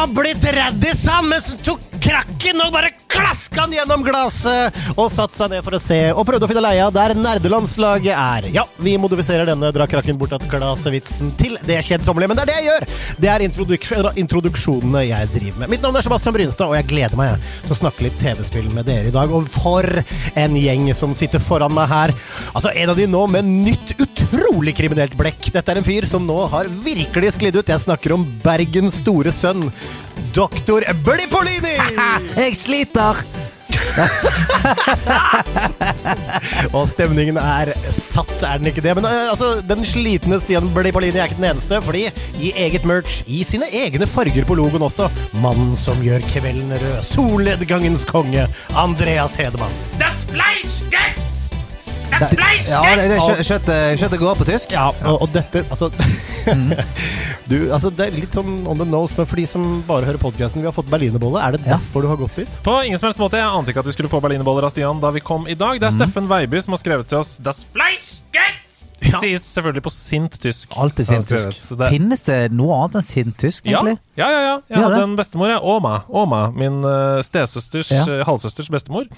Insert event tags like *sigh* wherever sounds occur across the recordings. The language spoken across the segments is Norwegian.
Har blitt raddis, han, mens så tok krakken og bare klaska han gjennom glasset og satt seg ned for å se og prøvde å finne leia der nerdelandslaget er. Ja, vi modifiserer denne dra krakken bort at glasset-vitsen til det kjedsommelige, men det er det jeg gjør! Det er introduk introduksjonene jeg driver med. Mitt navn er Sebastian Brynstad, og jeg gleder meg til å snakke litt TV-spill med dere i dag. Og for en gjeng som sitter foran meg her. Altså, en av de nå med nytt utrolig kriminelt blekk. Dette er en fyr som nå har virkelig sklidd ut. Jeg snakker om Bergens store sønn. Doktor Blippolini! *laughs* Jeg sliter! *laughs* Og stemningen er satt, er den ikke det? Men eh, altså, den slitne Stian Blippolini er ikke den eneste, fordi i eget merch, i sine egne farger på logoen også, mannen som gjør kvelden rød, solnedgangens konge, Andreas Hedemann. Das Fleisch geht! Ja, det, det, kjø- kjøttet, kjøttet går på tysk. Ja, og, og dette Altså *laughs* Du, altså Det er litt sånn on the nose, men for de som bare hører podkasten, vi har fått berlinerbolle. Er det Ja. derfor du har gått dit? På ingen som helst måte. Jeg ante ikke at vi skulle få berlinerboller av Stian da vi kom i dag. Det er Steffen Veiby som har skrevet til oss Das Fleisch geht! Det sies selvfølgelig på sint-tysk. Alltid sint-tysk. det- Finnes det noe annet enn sint-tysk, egentlig? ja, ja. ja. Jeg hadde en bestemor, jeg. Oma. Oma min uh, stesøsters, Ja. eh, halvsøsters bestemor.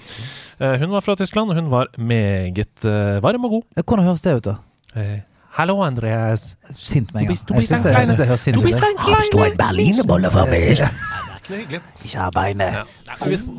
Uh, hun var fra Tyskland, og hun var meget varm og god. Hvordan høres det ut, da? Eh, Hallo, Andreas. Sint med en Du gang. bist- du bist syns en det, jeg synes kleine- det høres sint Du bist ein Hast du ein Berlinerbolle for meg? Ikke noe hyggelig. Ikke ha beinet. Ja.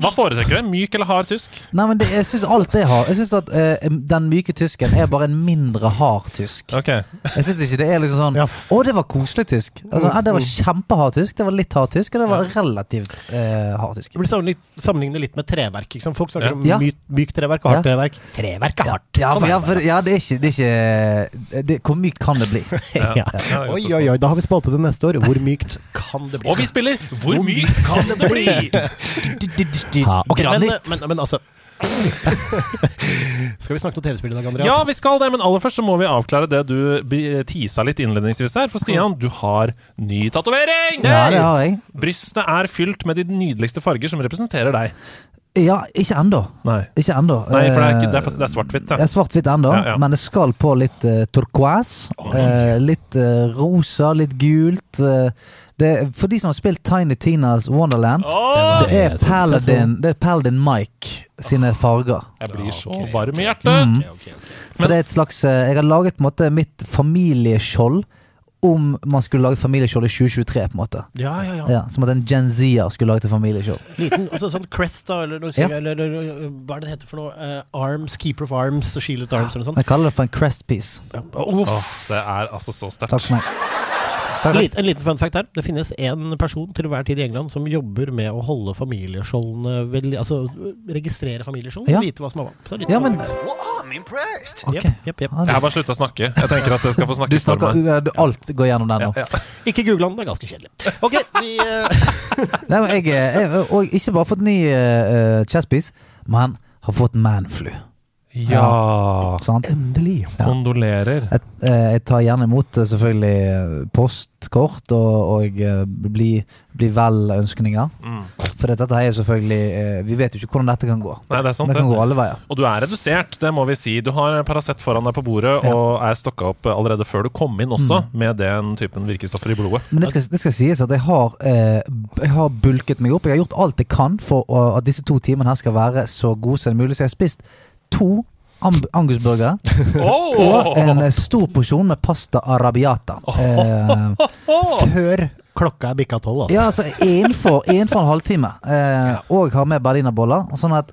Hva foretrekker du? Myk eller hard tysk? Nei, men det, jeg syns alt det hard. Jeg syns at eh, den myke tysken er bare en mindre hard tysk. Okay. Jeg syns ikke det er liksom sånn Ja. Å, det var koselig tysk. Altså, ja, det var kjempehard tysk, det var litt hard tysk, og det var relativt eh, hard tysk. Det blir sammenlignet, litt med treverk. Liksom. Folk snakker Ja. om mykt treverk og hardt Ja. treverk. Treverk er hardt. Ja, Sånn for, er ja, det for, ja det er ikke, det er ikke det, Hvor mykt kan det bli? *laughs* ja. Ja, det er Oi, oi, oi. Da har vi spalte til neste år. Hvor mykt kan det bli? Og vi spiller Hvor mykt kan det bli? ha, okay, men, men, men altså *laughs* Skal vi snakke om TV-spill i dag, Andreas? Ja, vi skal det, men aller først så må vi avklare det du tisa litt innledningsvis her. For Stian, du har ny tatovering! Ja, det har jeg. Brystet er fylt med de nydeligste farger som representerer deg. Ja, ikke ennå. Nei. Ikke ennå. Nei, for det er, ikke, det Eh, er, svart-hvitt. Det er svart-hvitt ennå, Ja, ja. men det skal på litt uh, turquoise. Uh, litt uh, rosa, litt gult. eh, det, for de som har spilt Tiny Tinas Wonderland, oh! det er Paladin, det er Paladin Mike sine farger. Jeg blir så okay. varm i hjertet. Mm. Okay, okay, ok. Så det er et slags eh, Jeg har laget på en måte mitt familieskjold om man skulle lage familieskjold i 2023, på en måte. Ja, ja, ja. Ja, som at en Gen Z-er skulle laget et familieskjold. Liten, også sånn Crest, da, eller, noe, Ja. eller, eller hva er det det heter for noe? Uh, arms, Keeper of Arms og Shielded Arms eller noe sånt. Jeg kaller det for en crest piece. Ja. Oh, Åh, det er altså så Takk sterkt. for meg. En liten, en liten fun fact her. Det finnes én person til hver tid i England som jobber med å holde familieskjoldene vel, Altså registrere familieskjold Ja. og vite hva som er hva. Så Ja, men Well, I'm impressed. Jeg har bare slutta å snakke. Jeg tenker at jeg skal få snakke Du for snakker, meg. ja, du- alt går gjennom den nå. Ja, ja. Ikke google den, det er ganske kjedelig. Ok, vi eh, *laughs* Nei, men jeg, jeg, og ikke bare fått ny uh, chesspiece, men har fått manflu. Ja. Sant? Endelig. Ja. Kondolerer. Jeg, eh, jeg tar gjerne imot eh, selvfølgelig eh, postkort og, og bli, bli vel-ønskninger. Mm. For dette er jo selvfølgelig Vi vet jo ikke hvordan dette kan gå. Nei, det er sant, det kan det. gå alle veier. Og du er redusert, det må vi si. Du har Paracet foran deg på bordet Ja. og er stokka opp allerede før du kom inn også, med den typen virkestoffer i blodet. Men det skal, det skal sies at jeg har, eh, jeg har bulket meg opp. Jeg har gjort alt jeg kan for å, at disse to timene her skal være så gode som mulig. Så jeg har spist to angusburgere. *laughs* Oh! og en eh, stor porsjon med pasta arabiata. Eh, Før klokka er bikka tolv, altså. ja, altså innenfor, innenfor en halvtime. Eh, Og har med berlinerboller. Sånn at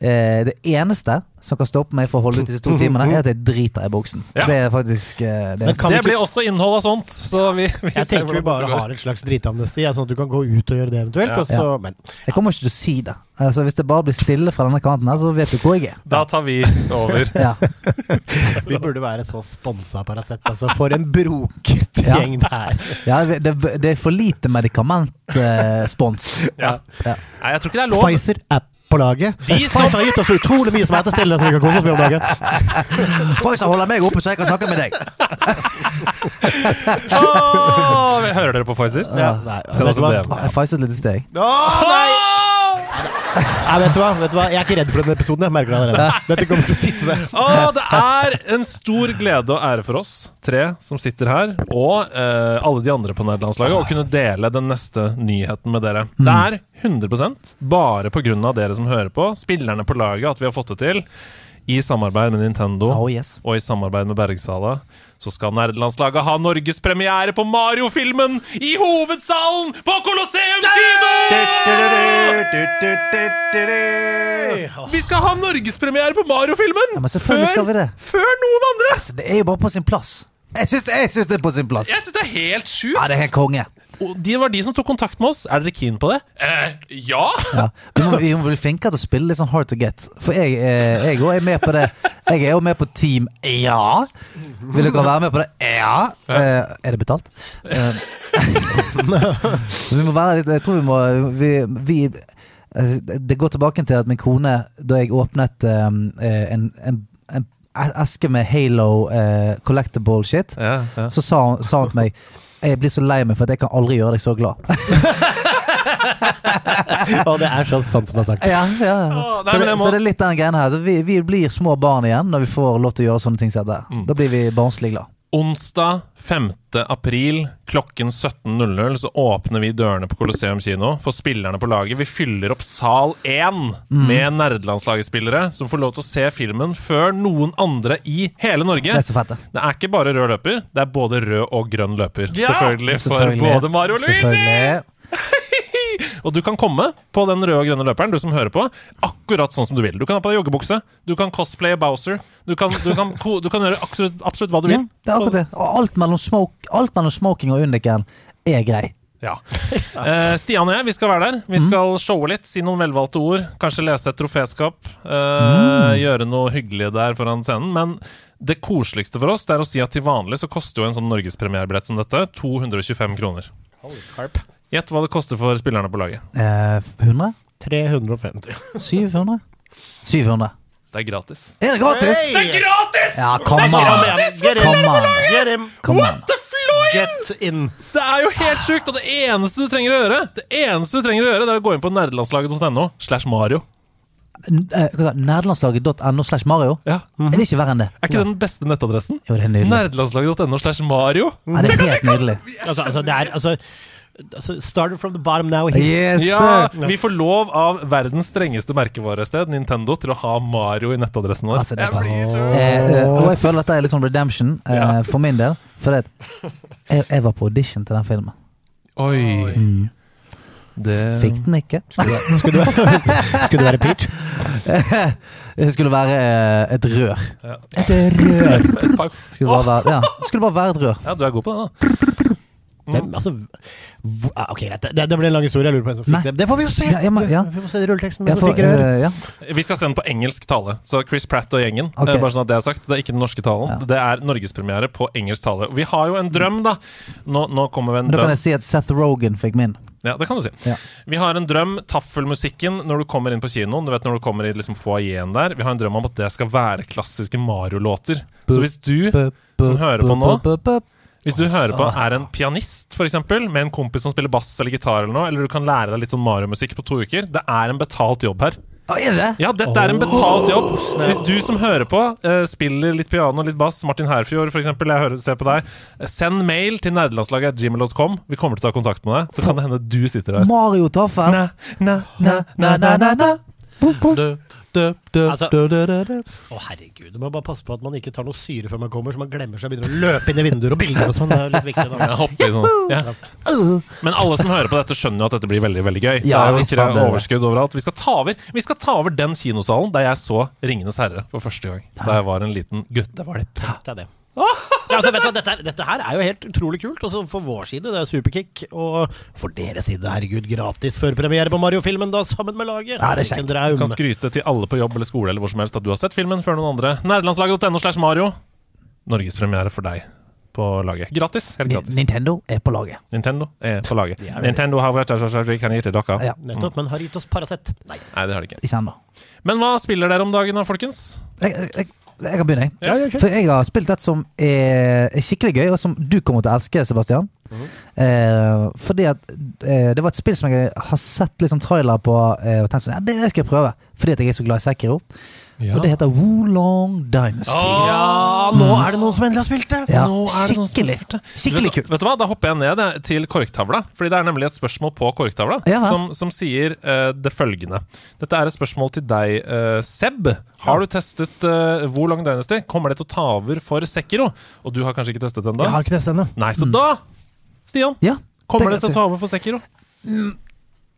eh, det eneste som kan stoppe meg for å holde ut disse to timene, er at jeg driter i buksen. Ja. Det er faktisk eh, det Men kan Det blir også innhold av sånt, så vi, vi Jeg ser tenker vi bare har et slags dritamnesti, sånn at du kan gå ut og gjøre det eventuelt. Ja. Og så, men Jeg kommer ikke til å si det. Altså, hvis det bare blir stille fra denne kanten her, så vet du hvor jeg er. Da tar vi over. *laughs* Ja. *laughs* vi burde være så sponsa Paracet. Altså, for en broket Ja. gjeng det er. Ja, det, det er for lite medikamentspons. Ja. Ja. Nei, jeg tror ikke det er lov. Pfizer er på laget. De som- har gitt oss utrolig mye smertestillende som vi kan kose oss med om dagen. Pfizer holder meg oppe, så jeg kan snakke med deg. oh, hører dere på Pfizer? Ja, ja. Send vet oss en? DM. Jeg feiset litt steg. Oh, nei! Nei, vet du hva? Vet du hva? Jeg er ikke redd for denne episoden. Jeg merker det allerede. *laughs* Dette kommer til å sitte der. Åh, det er en stor glede og ære for oss tre som sitter her, og eh, alle de andre på nederlandslaget, å kunne dele den neste nyheten med dere. Det er 100% bare av dere som hører på, spillerne på laget, at vi har fått det til. I samarbeid med Nintendo Oh, yes. og i samarbeid med Bergsala så skal nerdelandslaget ha norgespremiere på Mario-filmen i hovedsalen på Colosseum kino! Vi skal ha norgespremiere på Mario-filmen! Ja, det. Før noen andre! Altså, det er jo bare på sin plass. Jeg syns det er på sin plass. Jeg syns det er helt sjukt. Ja, det er helt konge. Og De var de som tok kontakt med oss. Er dere keen på det? Eh, ja! Ja. Vi, må, vi må bli flinkere til å spille litt sånn hard to get. For jeg, eh, jeg også er med på det. Jeg er jo med på Team Ja. Vil dere være med på det? Ja. Eh, er det betalt? Eh, *laughs* vi må være litt Jeg tror vi må vi, vi, eh, Det går tilbake til at min kone, da jeg åpnet eh, en, en, en eske med Halo eh, collectable shit, ja, ja. så sa hun, sa hun til meg jeg blir så lei meg for at jeg kan aldri gjøre deg så glad. *laughs* Og det er så sant som det er sagt. Ja, ja. Åh, nei, så, det, må- så det er litt den greia her. Så vi, vi blir små barn igjen når vi får lov til å gjøre sånne ting som dette. Mm. Da blir vi barnslig glad. Onsdag 5. april klokken 17.00 så åpner vi dørene på Colosseum kino for spillerne på laget. Vi fyller opp sal 1 med nerdelandslagsspillere som får lov til å se filmen før noen andre i hele Norge. Det er så fett, det. Det er ikke bare rød løper, det er både rød og grønn løper. Ja! Selvfølgelig. For Selvfølgelig. både Mario og Luigi! Og du kan komme på den røde og grønne løperen, du som hører på, akkurat sånn som du vil. Du kan ha på deg joggebukse, du kan cosplaye Bowser, du kan, du kan, du kan gjøre absolutt, absolutt hva du Ja, vil. det er akkurat det. Og alt mellom, smoke, alt mellom smoking og undiken er grei. Ja. Uh, Stian og jeg, vi skal være der. Vi skal showe litt, si noen velvalgte ord. Kanskje lese et troféskap. eh, Gjøre noe hyggelig der foran scenen. Men det koseligste for oss Det er å si at til vanlig så koster jo en sånn norgespremierebillett som dette 225 kroner. Gjett hva det koster for spillerne på laget. Eh, 100? 350. 700? 700. Det er gratis. Er det gratis? Hey! Det er gratis! Ja, come an! Det er gratis for spillerne på laget! What The! Get in! Det er jo helt sjukt! Og det eneste du trenger å gjøre, Det eneste du trenger å gjøre Det er å gå inn på nerdelandslaget.no slash Mario. Eh? Nerdelandslaget.no slash Mario? Ja. Er det ikke verre enn det? Er ikke det den beste nettadressen? Jo, det er nydelig. Nerdelandslaget.no slash Mario. Ja, det er helt nydelig. Altså, altså, det er altså, altså Started from the bottom now. Here. Yes, Ja, vi får lov av verdens strengeste merkevarested, Nintendo, til å ha Mario i nettadressen vår. Altså, det er Jeg blir så- Eh, eh, og jeg føler dette er litt sånn redemption eh, Ja. for min del. For det, jeg, jeg var på audition til den filmen. Oi. Mm. Det Fikk den ikke. Skulle du, skulle du være Peach? *laughs* Det skulle være eh, et rør. Ja. Et rør. *laughs* Skulle bare være, ja, det skulle bare være et rør. Ja, du er god på det, da. Det, altså, ah, ok, greit. Det, det ble en lang historie. Jeg lurer på hvem som fikk det. Det får vi jo se! Ja, ja, men- ja. Vi får se rulleteksten. Hvem som fikk rør. eh, ja. Vi skal sende på engelsk tale. Så Chris Pratt og gjengen. Ok. eh, Bare sånn at Det er sagt Det er ikke den norske talen. Ja. Det er norgespremiere på engelsk tale. Og Vi har jo en drøm, da. Nå, nå kommer vi en Men da kan jeg si at Seth Rogan fikk min. Ja, det kan du si. Ja. Vi har en drøm. Taffelmusikken når du kommer inn på kinoen. Du vet når du kommer i liksom foajeen der. Vi har en drøm om at det skal være klassiske Mario-låter. Så hvis du som hører på nå Hvis du hører på er en pianist for eksempel, med en kompis som spiller bass eller gitar, eller noe, eller du kan lære deg litt sånn Mario-musikk på to uker Det er en betalt jobb her. Er det? Ja, dette er en betalt jobb. Hvis du som hører på, eh, spiller litt piano, litt bass, Martin Herfjord eksempel, jeg hører, ser på deg, eh, send mail til nerdelandslaget gmail.com. Vi kommer til å ta kontakt med deg. Så kan det hende du sitter der. Mario Taffen. Na, na, na, na, na, na, na. Altså-. Å, herregud. Du må bare passe på at man ikke tar noe syre før man kommer, så man glemmer seg og begynner å løpe inn i vinduer og bilder og sånn. Det er jo litt viktig. Ja, hoppe i sånn. ja. Men alle som hører på dette, skjønner jo at dette blir veldig veldig gøy. Ja, er det er det. overskudd overalt. Vi skal, ta over, vi skal ta over den kinosalen der jeg så 'Ringenes herre' for første gang. Da jeg var en liten guttevalp. Det er det. Ja, altså, vet du hva, dette, er- dette her er jo helt utrolig kult. Også for vår side, det er superkick. Og for deres side, herregud, gratis førpremiere på Mario-filmen da, sammen med laget. Ja, det er kjekt. Du kan skryte til alle på jobb eller skole eller hvor som helst at du har sett filmen før noen andre. Nerdelandslaget.no slash Mario. Norgespremiere for deg på laget. Gratis. Helt Ni- gratis. Nintendo er på laget. Nintendo er på laget. er det. Nintendo har vært der, så vi kan gi til dere. Ja, Nettopp, men har gitt oss Paracet. Nei. Nei, det har de ikke. ikke ennå. Men hva spiller dere om dagen da, folkens? Jeg, jeg, jeg kan begynne, jeg. Ja, ja. For jeg har spilt et som er skikkelig gøy, og som du kommer til å elske, Sebastian. Mhm. eh, fordi at eh, det var et spill som jeg har sett litt sånn trailer på eh, og tenkt sånn, ja, det skal jeg prøve. Fordi at jeg er så glad i Sekiro. Og det heter Wolong Dynasty. Ja, nå er det noen som endelig har spilt det! Ja, Nå er det noen som skikkelig. det. Skikkelig vet, kult. Vet du hva, Da hopper jeg ned til korktavla. Fordi det er nemlig et spørsmål på korktavla Ja. som, som sier uh, det følgende. Dette er et spørsmål til deg, uh, Seb. Har du testet uh, Hvor Dynasty? Kommer det til å ta over for Sekiro? Og du har kanskje ikke testet den da? Jeg har ikke testet ennå. Nei, så da, Stian, Ja, kommer det det til å ta over for Sekiro?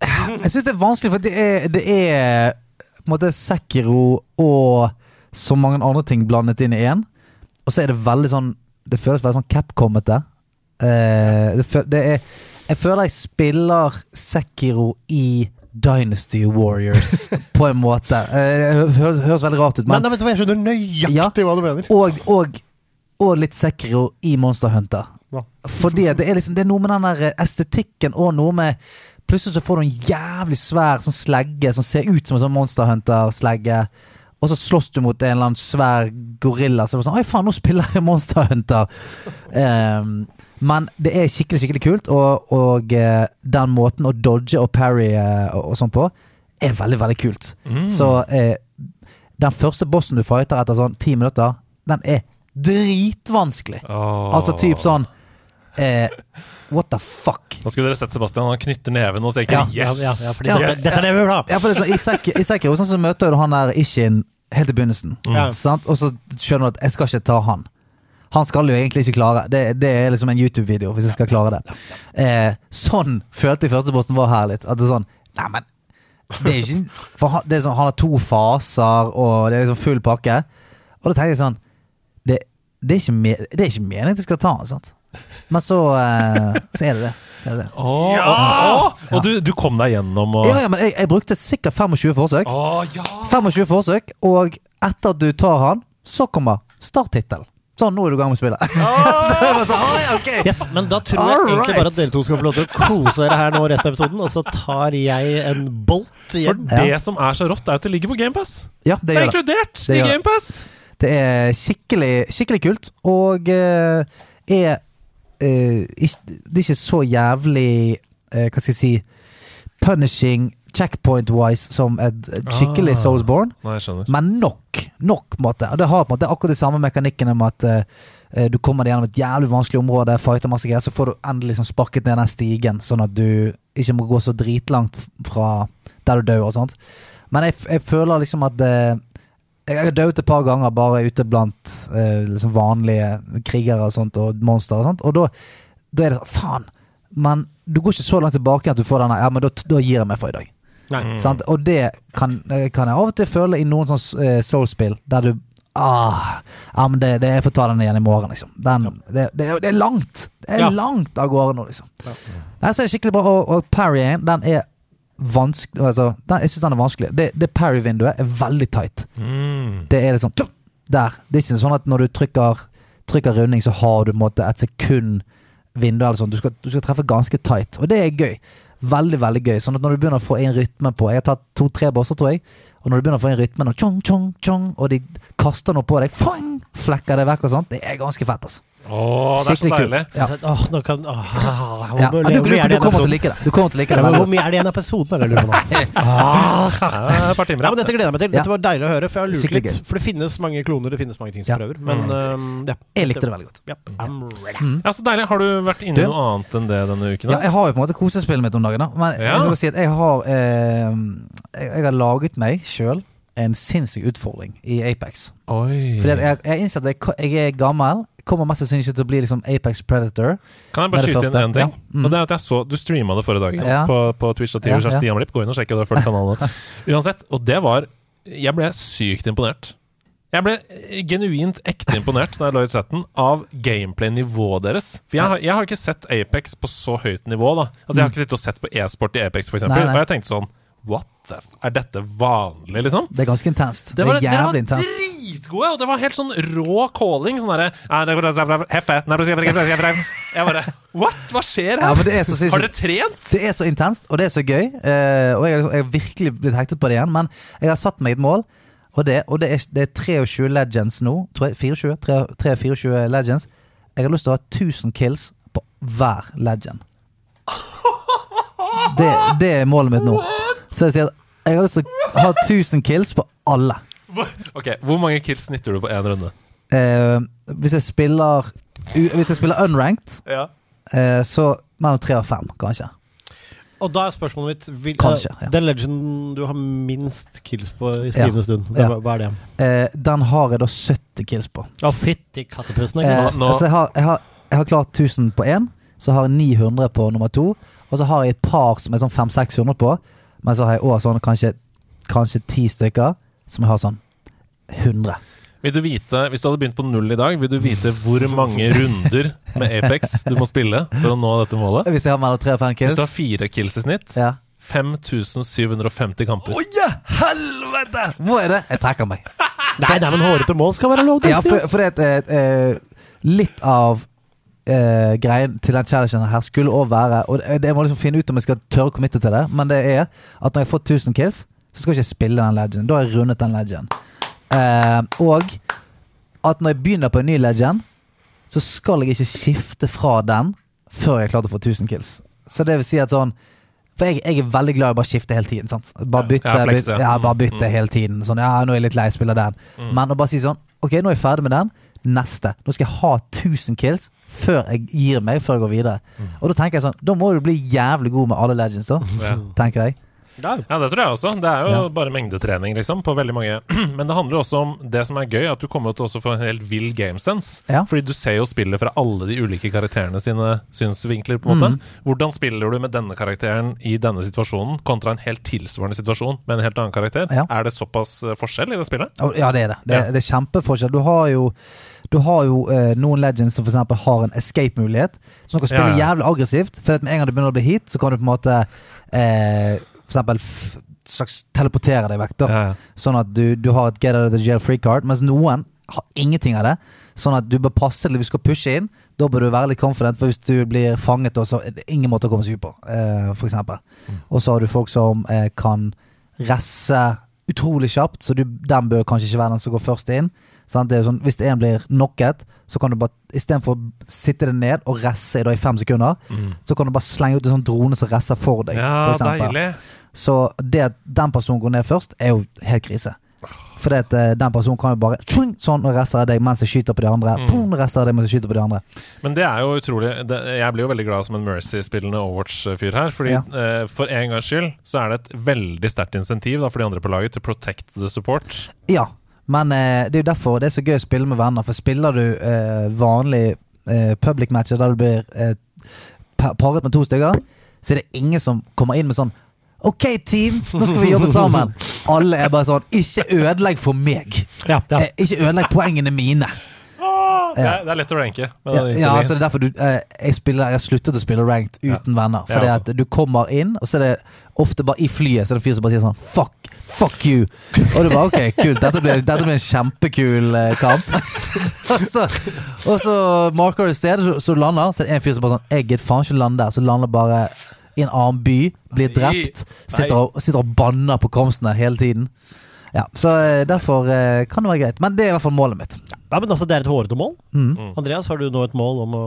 Jeg syns det er vanskelig, for det er, det er på en måte Sekiro og så mange andre ting blandet inn i én. Og så er det veldig sånn Det føles veldig sånn Capcom-ete. Eh, det, det er Jeg føler jeg spiller Sekiro i Dynasty Warriors, *laughs* på en måte. Eh, det høres, høres veldig rart ut, Men men vet jeg skjønner nøyaktig hva du mener. og, og, og litt Sekiro i Monster Hunter. Ja. Fordi det er, liksom, det er noe med den der estetikken og noe med Plutselig så får du en jævlig svær sånn slegge som ser ut som en sånn Monster Hunter-slegge. Og så slåss du mot en eller annen svær gorilla. Så det var sånn Oi, faen, nå spiller jeg Monster Hunter! Um, men det er skikkelig skikkelig kult, og, og uh, den måten å dodge og parry uh, og, og sånn på, er veldig, veldig kult. Mm. Så uh, den første bossen du fighter etter sånn ti minutter, den er dritvanskelig. Oh. Altså typ sånn eh, What the fuck? Nå skulle dere sett Sebastian. Han knytter neven og sier Ja, Ja, yes! ja, ja, fordi Ja. dette, dette er jo vi! Ja, for det er sånn, I Sek- i sånn så møter du han der Ishin helt i begynnelsen. Mm. Sant? Og så skjønner du at jeg skal ikke ta han. Han skal jo egentlig ikke klare det. Det er liksom en YouTube-video hvis jeg skal klare det. Eh, sånn følte jeg første bossen var her litt. At det er sånn Nei, men det er ikke For han, det er sånn, han har to faser, og det er liksom full pakke. Og da tenker jeg sånn Det, det, er, ikke me, det er ikke meningen at jeg skal ta han, sant? Men så, eh, så er det det. Så er det det. Åh, åh, Og du, du kom deg gjennom og Ja, ja, men jeg, jeg brukte sikkert 25 forsøk. Å, ja! 25 forsøk, og etter at du tar han, så kommer starttittel. Sånn, nå er du i gang med spillet. *laughs* så jeg var sånn, «Oi, ok Yes, men da tror jeg All egentlig bare at dere to skal få lov til å kose dere her nå resten av episoden, og så tar jeg en bolt For hjem. det som er så rått, er at det ligger på GamePass. Ja, det Det er gjør det. inkludert Det i gjør det. GamePass. Det er skikkelig, skikkelig kult, og eh, er eh, ikke, Det er ikke så jævlig uh, Hva skal jeg si Punishing checkpoint-wise som et, skikkelig Ah. Soulsborne. Nei. Men nok. Nok, måte. Og det har på en måte akkurat de samme mekanikkene med at eh, du kommer deg gjennom et jævlig vanskelig område, fighter masse greier, så får du endelig liksom sparket ned den stigen, sånn at du ikke må gå så dritlangt fra der du dør og sånt. Men jeg, jeg føler liksom at eh, Jeg har dødd et par ganger bare ute blant eh, liksom vanlige krigere og sånt, og monstre og sånt, og da, da er det sånn Faen! Men du går ikke så langt tilbake at du får denne Ja, men da, da gir jeg meg for i dag. Nei. Mm. Sant? Og det kan, eh, kan jeg av og til føle i noen sånne eh, soul-spill, der du Ah, ja, men det, det Jeg får ta den igjen i morgen, liksom. Den, det, det, er- det er langt! Det er Ja. langt av gårde nå, liksom. Nei, så er det skikkelig bra. Og, og parrying, den er vanskelig altså, den, Jeg syns den er vanskelig. Det, det parry-vinduet er veldig tight. Mm. Det er liksom Der. Det er ikke sånn at når du trykker, trykker runding, så har du en måte et sekund vindu eller sånn. Du skal, du skal treffe ganske tight, og det er gøy. Veldig, veldig gøy. Sånn at når du begynner å få inn rytme på Jeg har tatt to-tre bosser, tror jeg. Og når du begynner å få inn rytmen, og tjong, tjong, tjong, og de kaster noe på deg, fang, flekker det vekk og sånt, det er ganske fett, altså. Åh, det er så Skikkelig deilig. kult. Ja. Åh, nå kan åh, Ja. Men Du, du, er det du igjen av kommer til å episoden? like det. Du kommer til å like Ja, det men Hvor mye er det igjen av episoden? Er det jeg lurer på nå? *laughs* Ja, et par timer. Ja, men Dette gleder jeg meg til. Ja. Dette var deilig å høre. For jeg har lurt Skikkelig litt. For det finnes mange kloner, det finnes mange ting som Ja. prøver. Men øhm, ja. Jeg likte det veldig godt. Ja, I'm ready. Mm. Ja, så deilig. Har du vært inne i Du? noe annet enn det denne uken? Ja, da? jeg har jo på en måte kosespillet mitt om dagen, da. Men Ja. jeg, skal si at jeg har eh, jeg, jeg har laget meg sjøl en sinnssyk utfordring i Apex. Oi. Fordi at jeg, jeg har innsett at jeg, jeg er gammel. Kommer mest sannsynlig ikke til å bli liksom Apex Predator. Kan jeg bare skyte inn én ting? Ja. Mm. Og det er at jeg så Du streama det forrige dag Ja. på, på Twitch og TV. ja. Stian Blipp. Gå inn og sjekk, du har fulgt kanalen. Uansett. Og det var Jeg ble sykt imponert. Jeg ble genuint ekte imponert da jeg lå i chatten av gameplay-nivået deres. For jeg har, jeg har ikke sett Apex på så høyt nivå. da Altså Jeg har ikke sittet og sett på e-sport i Apex, f.eks. Mm. Og jeg tenkte sånn What the f Er dette vanlig, liksom? Det er ganske intenst. Det, var, er jævlig intenst. Dritgode, og det var helt sånn rå calling. Sånn derre Heffe Jeg bare What? Hva skjer Ja, her? men det er så. Har dere trent? Det er så intenst, og det er så gøy. Uh, og jeg, liksom- jeg har virkelig blitt hektet på det igjen. Men jeg har satt meg et mål, og det, og det, er, det er 23 legends nå. 24? 23-24 legends. Jeg har lyst til å ha 1000 kills på hver legend. Det, det er målet mitt nå. Så jeg sier at jeg har lyst til å ha 1000 kills på alle. Ok, Hvor mange kills snitter du på én runde? Eh, hvis jeg spiller Hvis jeg spiller unranked, Ja. eh, så mellom tre og fem, kanskje. Og da er spørsmålet mitt vil, Kanskje, ja. Den legenden du har minst kills på i skrivende stund, Ja. hva, er det? Eh, den har jeg da 70 kills på. Ja, fytti kattepussen. Eh, altså jeg, har, jeg, har, jeg har klart 1000 på én, så har jeg 900 på nummer to. Og så har jeg et par som er sånn 500-600 på. Men så har jeg òg sånn kanskje, kanskje 10 stykker som har sånn 100. Vil du vite, Hvis du hadde begynt på null i dag, vil du vite hvor mange runder med Apex du må spille for å nå dette målet? Hvis jeg har mellom tre og 5 Hvis du har fire kills i snitt, Ja. 5750 kamper. Å ja, helvete! Må er det? Jeg trekker meg. Nei, nei, men hårete mål skal være lov til. Ja, for, for det at eh, eh, litt av eh, greien til den challengen her skulle òg være Og det- jeg må liksom finne ut om jeg skal tørre å committe til det, men det er at når jeg har fått 1000 kills, så skal jeg ikke spille den legenden. Da har jeg rundet den legenden. Eh, og at når jeg begynner på en ny legend, så skal jeg ikke skifte fra den før jeg har klart å få 1000 kills. Så det vil si at sånn For jeg, jeg er veldig glad i å bare skifte hele tiden. Sant? Bare bytte, Ja, bytte, ja, bare Mm, bytte mm. hele tiden. Sånn, ja, nå er jeg litt lei, spiller den. Mm. Men å bare si sånn Ok, nå er jeg ferdig med den. Neste. Nå skal jeg ha 1000 kills før jeg gir meg, før jeg går videre. Og da tenker jeg sånn Da må du bli jævlig god med alle legends, da. Tenker jeg. Ja. Ja, det tror jeg også. Det er jo Ja. bare mengdetrening, liksom, på veldig mange. *clears throat* Men det handler jo også om det som er gøy, at du kommer til å få en helt vill gamesense. Ja. Fordi du ser jo spillet fra alle de ulike karakterene sine synsvinkler, på en måte. Mm. Hvordan spiller du med denne karakteren i denne situasjonen, kontra en helt tilsvarende situasjon med en helt annen karakter? Ja. Er det såpass eh, forskjell i det spillet? Ja, det er det. Det, Ja. det er kjempeforskjell. Du har jo du har jo eh, noen legends som f.eks. har en escape-mulighet. Du kan spille Ja, ja. jævlig aggressivt. For med en gang du begynner å bli hit, så kan du på en måte eh, eksempel slags teleportere deg vekk. da Ja, ja. Sånn at du, du har et get out of the jail free card, mens noen har ingenting av det. Sånn at du bør passe til hvis du skal pushe inn. Da bør du være litt confident, for hvis du blir fanget, så er det ingen måte å komme seg ut på, eh, for eksempel. Og så har du folk som eh, kan resse utrolig kjapt, så du, den bør kanskje ikke være den som går først inn. Det sånn, hvis en blir knocket, så kan du bare istedenfor å sitte deg ned og resse i, fem sekunder, så kan du bare slenge ut en sånn drone som resser for deg. Mm. ja for deilig. Så det at den personen går ned først, er jo helt krise. Fordi at eh, den personen kan jo bare tjung, Sånn, og resten av deg mens jeg skyter på de andre. Mm. Resten av deg mens jeg skyter på de andre. Men det er jo utrolig det, Jeg blir jo veldig glad som en Mercy-spillende Overwatch-fyr her. Fordi Ja. eh, for en gangs skyld så er det et veldig sterkt insentiv da, for de andre på laget til protect the support. Ja, men eh, det er jo derfor det er så gøy å spille med venner. For spiller du eh, vanlig public matcher der du blir paret med to stykker, så er det ingen som kommer inn med sånn Ok, team, nå skal vi jobbe sammen. Alle er bare sånn Ikke ødelegg for meg. Ja, ja. Eh, ikke ødelegg poengene mine. Det, er, det er lett å ranke. Ja, ja altså det er derfor du, eh, jeg, spiller, jeg har sluttet å spille ranked uten venner. Fordi altså. at du kommer inn, og så er det ofte bare i flyet Så er det en fyr som bare sier sånn Fuck, fuck you. Og du bare ok, kult. Dette blir, dette blir en kjempekul eh, kamp. *laughs* og, så, og så marker du stedet, sted, så, så lander, så er det en fyr som bare sånn Jeg gidder faen ikke lande der. Så lander bare i en annen by, blir Nei. drept, sitter og, sitter og banner på komstene hele tiden. Ja, Så eh, derfor eh, kan det være greit. Men det er i hvert fall målet mitt. ja, men altså, det er et hårete mål. Mm. Andreas, har du nå et mål om å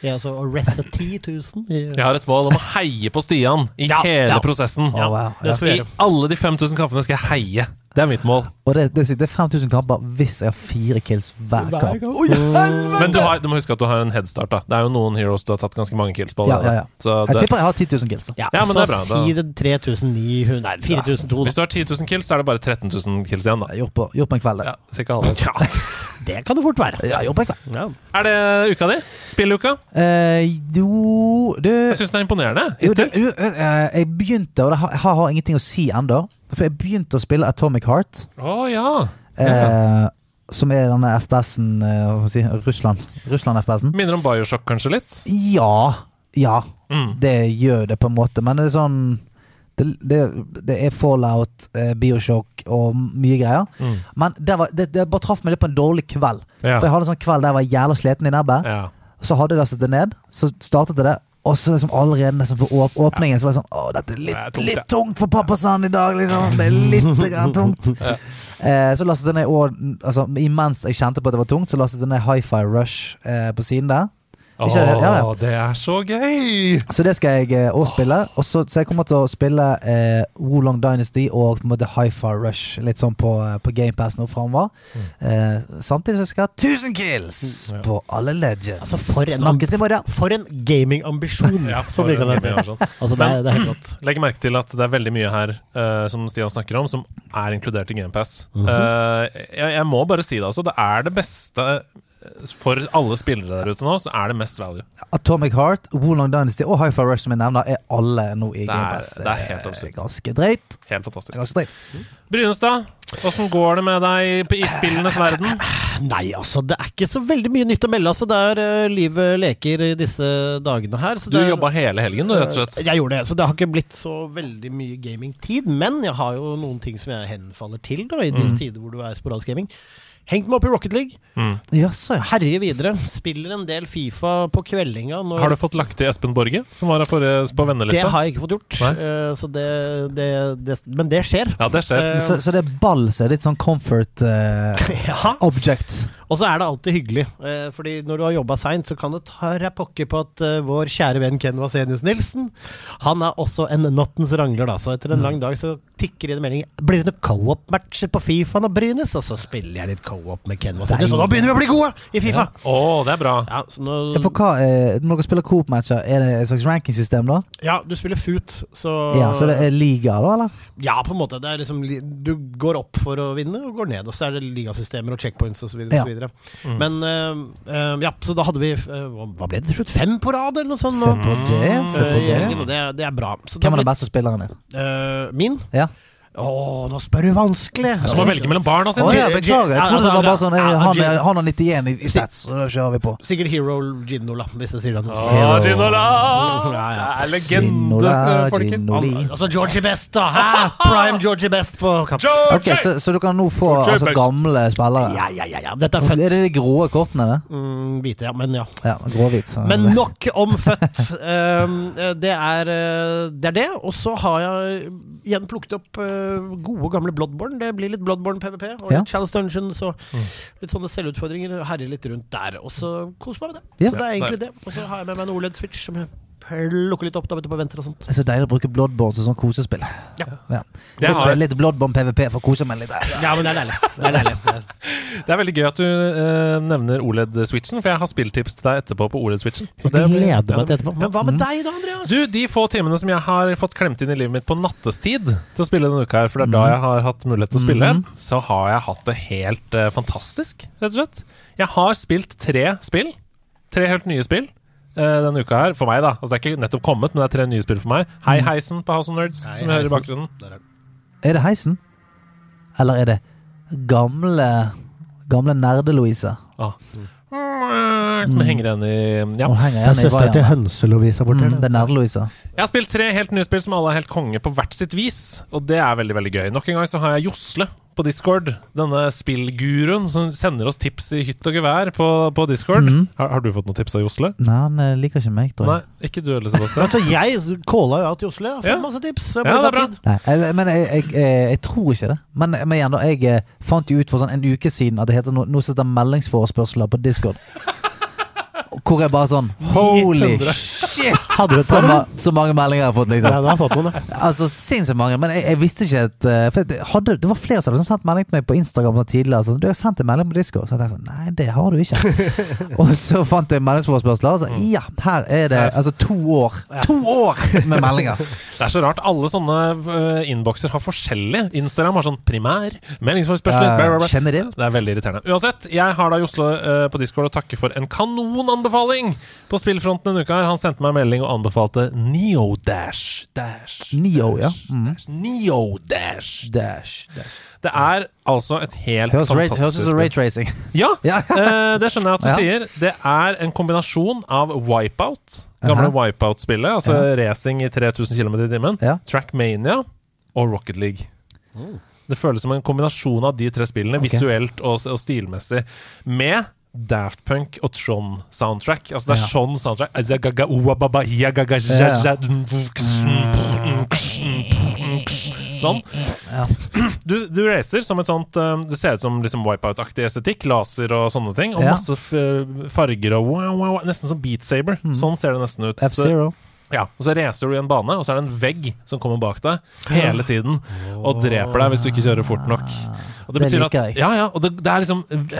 ja, altså, arreste 10 000? I, Jeg har et mål om å heie på Stian i Ja, hele ja. prosessen. Å, wow, det skal vi I alle de 5000 kampene skal jeg heie. Det er mitt mål. Og det, det, er det er 5000 kamper hvis jeg har fire kills hver kamp. Men du, har, du må huske at du har en headstart. da Det er jo noen heroes du har tatt ganske mange kills på. Ja, ja, ja. Så Jeg det, tipper jeg har 10 000 kills. da. Ja, Ja, men så det er bra, da. si det 3900 Nei, 4002, hvis du har 10 000 kills, så er det bare 13 000 kills igjen. da Gjort på, gjort på en kveld. det. Ja, cirka halv Ja, det kan det fort være. Ja, gjort på en kveld. Ja. Er det uka di? Spilluka? Eh, jo Du Jeg syns den er imponerende. jo, det, du, eh, jeg begynte, og det har, har ingenting å si ennå, for jeg begynte å spille Atomic Heart. Å ja. Eh, Som er denne FPS-en eh, si, Russland. Russland-FPS-en. Minner om Bioshock kanskje litt? Ja. Ja. Mm. Det gjør det på en måte, men det er sånn Det, det, det er Fallout, eh, Bioshock og mye greier. Mm. Men det, var, det, det bare traff meg litt på en dårlig kveld. Ja. For jeg hadde en sånn kveld der jeg var jævla sliten i nebbet. ja. Så hadde jeg det sittet ned, så startet jeg det. Og så liksom allerede liksom på åp åpningen så var jeg sånn Å, dette er litt, Det er tungt, litt ja. tungt for pappasan i dag, liksom. Det er litt *laughs* grann tungt. eh, så lastet jeg ned og, altså, Imens jeg kjente på at det var tungt, så lastet jeg ned Hi-Fi Rush eh, på siden der. Å, Ikke det? Ja, ja. det er så gøy! Så det skal jeg òg også spille. Også, så, jeg kommer til å spille eh, Wolong Dynasty og på en måte Hi-Fi Rush litt sånn på, eh, på GamePass nå framover. Eh, samtidig så skal jeg ha 1000 kills Mm, ja. på alle Legends. Altså, for en Snakkes i morgen. For en gamingambisjon, Ja, for en gaming-versjon. Altså, det, det er helt godt. Legg merke til at det er veldig mye her uh, som Stian snakker om, som er inkludert i GamePass. Mhm. uh, jeg, jeg må bare si det, altså. Det er det beste eh, for alle spillere der ute nå, så er det mest value. Atomic Heart, Wolong Dynasty og High Five Rush som jeg nevner, er alle nå i Gamebest. det er helt absurd. ganske drøyt. Helt fantastisk. Ganske drøyt. Brynestad, åssen går det med deg i spillenes verden? *laughs* Nei, altså, det er ikke så veldig mye nytt å melde. Altså, det er uh, livet leker i disse dagene her. Så Du er- jobba hele helgen, du, rett og slett. Jeg gjorde det, så det har ikke blitt så veldig mye gamingtid. Men jeg har jo noen ting som jeg henfaller til da, i disse tider hvor du er sporadisk gaming. Hengt meg opp i Rocket League. Mm. Jaså, ja. Herjer videre. Spiller en del Fifa på kveldinga. Når Har du fått lagt til Espen Borge, som var her forrige på det har jeg ikke fått gjort. Så det, det, det Men det skjer. Ja, det skjer. Uh, Så, så det er ball som er litt sånn comfort uh, *laughs* ja. object. Og så er det alltid hyggelig. Eh, fordi når du har jobba seint, så kan du ta deg pokker på at eh, vår kjære venn Ken Vasenius Nilsen Han er også en nattens rangler, da. Så etter en lang dag så tikker det inn en melding Blir det noen co-op-matcher på Fifa nå, Brynes? Og så spiller jeg litt co-op med Ken Vasenius, og da begynner vi å bli gode i Fifa! Å, det er bra. Ja, så nå, Ja, For hva, eh, når dere spiller coop-matcher, er det et slags rankingsystem da? ja, du spiller foot, så Ja, Så det er liga, da, eller? Ja, på en måte. Det er liksom, li- du går opp for å vinne, og går ned. Og så er det ligasystemer og checkpoints osv. Ja. Videre Men uh, ja, så da hadde vi eh, Hva ble det til slutt? Fem på rad, eller noe sånt? Se på det. Se på det. det, det er bra. Så Hvem er den beste spilleren din? min? Ja. Å, nå spør du vanskelig! Så må velge mellom barna sine. sine. ja, beklager. Jeg trodde det altså, var bare sånn eh, Han, er- han er 91 i, i stats, så da kjører vi på. Sikkert Hero Ginola, hvis jeg sier det. Oh, Å, Ginola! Det er legende, folkens. Altså Georgie Best, da! Hæ? Prime Georgie Best på kamp. Ok, så, så du kan nå få altså, gamle spillere? Ja, ja, ja. ja. Dette er født. Er det de grå kortene? det? mm, Hvite, ja. Men ja. Ja, gråhvit. så- Men nok om født. Um, *laughs* det, er, det er det. Og så har jeg igjen plukket opp uh, gode, gamle Bloodborne. Det blir litt Bloodborne PVP og Ja. litt Challenge Dungeons og litt sånne selvutfordringer. Herjer litt rundt der. Og så koser meg med det. Ja. Så det er egentlig det. Og så har jeg med meg en OLED Switch som jeg plukker litt opp da, vet du, på venter og sånt. Det er så deilig å bruke Bloodborne som sånn kosespill. Ja. ja. Litt, har- litt Bloodborne PVP for å kose meg litt. der. Ja, men det er deilig. Det er deilig. *laughs* Det er veldig gøy at du uh, nevner OLED-switchen, for jeg har spilltips til deg etterpå på OLED-switchen. Så det gleder ja, meg til etterpå. Men hva med deg da, Andreas? Du, de få timene som jeg har fått klemt inn i livet mitt på nattestid til å spille denne uka her, for det er da jeg har hatt mulighet til å spille, mm. så har jeg hatt det helt uh, fantastisk, rett og slett. Jeg har spilt tre spill. Tre helt nye spill. Eh, denne uka her, for meg da Altså Det er ikke nettopp kommet, men det er tre nye spill for meg. Hei Heisen på House of Nerds, Hei, som vi hører i bakgrunnen. Der er. Er det heisen? Eller er det gamle Gamle Nerde-Louise? Ah. Som henger igjen i Ja. Hun henger igjen i vaieren. Hønse-Lovisa borti Mm, det er Nerde-Louise. Jeg har spilt tre helt nye spill som alle er helt konge på hvert sitt vis, og det er veldig veldig gøy. Nok en gang så har jeg Josle på Discord, denne spillguruen som sender oss tips i hytt og gevær på, på Discord. Mm. Har, har du fått noen tips av Josle? Nei, han eh, liker ikke meg, tror Nei, ikke du heller, Sebastian. Altså, jeg calla jo out Josle. Jeg har fått Ja. masse tips. Jeg Ja, det er bra. Nei, jeg, men jeg, jeg, jeg, jeg tror ikke det. Men, men igjen, da, jeg eh, fant jo ut for sånn en uke siden at det heter no, noe som heter meldingsforespørsler på Discord. Hvor jeg bare sånn Holy 900. shit! Hadde du et Så, par, eller? så mange meldinger jeg har fått, Ja, liksom. du har fått noen, ja. Altså, Sinnssykt mange. Men jeg, jeg visste ikke at eh, For det, hadde, det var flere som hadde sånn sendt melding til meg på Instagram sånn tidligere. Sånn, 'Du har sendt en melding på Discord.' Så jeg tenkte sånn Nei, det har du ikke. *laughs* og så fant jeg meldingsforespørsler, og så ja, her er det altså to år. To år med meldinger! *laughs* Det er så rart. Alle sånne uh, innbokser har forskjellig. Instagram har sånn primær, meldingsforespørsler bla, bla, bla. generelt. Det er veldig irriterende. Uansett, jeg har da Joslo eh, på Discord å takke for en kanonanbefaling på spillfronten denne uka. her Han sendte meg en melding og anbefalte Neo Dash. Dash. Neo, ja. Mm. Dash. Neo Dash. Dash. dash. Det er altså et helt Høres ray- fantastisk høres ut som raytracing. Ja, *laughs* Ja. eh, det skjønner jeg at du *laughs* Ja. sier. Det er en kombinasjon av Wipeout, gamle Aha. Wipeout-spillet, altså racing i 3000 km i timen, Ja. Trackmania og Rocket League. Det føles som en kombinasjon av de tre spillene, okay. visuelt og, og stilmessig, med Daft Punk og Tron-soundtrack. Altså det er Ja. sånn soundtrack. Sånn. Du, du racer som et sånt eh, Det ser ut som liksom wipeout-aktig estetikk. Laser og sånne ting. Og masse farger og wow, wow, wow, Nesten som Beat Saber. Sånn ser det nesten ut. F-Zero. Ja, og så racer du i en bane, og så er det en vegg som kommer bak deg hele tiden og dreper deg hvis du ikke kjører fort nok. Og Det betyr liker at, jeg. ja, ja, og det, det er liksom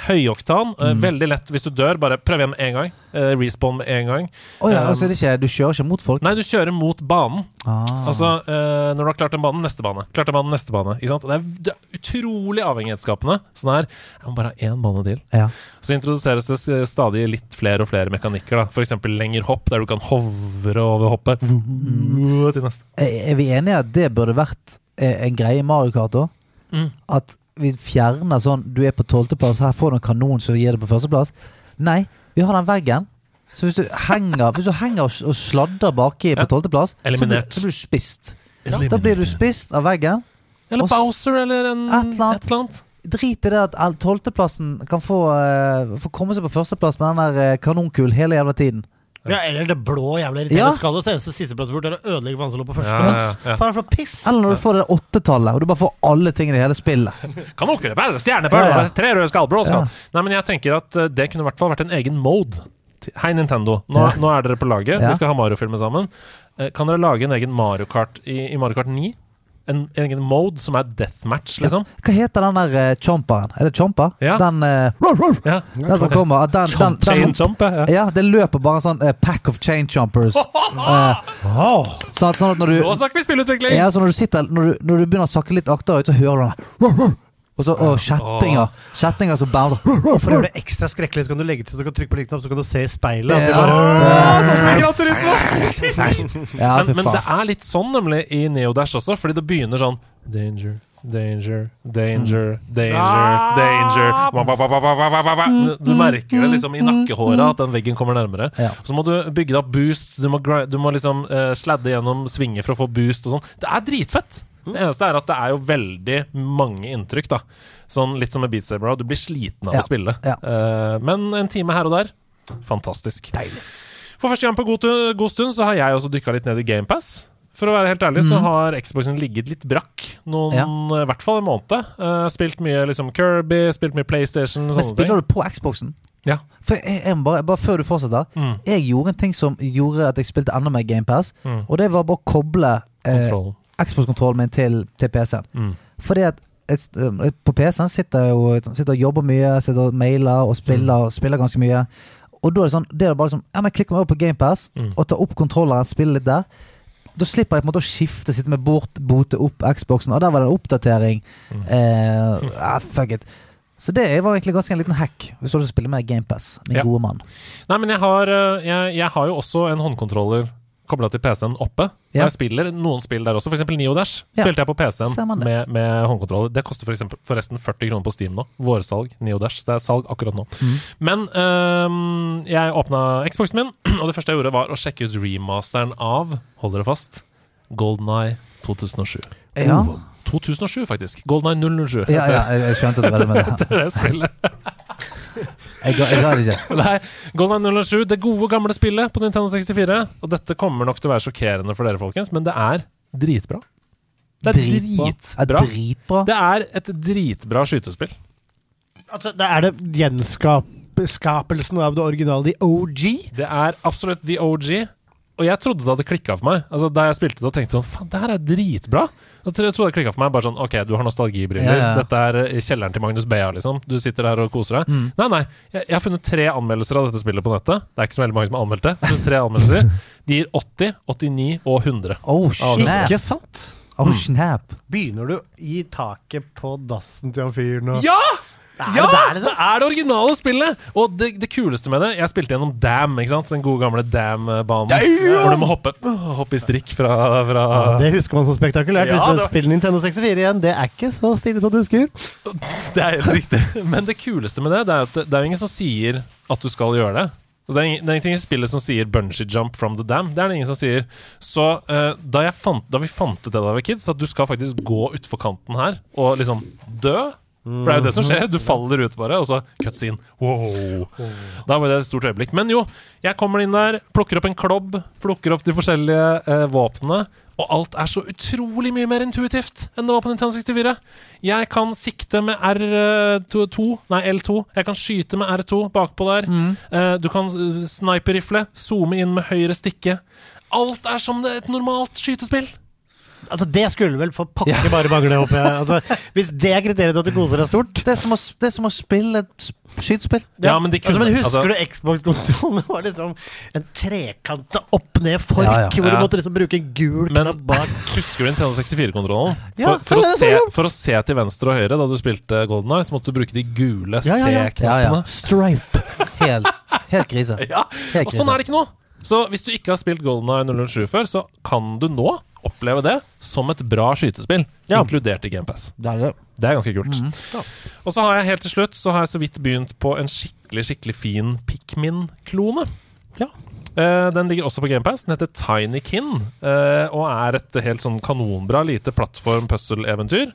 høyoktan. eh, Veldig lett hvis du dør. Bare prøv igjen med en gang. Uh, respawn med en gang. Oh, ja, Um, altså det ikke, du kjører ikke mot folk? Nei, du kjører mot banen. Ah. Altså, uh, når du har klart en bane, neste bane. Klart en bane, neste bane. Ikke sant? Det er, det er utrolig avhengighetsskapende. Sånn her Jeg må bare ha én bane til. ja. Så introduseres det stadig litt flere og flere mekanikker. da F.eks. lengre hopp, der du kan hovre over hoppet. Til neste. Er vi enige at det burde vært eh, en greie i Mario Kart òg? Mm. At vi fjerner sånn Du er på tolvteplass, her får du en kanon som gir deg på førsteplass. Nei, vi har den veggen. Så hvis du henger, hvis du henger og, sladrer baki på tolvteplass, så, blir- så blir du spist. Da blir du spist av veggen. Eller Bowser, eller en, Et eller annet. et eller annet. Drit i det at all- tolvteplassen kan få, uh, få komme seg på førsteplass med den der kanonkul kanonkulen hele jævla tiden. Ja, eller det blå jævla irriterende Ja. skallet. Det eneste sisteplass bort er å ødelegge for han som lå på Ja, ja, ja, ja. Faen, for noe piss! Eller når du får det åttetallet, og du bare får alle tingene i hele spillet. *laughs* Kan bare stjerne på Ja, ja. tre røde skall, blå skall. Ja. Nei, men jeg tenker at eh, det kunne i hvert fall vært en egen mode. Hei, Nintendo. Nå, Ja. nå er dere på laget. Ja. Vi skal ha Mario-filmer sammen. Eh, Kan dere lage en egen Mario Kart i, i Mario Kart 9? En, en egen mode som er deathmatch, liksom? Hva heter den der uh, chomperen? Er det chomper? Ja. Den, eh, Ja. den som kommer den, den, den, Chain den, jump, ja. Ja, det løper bare en sånn uh, pack of chain chompers. *laughs* Eh, sånn, at, sånn at når du Nå snakker vi spillutvikling! ja, så når du sitter Når du, når du begynner å sakke litt akterut, så hører du den Og så og kjettinger. Kjettinger som bouncer. For å gjøre det ekstra skrekkelig, så kan du legge til så du kan trykke på liknapp, knapp, så kan du se i speilet. At bare, Ah, sånn som i Gran Turismo! Ja, men, men det er litt sånn nemlig i Neodash også, fordi det begynner sånn Danger, danger, danger, danger, danger. Du merker det liksom i nakkehåret at den veggen kommer nærmere. Ja. Så må du bygge deg opp boost, du må, du må liksom uh, sladde gjennom svinger for å få boost og sånn. Det er dritfett! Det eneste er at det er jo veldig mange inntrykk, da. Sånn litt som med Beat Saber. Du blir sliten av Ja. å spille. Ja. Uh, men en time her og der, fantastisk. For første gang på god, god stund så har jeg også dykka litt ned i GamePass. For å være helt ærlig så har Xboxen ligget litt brakk noen, Ja. i hvert fall en måned. Uh, spilt mye liksom Kirby, spilt mye PlayStation, Men spiller ting. du på Xboxen? Ja. For jeg, jeg bare, bare før du fortsetter. Mm. Jeg gjorde en ting som gjorde at jeg spilte enda mer GamePass. Mm. Og det var bare å koble eh, Kontrollen. Xbox-kontrollen min til, til PC-en. Mm. Fordi at jeg, eh, på PC-en sitter jeg jo sitter og jobber mye, sitter og mailer og spiller, spiller ganske mye. Og da er det sånn Det er bare sånn Ja, men klikker meg over på GamePass Mm. og tar opp kontrolleren, spiller litt der. Da slipper jeg på en måte å skifte, sitte med bort, bote opp Xboxen. Og der var det en oppdatering. Mm. Eh, ah, fuck it. Så det var egentlig ganske en liten hack, hvis du vil spille med GamePass, min Ja. gode mann. Nei, men jeg har, eh, jeg, jeg har jo også en håndkontroller kobla til PC-en oppe. Ja. Jeg spiller noen spill der også, f.eks. Neodash. Ja. Spilte jeg på PC-en med, med håndkontroller. Det koster for eksempel, forresten 40 kroner på Steam nå. Vårsalg. Neodash. Det er salg akkurat nå. Mm. Men um, jeg åpna Xboxen min, *clears throat* og det første jeg gjorde, var å sjekke ut remasteren av Hold dere fast Golden Eye 2007. Ja, 2007, faktisk. Golden Eye 007. ja, ja jeg, skjønte det *laughs* veldig med det. Det det spillet. *laughs* Jeg, jeg det ikke. *laughs* Nei, Golden Eye 007, det gode gamle spillet på Nintendo 64. Og dette kommer nok til å være sjokkerende for dere, folkens, men det er dritbra. Det er Dritbra. dritbra. Er dritbra. Det er et dritbra skytespill. Altså, det er det gjenskapelsen av det originale, the OG. Det er absolutt the OG, og jeg trodde det hadde klikka for meg. Altså Da jeg spilte det og tenkte sånn Faen, det her er dritbra. Jeg tror det klikka for meg. Bare sånn Ok, du har nostalgibriller. Ja, ja. Dette er eh, kjelleren til Magnus Bea, liksom. Du sitter der og koser deg. Mm. Nei, nei. Jeg, jeg har funnet tre anmeldelser av dette spillet på nettet. Det er ikke så veldig mange som har anmeldt det. Men tre anmeldelser. *laughs* De gir 80, 89 og 100. Oh, snap. Ikke sant? Oh, snap. Begynner du i taket på dassen til han fyren og Ja! Er Ja! det der, Det liksom? er det originale spillet! Og det, det kuleste med det Jeg spilte gjennom Dam, ikke sant? den gode gamle Dam-banen. Hvor du må hoppe, hoppe i strikk fra, fra Ja, det husker man som spektakulært. Ja, Hvis du spiller Nintendo 64 igjen, det er ikke så stille som du husker. Det er helt riktig. Men det kuleste med det, det er at det, det er ingen som sier at du skal gjøre det. Det, er ingen, det er ingenting i spillet som sier 'bungee jump from the dam'. Det er det ingen som sier. Så uh, da, jeg fant, da vi fant ut det da vi var kids, at du skal faktisk gå utfor kanten her og liksom dø For det er jo det som skjer. Du faller ut bare, og så cuts inn. Wow. Da var det et stort øyeblikk. Men jo, jeg kommer inn der, plukker opp en klobb, plukker opp de forskjellige eh, våpnene. Og alt er så utrolig mye mer intuitivt enn det var på Nintendo 64. Jeg kan sikte med R2, nei L2. Jeg kan skyte med R2 bakpå der. Eh, du kan uh, sniperrifle, zoome inn med høyre stikke. Alt er som det, et normalt skytespill. Altså, Det skulle vel for pakke *laughs* bare mangle, håper jeg. Altså, hvis det er kriteriet til at du koser deg stort Det er som å, det er som å spille et sp- skytespill. Ja, men altså, men Husker altså- du Xbox-kontrollen? *laughs* Det var liksom en trekanta opp-ned-fork, Ja, ja. hvor du Ja. måtte liksom bruke en gul Men knapp bak. *laughs* husker du den 364-kontrollen? Ja, for, for, for å se til venstre og høyre da du spilte Golden Eye, så måtte du bruke de gule Ja, ja, ja. C-knappene. Ja, ja. Strife. Helt, helt krise. Ja, Helt og sånn er det ikke nå. Så hvis du ikke har spilt Golden Eye 007 før, så kan du nå oppleve det som et bra skytespill, Ja. inkludert i GamePass. Det er det. Det er ganske kult. Mhm. Og så har jeg helt til slutt Så har jeg så vidt begynt på en skikkelig skikkelig fin Pikmin-klone. Ja. Uh, den ligger også på GamePass. Den heter Tinykin uh, og er et helt sånn kanonbra lite plattform-puzzle-eventyr.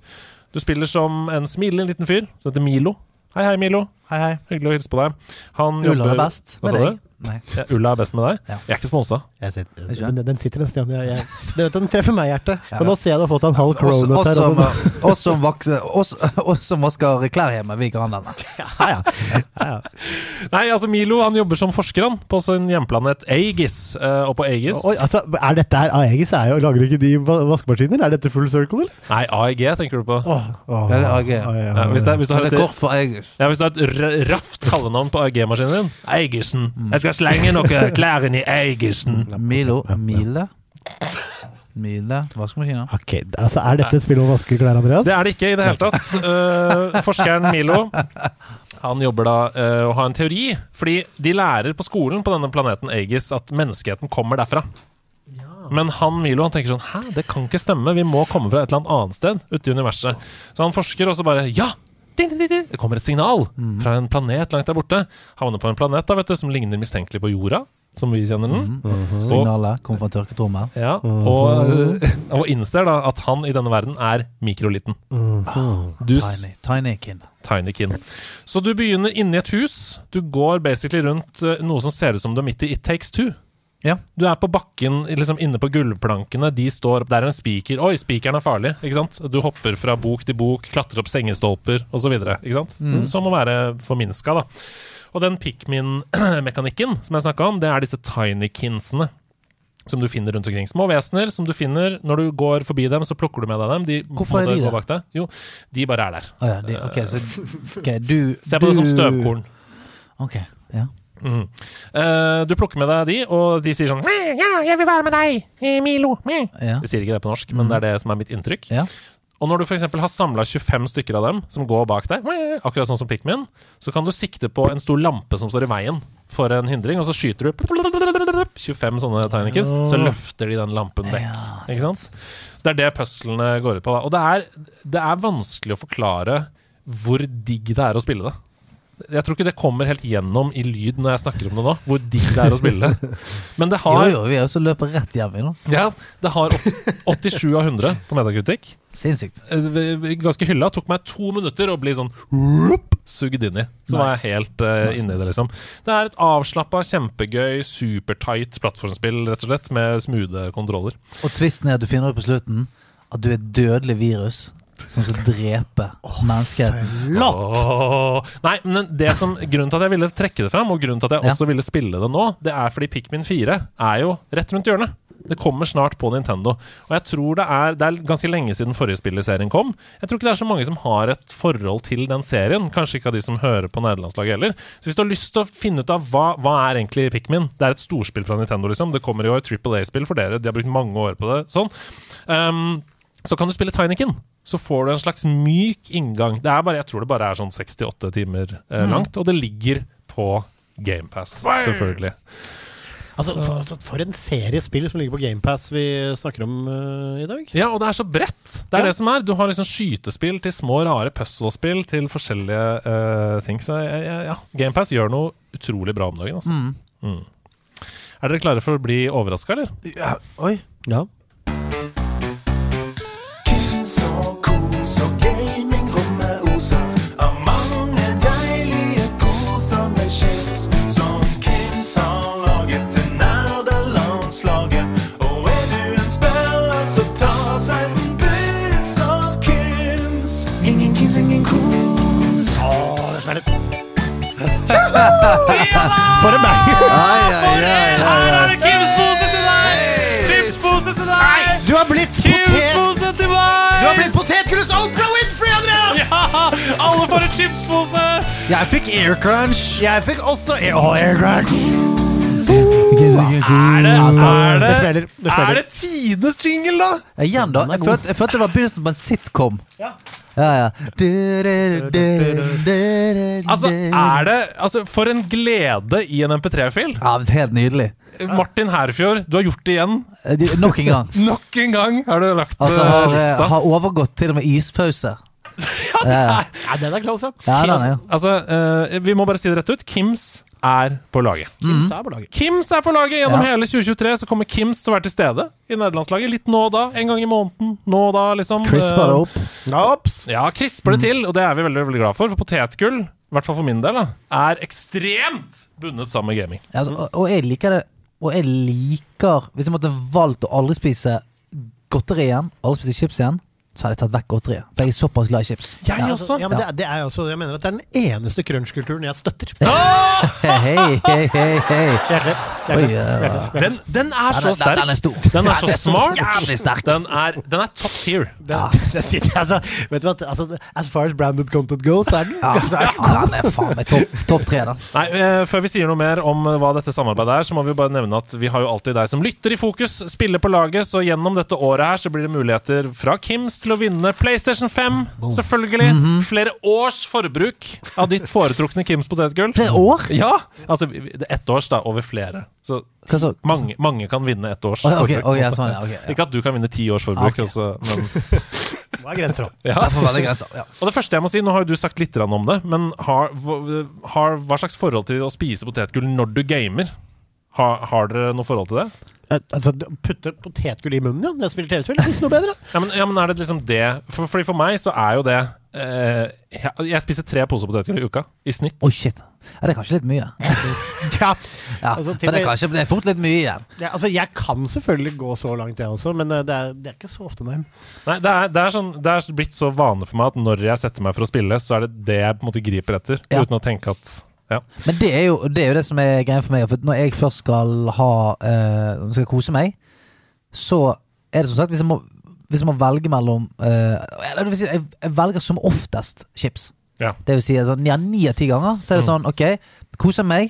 Du spiller som en smilende liten fyr som heter Milo. Hei, hei, Milo. Hei, hei. Hyggelig å hilse på deg. Han Ulla jobber er best med deg. Nei. Ja, Ulla er best med deg? Ja. Jeg er ikke sponsa. Den, den sitter en sted. Jeg, jeg, vet den treffer meg i hjertet. Ja. men nå ser jeg du har fått en halv krone her. som, *laughs* oss, som vasker klær hjemme, vi kan denne. *laughs* Ja, ja. Ja, ja. Nei, altså Milo han jobber som forsker han på sin hjemplanet Aegis. eh, og på Aegis Oi, altså, er dette her Aegis er jo, lager ikke de vaskemaskiner? Er dette full circle, eller? Nei, AEG tenker du på. Åh, Ja, det ja, Ja, hvis, du har Det et, for Aegis. ja, hvis du har et raft kallenavn på AEG-maskinen din Aegisen. Jeg skal slenge noen *laughs* klær inn i Aegisen. Milo Mile? Mile vaskemaskina. Ok, altså Er dette et spill om å vaske klær, Andreas? Det er det ikke i det hele tatt. Uh, forskeren Milo *laughs* han jobber da uh, og har en teori. Fordi de lærer på skolen på denne planeten Aegis at menneskeheten kommer derfra. Men han Milo han tenker sånn Hæ, det kan ikke stemme. Vi må komme fra et eller annet annet sted ute i universet. Så han forsker, og så bare Ja! Ding, ding, ding. Det kommer et signal fra en planet langt der borte. Havner på en planet da, vet du, som ligner mistenkelig på jorda, som vi kjenner den. Og, Signalet kom fra tørketrommelen. ja, og, *laughs* og innser da at han i denne verden er mikroliten. Du, Tiny. Tiny kin. Tiny Kin. Så du begynner inni et hus. Du går basically rundt eh, noe som ser ut som du er midt i It Takes Two. Ja. Du er på bakken, liksom inne på gulvplankene. De står opp. Der er en spiker. Oi, spikeren er farlig. ikke sant? Du hopper fra bok til bok, klatrer opp sengestolper osv. Som å være forminska, da. Og den Pikmin-mekanikken *clears throat* som jeg snakka om, det er disse tiny kinsene. Som du finner rundt omkring. Små vesener som du finner når du går forbi dem, så plukker du med deg dem. De Hvorfor er de der? bak deg. Jo, de bare er der. Oh, ja, de, okay, så okay, du *laughs* Se på det som støvkorn. Ok, ja. Mhm. Uh, du plukker med deg de, og de sier sånn Ja, jeg vil være med deg, eh, Milo. Ja. De sier ikke det på norsk, men det er det som er mitt inntrykk. Ja. Og når du f.eks. har samla 25 stykker av dem som går bak deg, akkurat sånn som Pikmin, så kan du sikte på en stor lampe som står i veien for en hindring, og så skyter du 25 sånne tiny så løfter de den lampen vekk. Ikke sant? Så det er det puzzlene går ut på. Da. Og det er, det er vanskelig å forklare hvor digg det er å spille det. Jeg tror ikke det kommer helt gjennom i lyd når jeg snakker om det nå, hvor digg det er å spille. *laughs* Men det har, jo, jo, vi er også løper rett hjem i nå. ja, det har 87 av 100 på metakritikk. Sinnssykt. Eh, Ganske hylla. Tok meg to minutter å bli sånn whoop, sugd inn i. Så var jeg helt uh, Nice, inne i det, liksom. Det er et avslappa, kjempegøy, supertight plattformspill, rett og slett, med smoothe kontroller. Og tvisten er at du finner ut på slutten at du er et dødelig virus som skal drepe menneskeheten. Åh. Nei, men det som, grunnen til at jeg ville trekke det fram, og grunnen til at jeg Ja. også ville spille det nå, det er fordi Pikmin 4 er jo rett rundt hjørnet. Det kommer snart på Nintendo. Og jeg tror det er Det er ganske lenge siden forrige spill i serien kom. Jeg tror ikke det er så mange som har et forhold til den serien. Kanskje ikke av de som hører på nederlandslaget heller. Så hvis du har lyst til å finne ut av hva, hva er egentlig Pikmin Det er et storspill fra Nintendo, liksom. Det kommer i et Triple A-spill for dere. De har brukt mange år på det. Sånn. Um, så kan du spille Tinykin. Så får du en slags myk inngang. Det er bare, jeg tror det bare er sånn 68 timer eh, langt, og det ligger på GamePass, selvfølgelig. Altså, for, altså, for en serie spill som ligger på GamePass vi snakker om uh, i dag. Ja, og det er så bredt. Det er Ja. det som er. Du har liksom skytespill til små, rare puzzlespill til forskjellige uh, ting. Så ja, ja, ja. GamePass gjør noe utrolig bra om dagen, altså. Mm. Er dere klare for å bli overraska, eller? Oi. Ja. Ingen singing coons. For en banger! Her er det. Kims-pose til deg! Chips-pose til deg! Du har blitt potet... Kims-pose til meg! Du har blitt potetgullets Oprah Winfrey, Andreas! Ja, alle får en chipspose! Jeg fikk Air Crunch! Jeg fikk også oh, Air Crunch. Er det, Altså, er det, det smeller, det smeller. Er det tidenes jingle, da? Igjen, da. Jeg følte, jeg følte det var begynnelsen på en sitcom. Ja. Ja, ja. Altså, er det Altså, for en glede i en MP3-fil. Ja, Helt nydelig. Martin Herfjord, du har gjort det igjen. Eh, Nok en gang. *laughs* Nok en gang har du lagt Altså, eh, har, eh, lista. har overgått til og med ispause. *laughs* Ja, ja. Ja, den er close, ja, den er ja. Altså, uh, vi må bare si det rett ut. Kims er på laget. Kims er på laget. Kims er på laget gjennom Ja. hele 2023. Så kommer Kims til å være til stede i nederlandslaget. Litt nå og da. En gang i måneden. Nå og da, liksom. Crisper det Eh, opp. Ja, crisper det til, og det er vi veldig veldig glad for. For potetgull, i hvert fall for min del, da, er ekstremt bundet sammen med gaming. Ja, altså, og, og jeg liker det Og jeg liker Hvis jeg måtte valgt å aldri spise godteri igjen, aldri spise chips igjen, så hadde jeg tatt vekk godteriet. For jeg er såpass glad i chips. Jeg Ja, også. ja, men det, er- det er også, jeg mener at det er den eneste crunch-kulturen jeg støtter. *laughs* Hei, hei, hei, hei. Hjertelig. Den, den er så den, sterk. den er stor. Den er så smart. Jævlig sterk. Den er, den er top tier. Den, ja. *laughs* sitter, altså, vet du hva, altså, As far as branded content goes, så er den Ja, Altså, er den ja, den er faen meg topp top tre, den. Nei, eh, Før vi sier noe mer om eh, hva dette samarbeidet er, så må vi bare nevne at vi har jo alltid deg som lytter i fokus, spiller på laget, så gjennom dette året her så blir det muligheter fra Kims til å vinne PlayStation 5. Selvfølgelig. Mhm. Flere års forbruk av ditt foretrukne Kims potetgull. Flere år? Ja! Altså det ett års, da, over flere. Så Hva så? mange, mange kan vinne ett års ja, forbruk. ok, ja, sånn, ja, ok, ja. Ikke at du kan vinne ti års forbruk, Ok. altså, men *laughs* Hva er grenser. Det. Ja. Og det første jeg må si, nå har jo du sagt litt om det, men har, hva- har, hva slags forhold til å spise potetgull når du gamer? Har, har dere noe forhold til det? Altså, putte potetgull i munnen, ja. Når jeg spiller TV-spill, det er noe bedre. Ja, men, ja, men er det liksom det for, Fordi for meg så er jo det eh, jeg, jeg spiser tre poser potetgull i uka, i snitt. Oi, shit. Ja, det er kanskje litt mye. *laughs* Ja. Ja, Altså, til for det er kanskje det er fort litt mye igjen. Ja, altså, jeg kan selvfølgelig gå så langt, jeg også, men eh, det er, det er ikke så ofte, nei. Nei, det er, det, er sånn, det er blitt så vane for meg at når jeg setter meg for å spille, så er det det jeg på en måte griper etter, Ja. uten å tenke at ja. Men det er, jo, det er jo det som er greia for meg. For når jeg først skal ha uh, skal kose meg, så er det som sagt Hvis jeg må, hvis jeg må velge mellom uh, jeg, jeg velger som oftest chips. Ja. Det vil si sånn, ja, ni av ti ganger så er det Mm. sånn OK, koser meg.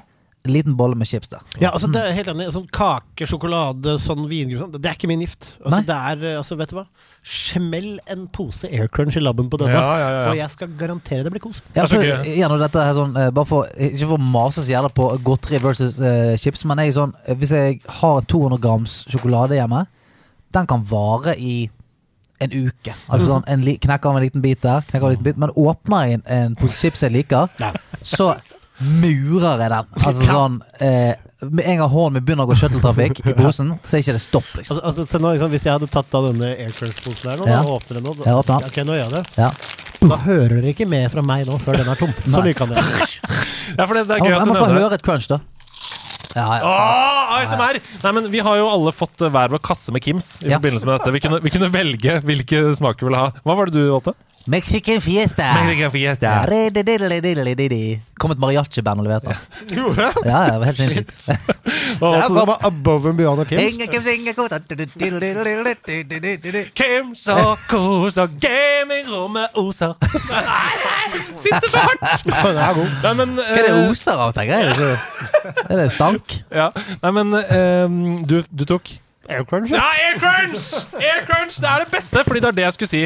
En liten bolle med chips der. Ja, altså, det er helt enig. Sånn kake, sjokolade, sånn vingruppe sånn, Det er ikke min gift. Altså, Nei. det er, eh, altså, vet du hva? Smell en pose Air Crunch i labben på denne, Ja, ja, ja, ja. og jeg skal garantere det blir kos. Ja, Det er så gøy. igjen, og dette er sånn, eh, bare for, Ikke for å mase så jævla på godteri versus eh, chips, men jeg er sånn, eh, hvis jeg har 200 grams sjokolade hjemme, den kan vare i en uke. Altså sånn, en li, Knekker av en liten bit der, knekker av en liten bit, men åpner jeg en, en pose chips jeg liker, Ja. så murer jeg den. Altså sånn eh, Med en gang hånden min begynner å gå shuttletrafikk i posen, så er ikke det stopp, liksom. Altså, altså, se nå, sant, hvis jeg hadde tatt av denne Air Crunch-posen her nå, Ja. og åpner den nå da, Jeg åpner. Ok, nå gjør jeg det. Ja. Da hører dere ikke mer fra meg nå før den er tom. *laughs* Så mye kan jeg. ja, for det, det er gøy jeg at du må få høre et crunch, da. Ja, ja. Ah, ASMR! Nei, men Vi har jo alle fått eh, hver vår kasse med Kims i Ja. forbindelse med dette. Vi kunne, vi kunne velge hvilke smaker vi ville ha. Hva var det du valgte? Mexican fiesta. Kom et mariachi-band og leverte. *laughs* Gjorde det? Ja, ja, det var helt sinnssykt. Det er meg above and beyond of Kims. Kims, og kos og gamingrommet oser. *laughs* Sitter for hardt! *laughs* Den er god. Nei, men Hva er det eh, oser av, tenker jeg? Er det stank? ja. Nei, men um, du, du tok Air Crunch. Ja, Aircrunch! Aircrunch! Det er det beste! Fordi det er det jeg skulle si.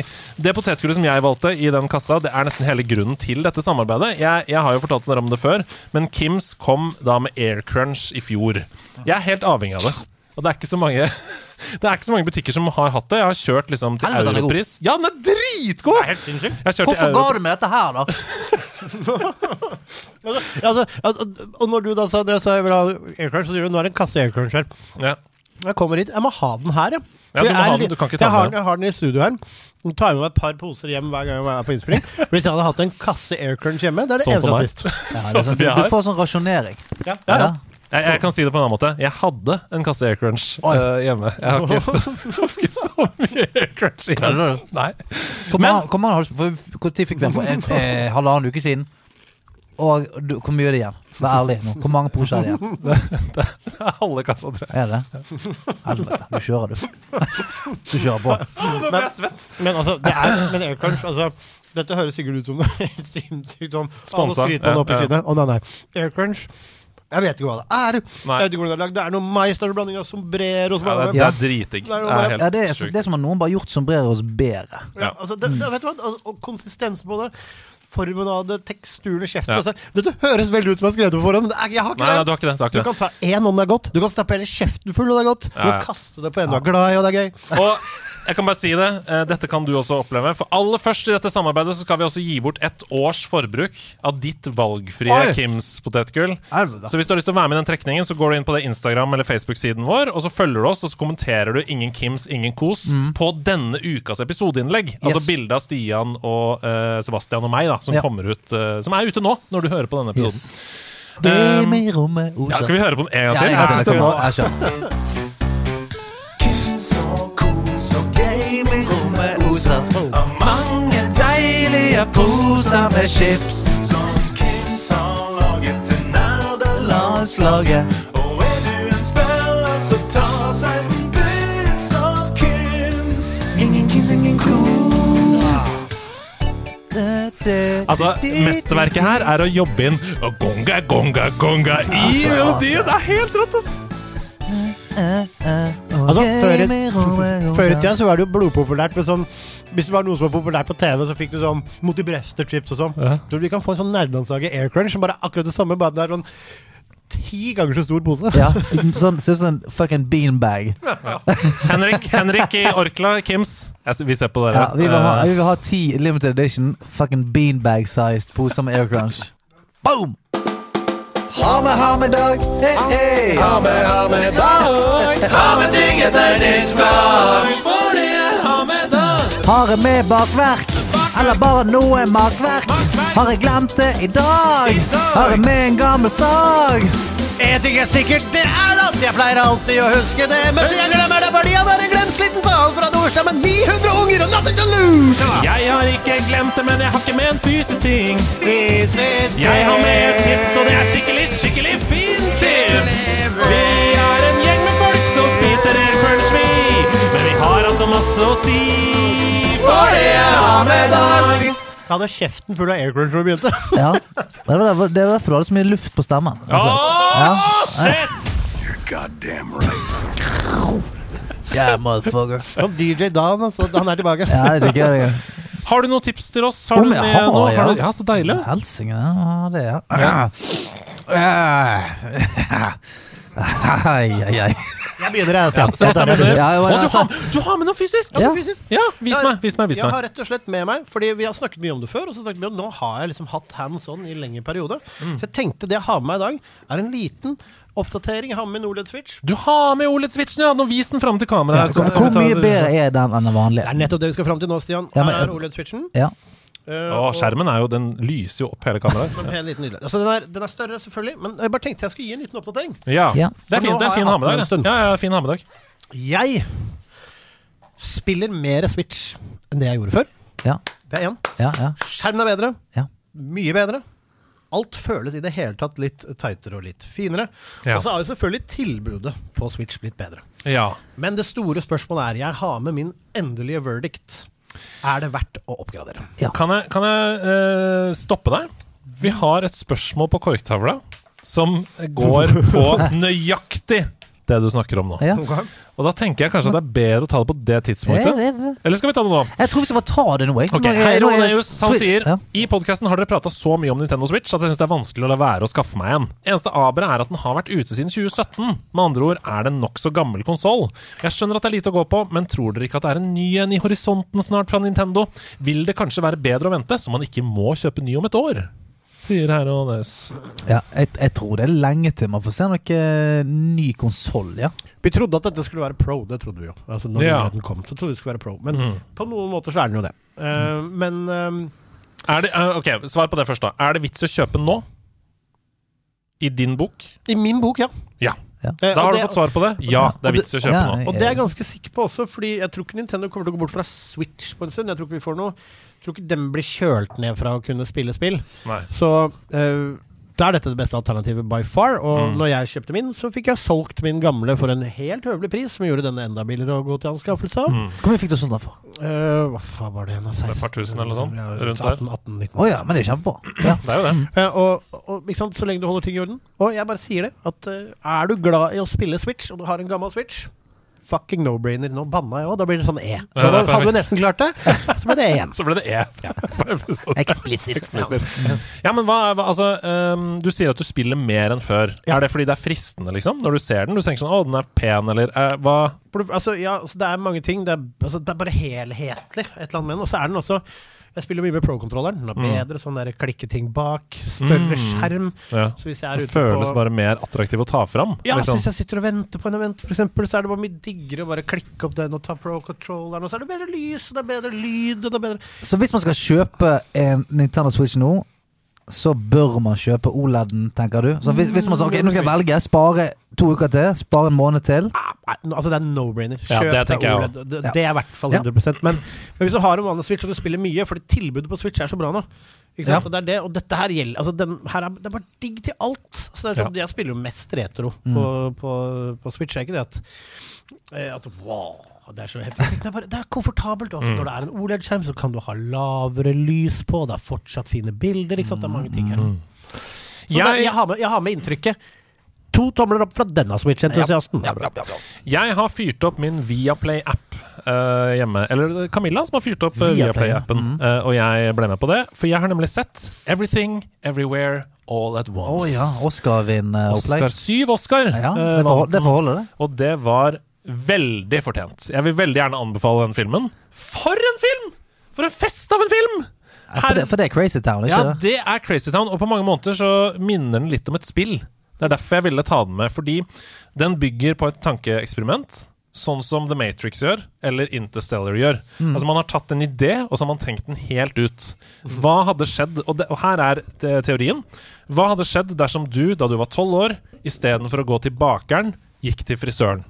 Det potetgullet som jeg valgte i den kassa, det er nesten hele grunnen til dette samarbeidet. Jeg, jeg har jo fortalt dere om det før, men Kims kom da med Aircrunch i fjor. Jeg er helt avhengig av det. Og det er ikke så mange *laughs* Det er ikke så mange butikker som har hatt det. Jeg har kjørt liksom til Helvete, den europris. Ja, den er dritgod! Det er helt sinnssykt. Jeg Hvorfor til ga du meg dette her, da? *laughs* altså, altså, og- når du da sa det, så jeg vil ha Air så sier du nå er det en kasse aircrunch her. Ja. Jeg kommer hit, jeg må ha den her, jeg. Ja, du må jeg ha den, du kan ikke ta jeg har, den den, jeg har den i studio her. Jeg tar med meg et par poser hjem hver gang jeg er på innspilling. *laughs* For Hvis jeg hadde hatt en kasse aircrunch hjemme, det er det Sånn eneste jeg har spist. Ja, det er Sånn sånn, du får sånn rasjonering. Ja, ja, ja. Jeg, jeg kan si det på en annen måte. Jeg hadde en kasse Air Crunch Oi. eh, hjemme. Jeg har ikke så, *laughs* ikke så mye Air Crunch igjen. Nei. Hvor mange, har du tid fikk du den? For en eh, halvannen uke siden? Og du, hvor mye er det igjen? Vær ærlig nå. Hvor mange poser er det igjen? *laughs* Det er halve kassa, tror jeg. Er det? Helvete. Du kjører, du. Du kjører på. Nå ble jeg svett. Men altså, det er Men Air Crunch altså, Dette høres sikkert ut som det er *laughs* helt sinnssykt sånn Sponsa. skryter Ja, ja. skinnet. Nei, nei. Air Crunch Jeg vet ikke hva det er. Nei. Jeg vet ikke hvordan Det er lagd. Det er noe mais, det er noe blanding av sombrero som Ja, det, er det er driting. Det er Det er helt Ja, det, er, det er som om noen bare har gjort sombreros bedre. Ja, altså, det, det, vet du hva? Altså, og konsistensen på det. Formen av det, teksturen kjeften. Ja. Altså, dette høres veldig ut som jeg har skrevet det på forhånd, men er, jeg har ikke Nei, nei, det. du ikke det. Du ikke det. kan ta én om det er godt. Du kan stappe hele kjeften full, og det er godt. Du kan kaste det på en du er glad i, og det er gøy. Og *laughs* jeg kan bare si det, eh, dette kan du også oppleve. For aller først i dette samarbeidet så skal vi også gi bort ett års forbruk av ditt valgfrie Oi! Kims potetgull. Så hvis du har lyst til å være med i den trekningen, så går du inn på det Instagram- eller Facebook-siden vår, og så følger du oss, og så kommenterer du 'Ingen Kims, ingen kos' på denne ukas episodeinnlegg. Altså Yes. bilde av Stian og uh, Sebastian og meg, da, som Ja. kommer ut uh, Som er ute nå, når du hører på denne episoden. Yes. Rommet Ja, skal vi høre på den en gang Ja, til? jeg, Jeg jeg, det jeg, jeg skjønner. Rommet oser av mange deilige poser med chips. som Kims har laget til nerdelandslaget. Og er du en spiller, så ta 16 bits av Kims. Ingen Kims, ingen kos. Altså, Mesterverket her er å jobbe inn gonga, gonga, gonga i melodien. Det er helt rått, ass! Altså, før i- *laughs* Før i tida så var det jo blodpopulært med sånn Hvis det var noe som var populært på TV, så fikk du sånn Moti Brester-chips og sånn. Ja. Så vi kan få en sånn nerdelandslag i Air Crunch som bare er akkurat det samme, bare det er sånn ti ganger så stor pose. Ja, sånn, ser ut som en fucking beanbag. *laughs* Henrik, Henrik i Orkla, Kims. Vi ser på dere. Ja, vi, vil ha, Eh, vi vil ha ti limited edition fucking beanbag-sized poser med Air Crunch. Boom! Ha med, ha med dag. Hey, hey. Ha med, ha med dag. Ha med ting etter ditt behag. For det er ha med dag. Har jeg med bakverk? Eller bare noe makverk? Har jeg glemt det i dag? Har jeg med en gammel sag? En ting er sikkert, det er at jeg pleier alltid å huske det. Men så jeg glemmer det fordi jeg er en glemsliten faen fra Nordstrand med 900 unger og nothing to lose. Jeg har ikke glemt det, men jeg har ikke med en fysisk ting. Jeg har med et tips, og det er skikkelig, skikkelig fin tips. Vi er en gjeng med folk som spiser en Crunch, vi. Men vi har altså masse å si. For det jeg har med dag. Jeg hadde kjeften full av Air Crunch da du begynte. *laughs* Ja, det var derfor, det var derfor du hadde så mye luft på stemmen. Åh, shit! Yeah, motherfucker. Og DJ Dan, altså, han er tilbake. Ja, det er ikke det. Har du noen tips til oss? Har Om du jeg med har, noe? ja. Har du, ja, så deilig. Helsingen, ja, det ja. Ai, ai, ai. Jeg begynner, jeg, Stian. Sebastian begynner. Ja, jo, ja, du, altså- har, du har med noe fysisk? Ja. Fysisk. Ja, vis meg. vis meg, vis Jeg meg. har rett og slett med meg, fordi vi har snakket mye om det før, og så snakket vi om nå har jeg liksom hatt hands on i en lengre periode. Mm. Så jeg tenkte det jeg har med meg i dag, er en liten oppdatering. Har med OLED-switch. Du har med OLED-switchen, ja! Nå vis den fram til kameraet. her, så Hvor mye bedre er den enn den Det er nettopp det vi skal fram til nå, Stian. Ja, men- er OLED-switchen. Ja. Uh, og- skjermen er jo Den lyser jo opp hele kameraet. *laughs* Altså, den, er, den er større, selvfølgelig, men jeg bare tenkte jeg skulle gi en liten oppdatering. Ja. Ja. Det er fint. Det er fin hammedag. Ja, ja, fin ha med dag. Jeg spiller mer Switch enn det jeg gjorde før. Ja, Det er én. ja, ja. Skjermen er bedre. Ja. Mye bedre. Alt føles i det hele tatt litt tightere og litt finere. Ja. Og så er jo selvfølgelig tilbudet på Switch blitt bedre. Ja. Men det store spørsmålet er Jeg har med min endelige verdict. Er det verdt å oppgradere? Kan jeg, kan jeg uh, stoppe deg? Vi har et spørsmål på korktavla som går *laughs* på nøyaktig det du snakker om nå. ja. Og da tenker jeg kanskje at det er bedre å ta det på det tidspunktet. Eller skal vi ta det nå? Jeg tror vi skal bare ta det nå, jeg. Okay. Hei, nå Eius, Roneus. Han sier ja. I podkasten har dere prata så mye om Nintendo Switch at jeg syns det er vanskelig å la være å skaffe meg en. Eneste aberet er at den har vært ute siden 2017. Med andre ord er det en nokså gammel konsoll. Jeg skjønner at det er lite å gå på, men tror dere ikke at det er en ny en i horisonten snart fra Nintendo? Vil det kanskje være bedre å vente, så man ikke må kjøpe ny om et år? Sier herr Roneus. Ja, jeg, jeg tror det er lenge til man får se noe eh, ny konsoll, ja. Vi trodde at dette skulle være pro, det trodde vi jo. Altså Når Ja. kom, så trodde vi det skulle være pro. Men mm. på noen måter så er den jo det. Eh, men eh, Er det, uh, ok, Svar på det først, da. Er det vits å kjøpe nå? I din bok? i min bok, ja. Ja. Ja. Da har har du fått svar på det? Ja, det er vits i å kjøpe Ja, nå. Og det er jeg ganske sikker på også, fordi jeg tror ikke Nintendo kommer til å gå bort fra Switch på en stund. Jeg tror ikke vi får noe tror ikke den blir kjølt ned fra å kunne spille spill. Nei. Så eh, da er dette det beste alternativet by far. Og Mm. når jeg kjøpte min, så fikk jeg solgt min gamle for en helt høvelig pris, som gjorde denne enda billigere å gå til anskaffelse av. Mm. Hvor mye fikk du sånn da for? Uh, hva faen var det? nå? Et par tusen eller noe sånt, Ja, rundt 18, 18, 19. Å ja, men det er kjempebra. Ja. Det er jo det. Uh, og, og ikke sant, Så lenge du holder ting i orden. Og jeg bare sier det, at uh, er du glad i å spille Switch, og du har en gammel Switch Fucking no-brainer. Nå banna jeg òg, da blir det sånn E. Så er da hadde vi nesten klart det. Så ble det E igjen. *laughs* Så ble det E. *laughs* Explicit Explicit Eksplisitt. Ja, men hva, hva Altså, um, du sier at du spiller mer enn før. Ja. Er det fordi det er fristende, liksom? Når du ser den? Du tenker sånn Å, den er pen, eller eh, hva Altså, ja, altså, det er mange ting. Det er, altså, det er bare helhetlig, et eller annet med den. Og så er den også Jeg spiller mye med pro-kontrolleren. Den er Mm. bedre sånn der klikketing bak. Større Mm. skjerm. ja. Så hvis jeg er Det på føles bare mer attraktiv å ta fram. ja, så liksom. hvis jeg sitter og venter på en event, eksempel, så er det bare mye diggere å bare klikke opp den og ta pro-controlleren, og så er det bedre lys, og det er bedre lyd, og det er bedre Så hvis man skal kjøpe en Nintendo Switch nå, så bør man kjøpe OLED-en, tenker du? Så hvis, hvis man så, ok, nå skal jeg velge, spare to uker til, spare en måned til Ah, nei, Altså, det er no-brainer. Ja, det OLED. Det, Ja. det er i hvert fall 100% men, men hvis du har en vanlig Switch og du spiller mye, fordi tilbudet på Switch er så bra nå ikke sant? Ja. Og det er det, og dette her gjelder altså den her er, Det er bare digg til alt. Så det er sånn, Jeg spiller jo mest retro Mm. på, på, på Switch. Det er ikke det at, eh, at Wow, det er så heftig. Det er, bare, det er komfortabelt. Også. Mm. Når det er en OLED-skjerm, så kan du ha lavere lys på. Det er fortsatt fine bilder. Ikke sant? Det er mange ting her. Mm. Så det, jeg, har med, jeg har med inntrykket. To tomler opp fra denne Switch-entusiasten. Jeg har fyrt opp min Viaplay-app uh, hjemme. Eller Camilla som har fyrt opp uh, Viaplay, Viaplay-appen. mm. uh, og jeg ble med på det, for jeg har nemlig sett Everything, Everywhere, All at Å Once. ja, Oscar-vinn-opplegg. Oscar, syv Oscar! Ja, det får, det forholder det. Og det var veldig fortjent. Jeg vil veldig gjerne anbefale den filmen. For en film! For en fest av en film! Her, For det, for det er Crazy Town, ikke Ja, det? er Crazy Town, og på mange måter så minner den litt om et spill. Det er derfor jeg ville ta den med, fordi den bygger på et tankeeksperiment. Sånn som The Matrix gjør, eller Interstellar gjør. Mm. Altså Man har tatt en idé, og så har man tenkt den helt ut. Hva hadde skjedd Og, det, og her er te teorien. Hva hadde skjedd dersom du, da du var tolv år, istedenfor å gå til bakeren, gikk til frisøren?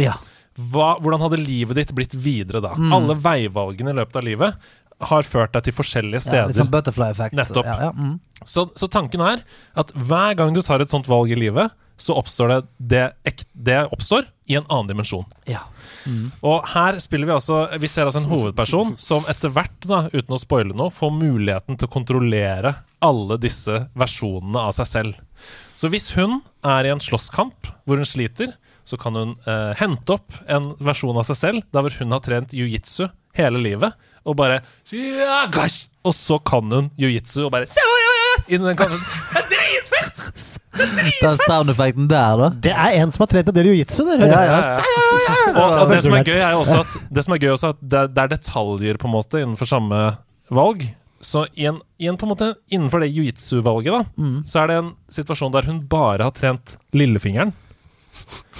Ja. Hva, hvordan hadde livet ditt blitt videre da? Mm. Alle veivalgene i løpet av livet har ført deg til forskjellige ja steder. litt sånn butterfly effect. Nettopp. Ja, ja, mm. Så, så tanken er at hver gang du tar et sånt valg i livet, så oppstår det det, ek, det oppstår i en annen dimensjon. ja. Og her spiller vi altså Vi ser altså en hovedperson som etter hvert, da, uten å spoile noe, får muligheten til å kontrollere alle disse versjonene av seg selv. Så hvis hun er i en slåsskamp hvor hun sliter, så kan hun eh, hente opp en versjon av seg selv der hvor hun har trent jiu-jitsu hele livet, og bare Og så kan hun jiu-jitsu og bare «Så, ja, ja, ja!» inn i den kampen. Det er! Den soundeffekten der, da. Det er en som har trent en del jiu-jitsu Ja, Ja, ja. Og, og det som er gøy, er jo også at, det som er gøy også at det, det er detaljer på en måte innenfor samme valg. Så igjen, en, på en måte innenfor det jiu-jitsu-valget, da, Mm. så er det en situasjon der hun bare har trent lillefingeren.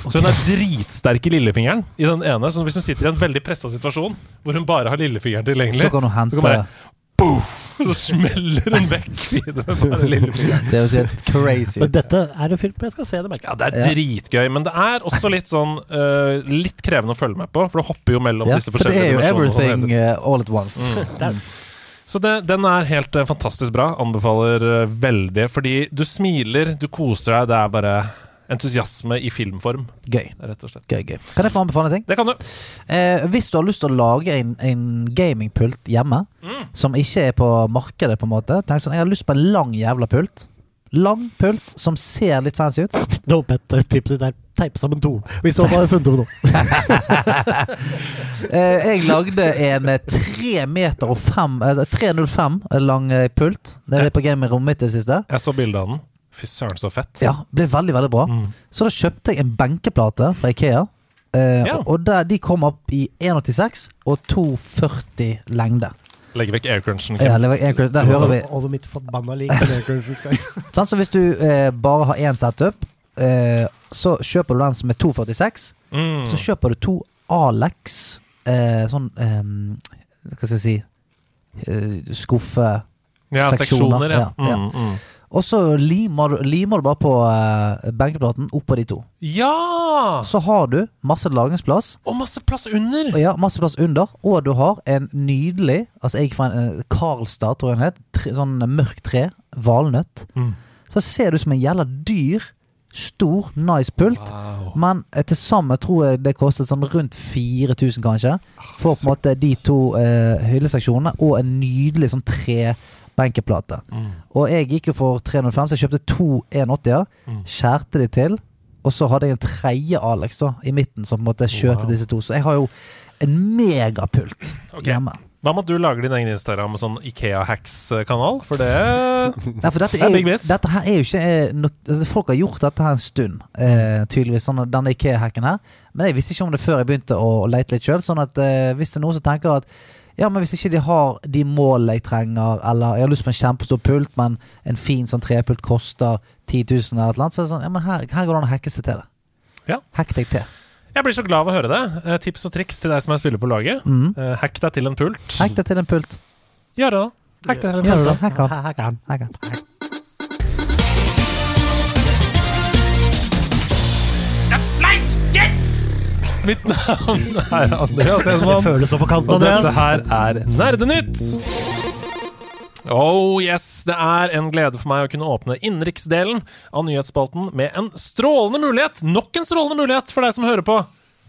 Så hun er dritsterk i lillefingeren i den ene. Så hvis hun sitter i en veldig pressa situasjon hvor hun bare har lillefingeren tilgjengelig, Så kan hun hente kan bare- Boof! Så smeller hun vekk lillefingeren. Det høres helt crazy Men dette er en film jeg skal se det, merker Ja, det er Ja. dritgøy, men det er også litt sånn uh, Litt krevende å følge med på, for det hopper jo mellom Ja, disse for det er jo everything uh, all at once. *laughs* Det er- Så det, den er helt uh, fantastisk bra. Anbefaler uh, veldig. Fordi du smiler, du koser deg. Det er bare entusiasme i filmform, Gøy. rett og slett. gøy, gøy. Kan jeg få anbefale en ting? Det kan du. Eh, hvis du har lyst til å lage en, en gamingpult hjemme, Mm. som ikke er på markedet, på en måte Tenk sånn, Jeg har lyst på en lang jævla pult. Lang pult som ser litt fancy ut. *laughs* Nå, Petter, tipset ditt er teipe sammen to. Hvis du hadde funnet over noe. *laughs* Eh, jeg lagde en 3 meter og 5 altså 305 lang eh, pult. Det er på gamingrommet mitt i det siste. Jeg så bildet av den. Fy søren, så fett. Ja, ble veldig, veldig bra. Mm. Så da kjøpte jeg en benkeplate fra Ikea. Eh, Ja. Og der, de kom opp i 1,86 og 2,40 lengde. Legg vekk aircrunchen. Ja, var en- der hører vi Over mitt forbanna lik. *laughs* Sånn, så hvis du eh, bare har én setup, eh, så kjøper du den som er 246. Mm. Så kjøper du to Alex eh, sånn eh, Hva skal jeg si eh, Skuffe Ja, seksjoner, seksjoner, ja. ja, ja. Mm, mm. Og så limer, limer du bare på eh, benkeplaten oppå de to. Ja! Så har du masse lagringsplass. Og masse plass under! Ja, masse plass under. Og du har en nydelig Altså jeg gikk fra en Karlstad, tror jeg den het. Tre, sånn mørkt tre. Valnøtt. Mm. Så ser du som en jævla dyr, stor, nice pult. Wow. Men eh, til sammen tror jeg det kostet sånn rundt 4000, kanskje. For på en måte de to eh, hylleseksjonene og en nydelig sånn tre-benkeplate. Mm. Og jeg gikk jo for 305, så jeg kjøpte to 180-er. Mm. Skjærte de til. Og så hadde jeg en tredje Alex da i midten som på en måte kjørte Wow. disse to. Så jeg har jo en megapult okay. hjemme. Hva med at du lager din egen Instagram med sånn Ikea Hacks-kanal? For det *laughs* Nei, for dette, *laughs* er er, big miss. dette her er jo ikke eh, nok, altså, Folk har gjort dette her en stund, eh, tydeligvis, sånn, denne Ikea-hacken her. Men jeg visste ikke om det før jeg begynte å, å lete litt sjøl. Sånn at eh, hvis det er noen som tenker at ja, men hvis ikke de har de målene jeg trenger, eller jeg har lyst på en kjempestor pult, men en fin sånn trepult koster 10 000 eller et eller annet, så er det sånn Ja, men her, her går det an å hacke seg til det. Ja. Hack deg til. Jeg blir så glad av å høre det. Eh, tips og triks til deg som er spiller på laget. Mm. Eh, hack deg til en pult. Hack deg til en pult. Gjør det, da. Hack deg til en pult. Gjør det? Hack han. Hack han. Mitt navn er Andreas Det Hedman. føles så på kanten, Og dette her er Nerdenytt. Oh yes, det er en glede for meg å kunne åpne innenriksdelen av nyhetsspalten med en strålende mulighet. Nok en strålende mulighet for deg som hører på.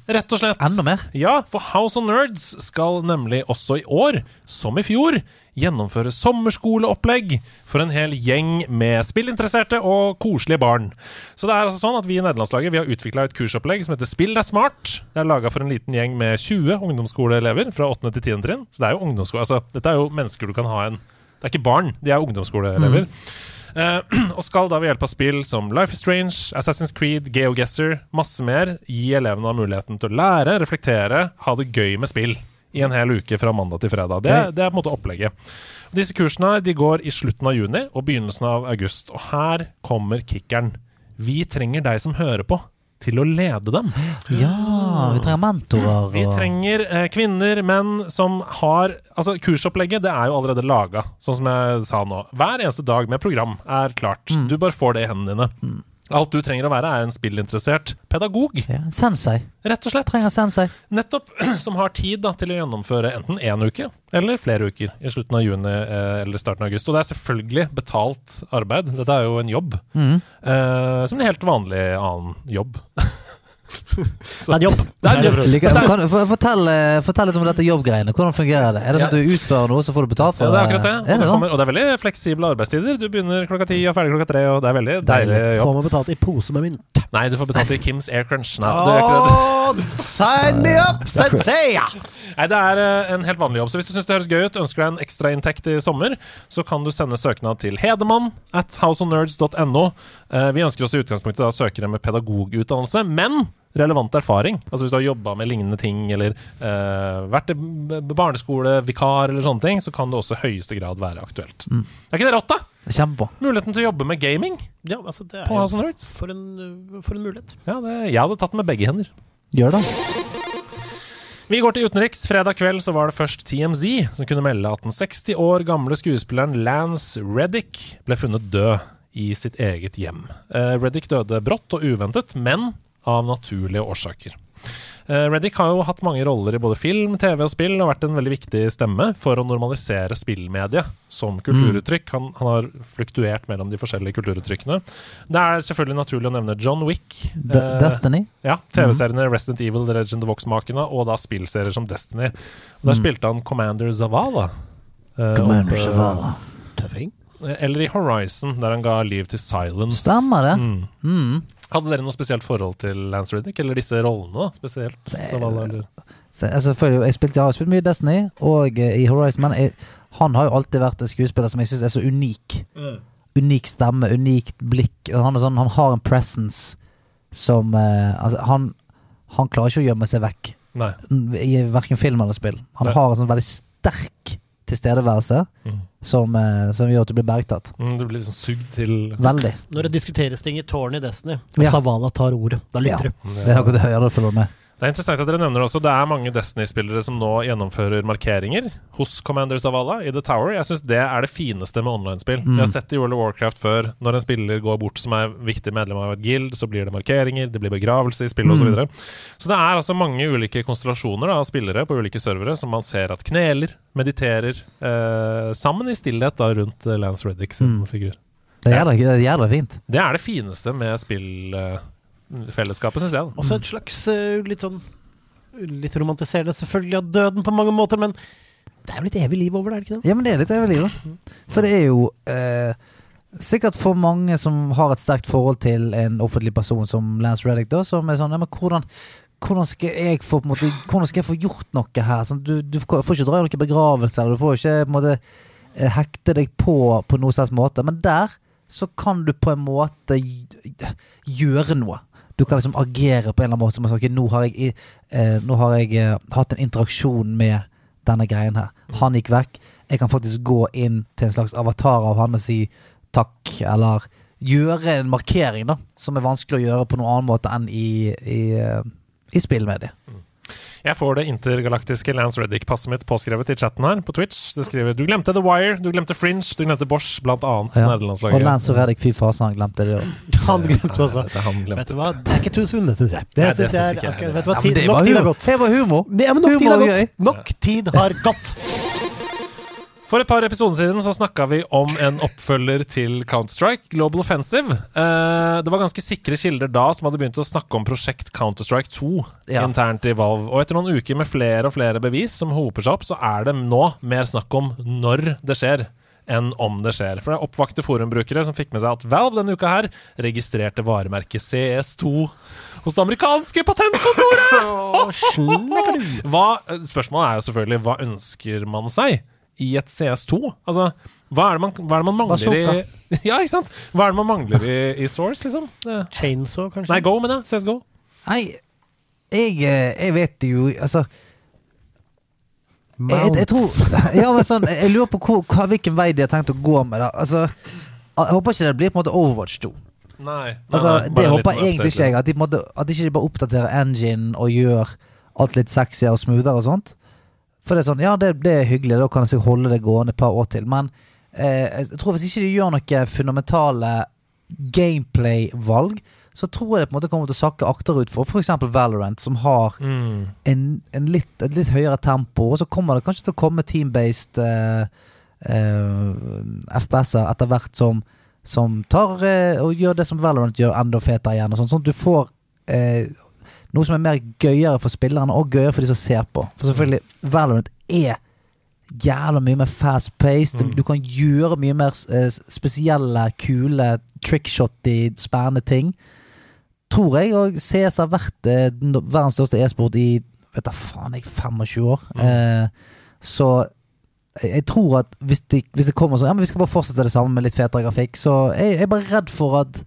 Rett og slett. Enda mer. Ja, for House of Nerds skal nemlig også i år, som i fjor, gjennomføre sommerskoleopplegg for en hel gjeng med spillinteresserte og koselige barn. Så det er altså sånn at vi i nederlandslaget vi har utvikla et kursopplegg som heter Spill deg smart. Det er laga for en liten gjeng med 20 ungdomsskoleelever fra 8. til 10. trinn. Så det er jo ungdomsskole, altså dette er jo mennesker du kan ha en Det er ikke barn, de er ungdomsskoleelever. Eh, *clears throat* og skal da ved hjelp av spill som Life is Strange, Assassin's Creed, GeoGuessr, masse mer, gi elevene muligheten til å lære, reflektere, ha det gøy med spill i en hel uke fra mandag til fredag. Det, det er på en måte opplegget. Disse kursene de går i slutten av juni og begynnelsen av august. Og her kommer kickeren. Vi trenger deg som hører på, til å lede dem. Ja, vi trenger mentorer. Vi trenger eh, kvinner, menn som har Altså, kursopplegget det er jo allerede laga, sånn som jeg sa nå. Hver eneste dag med program er klart. Du bare får det i hendene dine. Alt du trenger å være, er en spillinteressert pedagog, ja, en sensei. rett og slett. Trenger sensei. Nettopp. *clears throat* Som har tid da, til å gjennomføre enten én uke eller flere uker i slutten av juni eh, eller starten av august. Og det er selvfølgelig betalt arbeid. Dette er jo en jobb. Mm. Eh, som en helt vanlig annen jobb. *laughs* *laughs* Det er jobb. Det er jobb. Like, kan, fortell, eh, fortell litt om dette jobbgreiene. Hvordan fungerer det? Er det sånn at du utfører noe, så får du betalt for Ja, det er akkurat det. Er Og det det, sånn? kommer, og det er veldig fleksible arbeidstider. Du begynner klokka ti og er ferdig klokka tre, og det er veldig deilig jobb. Får man betalt i pose med mynt? Nei, du får betalt i Kims Air Crunch. Nei, det er, det. Sign me up, sensei! *laughs* Nei, det er eh, en helt vanlig jobb. Så hvis du syns det høres gøy ut, ønsker deg en ekstrainntekt i sommer, så kan du sende søknad til hedemann at houseofnerds.no. Eh, vi ønsker oss i utgangspunktet da søkere med pedagogutdannelse, men relevant erfaring. Altså Hvis du har jobba med lignende ting, eller uh, vært i b- b- barneskole, vikar eller sånne ting, så kan det også i høyeste grad være aktuelt. Mm. Er ikke det rått, da? Kjempe. Muligheten til å jobbe med gaming Ja, altså, det er på House of Nerds. for en, uh, for en mulighet. Ja, det, jeg hadde tatt den med begge hender. Gjør det. Vi går til utenriks. Fredag kveld så var det først TMZ som kunne melde at den 60 år gamle skuespilleren Lance Reddick ble funnet død i sitt eget hjem. Eh, Reddick døde brått og uventet, men av naturlige årsaker. Reddik Reddick har jo hatt mange roller i både film, TV og spill, og vært en veldig viktig stemme for å normalisere spillmediet som kulturuttrykk. Han, han har fluktuert mellom de forskjellige kulturuttrykkene. Det er selvfølgelig naturlig å nevne John Wick. De eh, Destiny. ja, TV-seriene Resident Evil, The Legend of Vox-makene, og da spillserier som Destiny. Og Der spilte han Commander Zavala. eh, Commander opp, Zavala. Tøffing. Eller i Horizon, der han ga liv til Silence. Stemmer det. Mm. Mm. Hadde dere noe spesielt forhold til Lance Riddick, eller disse rollene, da, spesielt? Eller? Så, altså, jeg, spilte, jeg har spilt mye Destiny og uh, i Horizon, men jeg, han har jo alltid vært en skuespiller som jeg syns er så unik. Unik stemme, unikt blikk. Han, sånn, han har en presence som uh, altså, han, han klarer ikke å gjemme seg vekk Nei. i verken film eller spill. Han Nei. har en sånn veldig sterk tilstedeværelse Mm. som, eh, som gjør at du blir bergtatt. Mm, du blir liksom sugd til Veldig. Når det diskuteres ting i tårnet i Destiny, og Ja. Savala tar ordet, da Ja. lytter du. Det er akkurat det hører du følger med. Det er interessant at dere nevner også Det er mange Destiny-spillere som nå gjennomfører markeringer hos Commanders of Alla i The Tower. Jeg syns det er det fineste med online-spill. Mm. Vi har sett det i World of Warcraft før. Når en spiller går bort som er viktig medlem av et guild, så blir det markeringer, det blir begravelse i spillet Mm. osv. Så, så det er altså mange ulike konstellasjoner da, av spillere på ulike servere som man ser at kneler, mediterer eh, sammen i stillhet da, rundt eh, Lance Reddick sin Mm. figur. Det er det, det er det fint. Det er det fineste med spillfellesskapet, syns jeg. Da. Også et slags eh, litt sånn Litt romantiserende selvfølgelig av døden på mange måter, men det er jo litt evig liv over det, er det ikke det? Ja, men det er litt evig liv, da. For det er jo eh, sikkert for mange som har et sterkt forhold til en offentlig person som Lance Reddick, da, som er sånn Ja, men hvordan hvordan skal jeg få, på måte, hvordan skal jeg få gjort noe her? Sånn, du, du får ikke dra i noen begravelse, eller du får ikke på en måte, eh, hekte deg på på noen slags måte. Men der så kan du på en måte gjøre noe. Du kan liksom agere på en eller annen måte. Som at, ok, nå har jeg, eh, nå har jeg eh, hatt en interaksjon med denne greien her. Han gikk vekk. Jeg kan faktisk gå inn til en slags avatar av han og si takk, eller gjøre en markering, da. Som er vanskelig å gjøre på noen annen måte enn i, i, eh, i spillmediet. Jeg får det intergalaktiske Lance Reddick-passet mitt påskrevet i chatten her på Twitch. Det skriver Du glemte The Wire, du glemte Fringe, du glemte Bosch, blant annet. Ja. Og Lance Reddick, fy fasen, han glemte det òg. *laughs* Han glemte også. Det er han glemte. Vet du hva, det er ikke too soon, det syns jeg. Det, Nei, det syns jeg ikke jeg ok. Vet du hva, tid, ja, det nok var tid har gått. Det var humor. Ja, men nok Humor tid har gått. Nok tid har gått. For et par episoder siden så snakka vi om en oppfølger til Counter-Strike, Global Offensive. Eh, det var ganske sikre kilder da som hadde begynt å snakke om prosjekt Counter-Strike 2 Ja. internt i Valve. Og etter noen uker med flere og flere bevis som hoper seg opp, så er det nå mer snakk om når det skjer. Enn om det skjer. For det er oppvakte forumbrukere som fikk med seg at Valve denne uka her registrerte varemerket CS2 hos det amerikanske patentkontoret! *laughs* Hva, spørsmålet er jo selvfølgelig hva ønsker man seg i et CS2? Altså, hva er det man, hva er det man mangler i *laughs* Ja, ikke sant? Hva er det man mangler i, i Source, liksom? Det, Chainsaw, kanskje? nei, Go, mener jeg. CSGO. Nei, jeg, eh, jeg vet jo Altså jeg, jeg, tror *laughs* Ja, men sånn Jeg lurer på hvor, hva, hvilken vei de har tenkt å gå med det. Altså Jeg håper ikke det blir på en måte Overwatch 2. Nei. nei, Altså, nei, det håper egentlig ikke jeg. At de, på en måte, at ikke bare oppdaterer engine og gjør alt litt sexy og smoothere og sånt. For det er sånn, ja, det, det er hyggelig, da kan jeg holde det gående et par år til. Men eh, jeg tror hvis ikke de gjør noen fundamentale gameplay-valg, så tror jeg det på en måte kommer til å sakke akterut for f.eks. Valorant, som har Mm. en, en litt, et litt høyere tempo, og så kommer det kanskje til å komme team-based eh, eh, FPS-er etter hvert som, som tar eh, og gjør det som Valorant gjør, enda fetere igjen. Og sånn, sånn at du får eh, noe som er mer gøyere for spillerne, og gøyere for de som ser på. For selvfølgelig, Valorant er jævla mye mer fast-paced. Mm. Du kan gjøre mye mer eh, spesielle, kule, trickshotty, spennende ting. Tror jeg, og CS har vært eh, den verdens største e-sport i vet da faen, jeg 25 år. Mm. Eh, så jeg, tror at hvis det, hvis det kommer sånn Ja, men vi skal bare fortsette det samme med litt fetere grafikk, så jeg, jeg er bare redd for at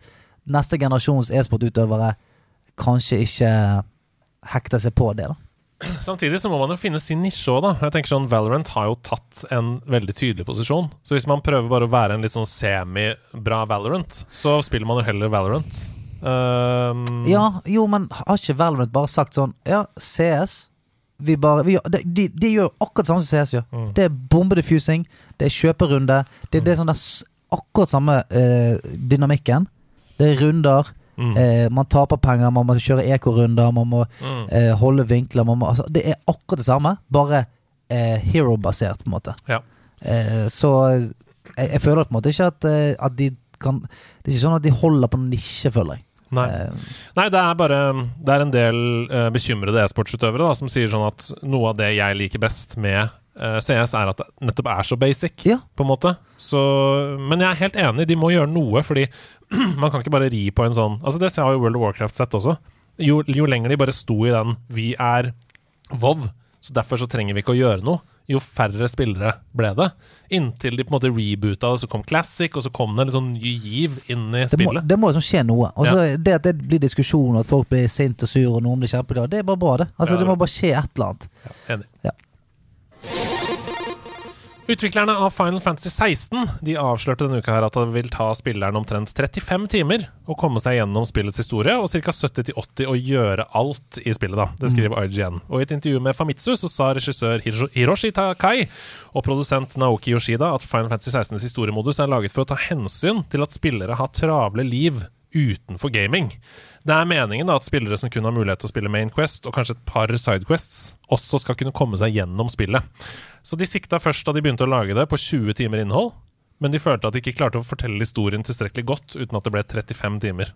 neste generasjons e-sportutøvere kanskje ikke hekter seg på det, da. Samtidig så må man jo finne sin nisje òg, da. Jeg tenker sånn, Valorant har jo tatt en veldig tydelig posisjon. Så hvis man prøver bare å være en litt sånn semi-bra Valorant, så spiller man jo heller Valorant. Um, Ja, jo, men har ikke Valorant bare sagt sånn Ja, CS, vi bare vi, de, de, de gjør akkurat samme som CS gjør. Mm. Det er bombedifusing, det er kjøperunde. Det, det er sånn der akkurat samme eh, dynamikken. Det er runder. Mm. Eh, man taper penger, man må kjøre ekorunder, man må Mm. eh, holde vinkler. Man må, altså, det er akkurat det samme, bare eh, hero-basert, på en måte. Ja. Eh, så jeg, jeg føler på en måte ikke at, eh, at de kan Det er ikke sånn at de holder på nisje, føler jeg. Nei. Eh, Nei, det er bare Det er en del bekymrede e-sportsutøvere som sier sånn at noe av det jeg liker best med CS, er at det nettopp er så basic, Ja. på en måte. Så, men jeg er helt enig, de må gjøre noe, fordi *clears throat* man kan ikke bare ri på en sånn Altså, det har jo World of Warcraft sett også. Jo, jo lenger de bare sto i den 'vi er Vov', så derfor så trenger vi ikke å gjøre noe. Jo færre spillere ble det. Inntil de på en måte reboota, og så kom Classic, og så kom det en sånn ny giv inn i det, må, spillet. det må liksom skje noe. Altså, ja. Det at det blir diskusjon, at folk blir sinte og sure, og noen blir kjempeglade, det er bare bra, det. Altså Ja, Det det- må bare skje et eller annet. Enig. Ja. Utviklerne av Final Fantasy 16 De avslørte denne uka her at det vil ta spilleren omtrent 35 timer å komme seg gjennom spillets historie, og ca. 70-80 å gjøre alt i spillet. da Det skriver IGN. Og I et intervju med Famitsu så sa regissør Hiroshi Takai og produsent Naoki Yoshida at Final Fantasy 16s historiemodus er laget for å ta hensyn til at spillere har travle liv utenfor gaming. Det er meningen da at spillere som kun har mulighet til å spille Main Quest og kanskje et par Sidequests, også skal kunne komme seg gjennom spillet. Så de sikta først da de begynte å lage det, på 20 timer innhold, men de følte at de ikke klarte å fortelle historien tilstrekkelig godt uten at det ble 35 timer.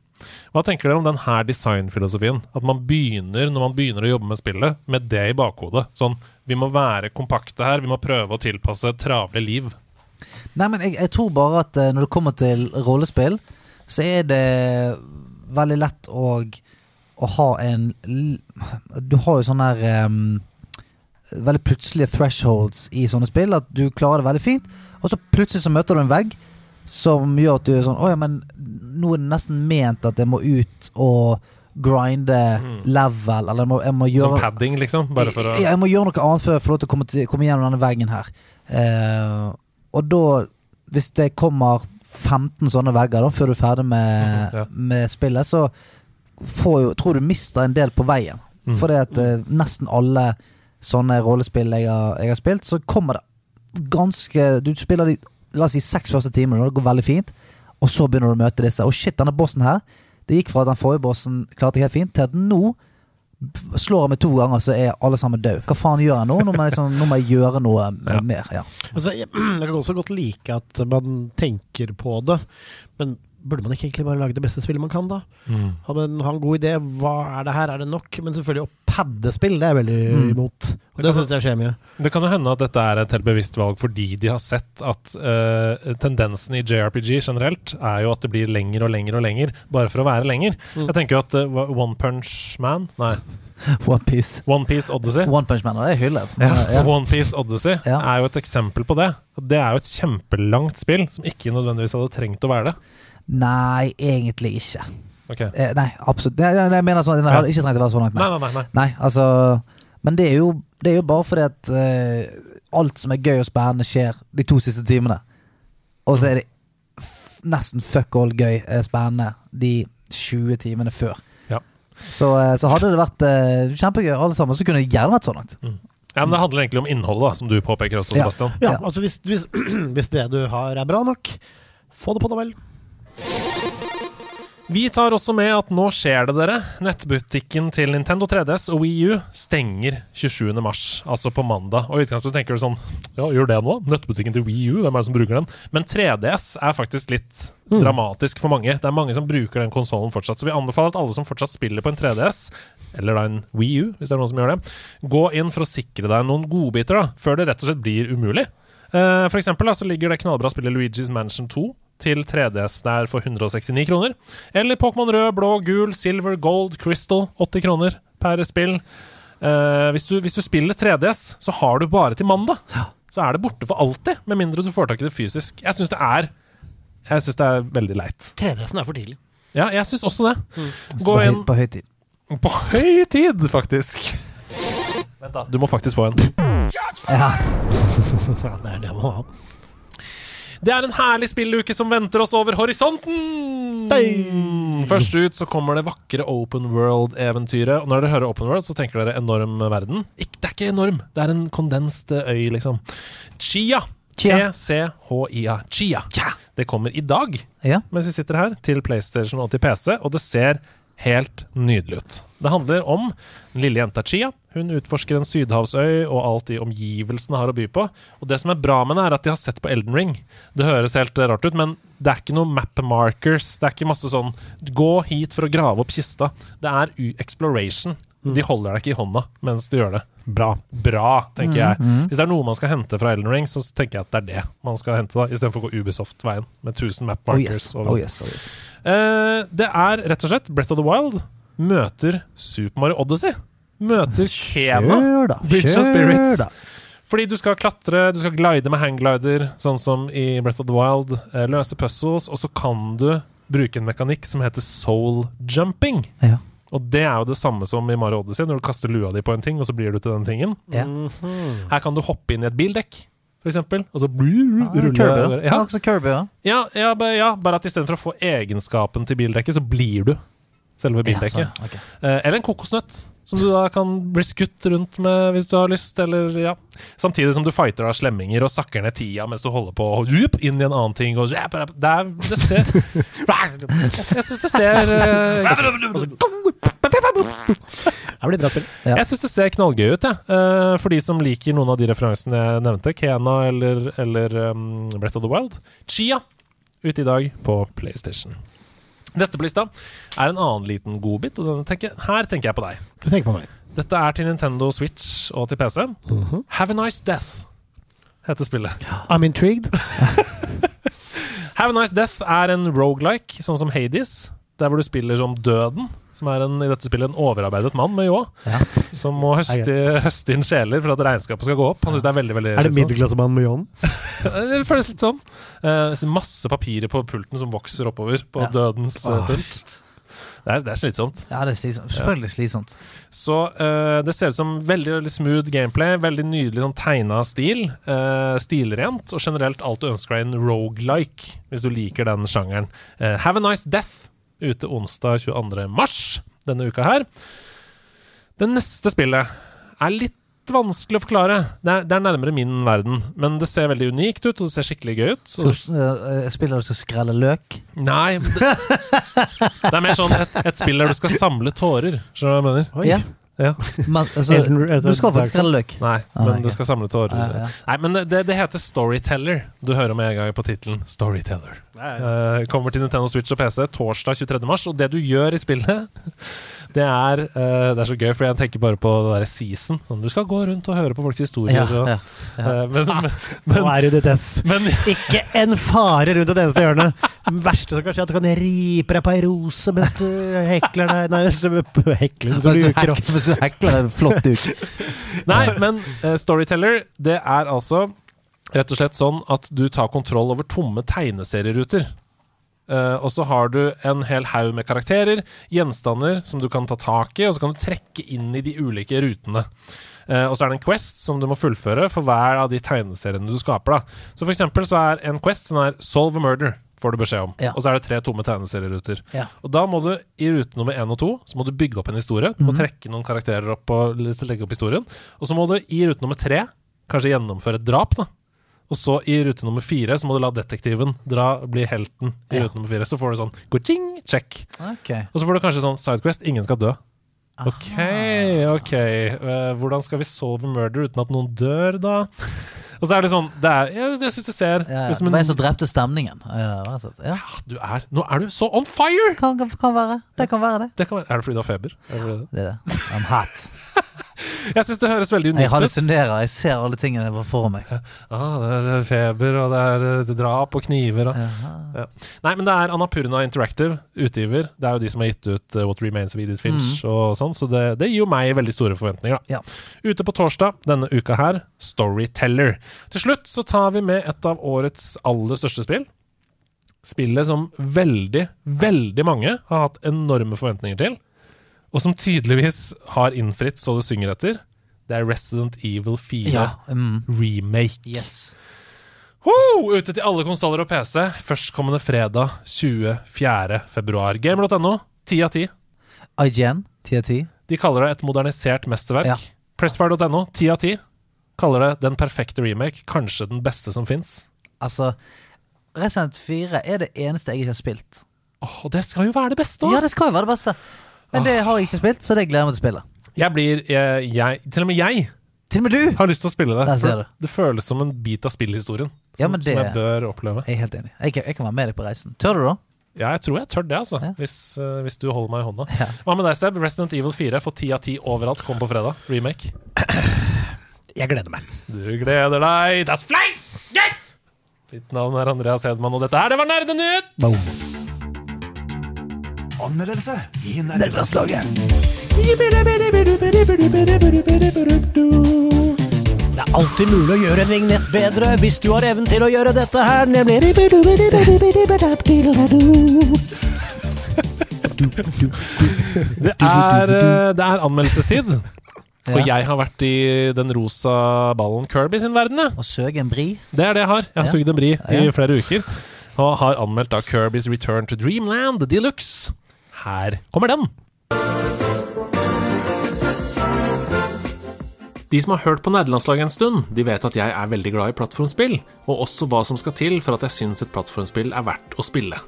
Hva tenker dere om denne designfilosofien? At man begynner, når man begynner å jobbe med spillet, med det i bakhodet. Sånn, vi må være kompakte her, vi må prøve å tilpasse travle liv. Nei, men jeg, jeg tror bare at eh, når det kommer til rollespill, så er det veldig lett å, å ha en Du har jo sånne her um, Veldig plutselige thresholds i sånne spill. At du klarer det veldig fint, og så plutselig så møter du en vegg som gjør at du er sånn Å ja, men nå er det nesten ment at jeg må ut og grinde level, eller jeg må, jeg må gjøre Som padding, liksom. Bare for å ja, jeg må gjøre noe annet før jeg får lov til å komme, til, komme gjennom denne veggen her. Uh, og da, hvis det kommer 15 sånne vegger da, før du er ferdig med, *laughs* ja. med spillet, så får jo, tror du mister en del på veien. Mm. Fordi at eh, nesten alle sånne rollespill jeg har, jeg har spilt, så kommer det ganske Du spiller de la oss si seks første timene, og det går veldig fint, og så begynner du å møte disse. Og shit, denne bossen her Det gikk fra at den forrige bossen klarte helt fint, til at nå slår jeg meg to ganger, så er alle sammen døde. Hva faen gjør jeg nå? Nå må jeg, liksom, nå må jeg gjøre noe *laughs* Ja. mer. Ja. Altså, jeg, *clears throat* jeg kan også godt like at man tenker på det, men burde man ikke egentlig bare lage det beste spillet man kan, da? Mm. Ha en, ha en god idé. Hva er det her? Er det nok? Men selvfølgelig å padde spill, det er jeg veldig Mm. imot. Og Det det syns jeg skjer mye. Det kan jo hende at dette er et helt bevisst valg fordi de har sett at uh, tendensen i JRPG generelt er jo at det blir lenger og lenger og lenger, bare for å være lenger. Mm. Jeg tenker jo at uh, One Punch Man Nei, *laughs* One Piece. One Piece Odyssey. One Punch Man, det er hyllet. Ja, ja. One Piece Odyssey Ja. er jo et eksempel på det. Det er jo et kjempelangt spill som ikke nødvendigvis hadde trengt å være det. Nei, egentlig ikke. Okay. Eh, nei, absolutt. Jeg, jeg mener sånn, Den hadde ikke trengt å være så langt. Nei, Nei. nei, nei. nei. nei, altså Men det er jo, det er jo bare fordi at eh, alt som er gøy og spennende, skjer de to siste timene. Og så er det f nesten fuck all gøy eh, spennende de 20 timene før. Ja. Så, eh, så hadde det vært eh, kjempegøy, alle sammen, så kunne det gjerne vært så langt. Ja, men Det handler egentlig om innholdet, da, som du påpeker også, Sebastian. Ja, Ja. altså hvis, hvis, *clears throat* hvis det du har er bra nok, få det på deg vel. Vi tar også med at nå skjer det, dere. Nettbutikken til Nintendo 3DS og Wii U stenger 27. mars, altså på mandag. Og i utgangspunktet tenker du sånn Ja, gjør det nå? Nettbutikken til Wii U, hvem er det som bruker den? Men 3DS er faktisk litt dramatisk for mange. Det er mange som bruker den konsollen fortsatt. Så vi anbefaler at alle som fortsatt spiller på en 3DS, eller da en Wii U, hvis det er noen som gjør det, gå inn for å sikre deg noen godbiter, da, før det rett og slett blir umulig. Eh, For eksempel da, så ligger det knallbra spillet Luigi's Mansion 2 til 3DS der for 169 kroner. Eller Pokémon rød, blå, gul, silver, gold, crystal. 80 kroner per spill. Eh, hvis, du, hvis du spiller 3DS, så har du bare til mandag. Så er det borte for alltid, med mindre du får tak i det fysisk. Jeg syns det er det er veldig leit. 3DS-en er for tidlig. Ja, jeg syns også det. Gå på, høy, inn på høy tid. på høy tid, faktisk. Vent, da. Du må faktisk få en. Ja. *laughs* Ja, det er det man må ha. Det er en herlig spilluke som venter oss over horisonten! Først ut så kommer det vakre Open World-eventyret. Og når dere hører Open World, så tenker dere enorm verden. Ikk, det er ikke enorm, det er en kondenst øy, liksom. Chia. Chia. T-C-H-I-A. Chia. Det kommer i dag, Ja. mens vi sitter her, til PlayStation og til PC, og det ser helt nydelig ut. Det handler om den lille jenta Chia. Hun utforsker en sydhavsøy og alt de omgivelsene har å by på. Og det som er bra med det, er at de har sett på Elden Ring. Det høres helt rart ut, men det er ikke noe map markers. Det er ikke masse sånn Gå hit for å grave opp kista. Det er exploration. De holder deg ikke i hånda mens de gjør det. Bra. Bra, tenker jeg. Hvis det er noe man skal hente fra Elden Ring, så tenker jeg at det er det man skal hente, da istedenfor å gå Ubisoft-veien med 1000 map Oh markers. yes. Oh yes, oh yes. Uh, det er rett og slett Breath of the Wild møter Super Mario Odyssey. Møter Kena. Kjør da. Bridge of Spirits. da. Fordi du skal klatre, du skal glide med hangglider, sånn som i Breath of the Wild. eh, løse puzzles, og så kan du bruke en mekanikk som heter soul jumping. Ja. Og det er jo det samme som i Mario Odyssey, når du kaster lua di på en ting, og så blir du til den tingen. Ja. Her kan du hoppe inn i et bildekk, for eksempel, og så blir, Ah, ruller ja. Ja, også Kirby, ja. Ja, ja, ja, bare at istedenfor å få egenskapen til bildekket, så blir du selve bildekket. Ja, okay. Eh, eller en kokosnøtt, som du da kan bli skutt rundt med hvis du har lyst, eller ja. Samtidig som du fighter av slemminger og sakker ned tida mens du holder på og jup, inn i en annen ting. Og, det, er, det ser Jeg syns det ser eh, Det blir bra spill. Ja. Jeg syns det ser knallgøy ut, jeg. Eh, for de som liker noen av de referansene jeg nevnte. Kena eller, eller um, Breath of the Wild. Chia ute i dag på PlayStation. Neste på lista er en annen liten godbit, og tenker, her tenker jeg på deg. Du tenker på meg. Dette er til Nintendo Switch og til PC. Have a Nice Death heter spillet. I'm intrigued. *laughs* Have a Nice Death er en roguelike, sånn som Hades. Der hvor du spiller som Døden, som er en, i dette spillet en overarbeidet mann med ljå. Ja. Som må høste, høste inn sjeler for at regnskapet skal gå opp. Han synes det er veldig, veldig Er det middelklassemann med ljåen? *laughs* Det føles litt sånn. Uh, masse papirer på pulten som vokser oppover på Ja. dødens uh, pult. Det er, det er slitsomt. Ja, det er slitsomt. Selvfølgelig slitsomt. Så uh, det ser ut som veldig, veldig smooth gameplay, veldig nydelig sånn tegna stil. Uh, stilrent, og generelt alt du ønsker deg en rogelike, hvis du liker den sjangeren. Uh, Have a Nice Death, ute onsdag 22. mars denne uka her. Det neste spillet er litt vanskelig å forklare. Det er, det er nærmere min verden, men det ser veldig unikt ut, og det ser skikkelig gøy ut. Så så uh, spiller du som å skrelle løk? nei, det, det er mer sånn et, et spill der du skal samle tårer. Skjønner du hva jeg mener? Oi. Ja. Ja. Men, altså, du skal få skrelle løk. Nei, Ah, men du skal samle tårer. Ja, ja. Nei, men det, det heter Storyteller. Du hører med en gang på tittelen Storyteller. Eh, kommer til Nintendo Switch og PC torsdag 23. mars, og det du gjør i spillet, *laughs* det er uh, Det er så gøy, for jeg tenker bare på det derre season. Sånn, du skal gå rundt og høre på folks historier. Ja, og, ja. eh, men, *laughs* men, Nå er det ditt ess. men Ikke en fare rundt et eneste hjørne. Det verste som kan skje, er at du kan ripe deg på ei rose mens du hekler deg Nei, du hekler mens du luker opp. Du hekler flott duk. Nei, men uh, Storyteller, det er altså rett og slett sånn at du tar kontroll over tomme tegneserieruter. Uh, og så har du en hel haug med karakterer, gjenstander som du kan ta tak i, og så kan du trekke inn i de ulike rutene. Uh, og så er det en quest som du må fullføre for hver av de tegneseriene du skaper. da. Så for eksempel så er en quest den er 'Solve a murder', får du beskjed om. Ja. Og så er det tre tomme tegneserieruter. Ja. Og da må du i rute nummer én og to Så må du bygge opp en historie. Du må trekke noen karakterer opp og legge opp historien. Og så må du i rute nummer tre kanskje gjennomføre et drap. da Og så i rute nummer fire så må du la detektiven dra bli helten. I Ja. rute nummer fire Så får du sånn go-ching, check. Okay. Og så får du kanskje sånn sidequest ingen skal dø. Ok, ok. Uh, hvordan skal vi solve murder uten at noen dør, da? Og så er det sånn det er, Jeg, jeg syns du ser Ja, som det var jeg som drepte stemningen. Ja, ja. du er, Nå er du så on fire! Kan, kan, kan være. Det kan være det. Det kan være, er det fordi du har feber? Er det det? Det er det. I'm hot. *laughs* Jeg syns det høres veldig unikt ut. hallusinerer. Jeg ser alle tingene jeg for meg. Ah, det er feber, og det er eh, drap og kniver. Og. Ja. Nei, men det er Annapurna Interactive, utgiver. Det er jo de som har gitt ut eh, What Remains of Edith Finch og sånn, så det, det gir jo meg veldig store forventninger, da. Ja. Ute på torsdag denne uka her, Storyteller. Til slutt så tar vi med et av årets aller største spill. Spillet som veldig, veldig mange har hatt enorme forventninger til, og som tydeligvis har innfridd så det synger etter. Det er Resident Evil 4 Ja. um, remake. Yes. Ho! Ute til alle konsoller og PC førstkommende fredag 24. februar. Game.no, 10 av 10. IGN 10 av 10. De kaller det et modernisert mesterverk. Ja. Pressfire.no 10 av 10. Kaller det den perfekte remake, kanskje den beste som fins. Altså, Resident 4 er det eneste jeg ikke har spilt. Åh, oh, det skal jo være det beste Ja, det skal jo være det beste. Men det har jeg ikke spilt, så det gleder jeg meg til å spille. Jeg blir jeg, jeg, Til og med jeg Til og med du! har lyst til å spille det. Der ser for du. Det føles som en bit av spillhistorien. Som, Ja, men det- som jeg bør oppleve. Jeg er helt enig. Jeg kan, jeg kan være med deg på reisen. Tør du, da? Ja, jeg tror jeg tør det, altså. Ja. Hvis, eh, hvis du holder meg i hånda. Ja. Hva med deg, Seb? Resident Evil 4 får 10 av 10 overalt. Kom på fredag. Remake. *clears throat* Jeg gleder meg. Du gleder deg. Das Fleisch! Get! Mitt navn er Andreas Hedman, og dette her, det var Nerdenytt! Anmeldelse i nerdelandslaget. Det er alltid mulig å gjøre en vignett bedre hvis du har evnen til å gjøre dette her, nemlig Det er, eh, det er anmeldelsestid. Og jeg har vært i den rosa ballen Kirby sin verden, jeg. Og søg en bri? Det er det jeg har. Jeg har Ja. sugd en bri i flere uker. Og har anmeldt da Kirbys Return to Dreamland Deluxe. Her kommer den. De som har hørt på nerdelandslaget en stund, de vet at jeg er veldig glad i plattformspill, og også hva som skal til for at jeg syns et plattformspill er verdt å spille.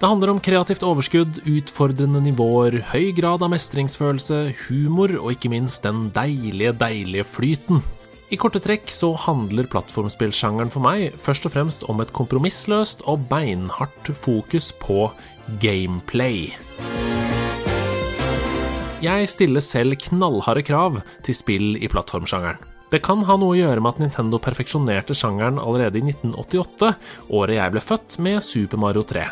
Det handler om kreativt overskudd, utfordrende nivåer, høy grad av mestringsfølelse, humor og ikke minst den deilige, deilige flyten. I korte trekk så handler plattformspillsjangeren for meg først og fremst om et kompromissløst og beinhardt fokus på gameplay. Jeg stiller selv knallharde krav til spill i plattformsjangeren. Det kan ha noe å gjøre med at Nintendo perfeksjonerte sjangeren allerede i 1988, året jeg ble født, med Super Mario 3.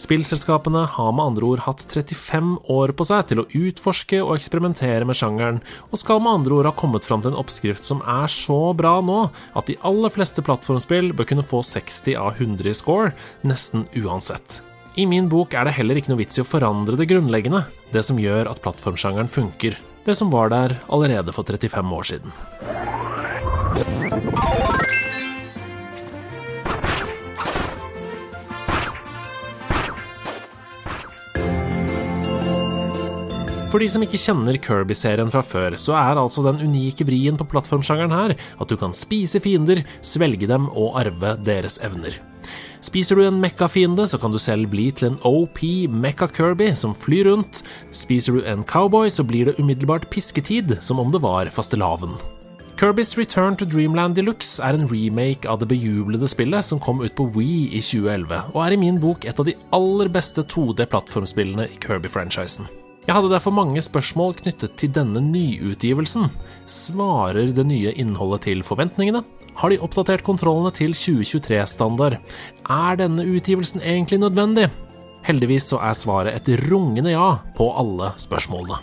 Spillselskapene har med andre ord hatt 35 år på seg til å utforske og eksperimentere med sjangeren, og skal med andre ord ha kommet fram til en oppskrift som er så bra nå at de aller fleste plattformspill bør kunne få 60 av 100 i score, nesten uansett. I min bok er det heller ikke noe vits i å forandre det grunnleggende, det som gjør at plattformsjangeren funker, det som var der allerede for 35 år siden. For de som ikke kjenner Kirby-serien fra før, så er altså den unike vrien på plattformsjangeren her at du kan spise fiender, svelge dem og arve deres evner. Spiser du en mekka-fiende, så kan du selv bli til en OP Mekka-Kirby som flyr rundt. Spiser du en cowboy, så blir det umiddelbart pisketid, som om det var fastelavn. Kirbys Return to Dreamland Deluxe er en remake av det bejublede spillet som kom ut på Wii i 2011, og er i min bok et av de aller beste 2D-plattformspillene i Kirby-franchisen. Jeg hadde derfor mange spørsmål knyttet til denne nyutgivelsen. Svarer det nye innholdet til forventningene? Har de oppdatert kontrollene til 2023-standard? Er denne utgivelsen egentlig nødvendig? Heldigvis så er svaret et rungende ja på alle spørsmålene.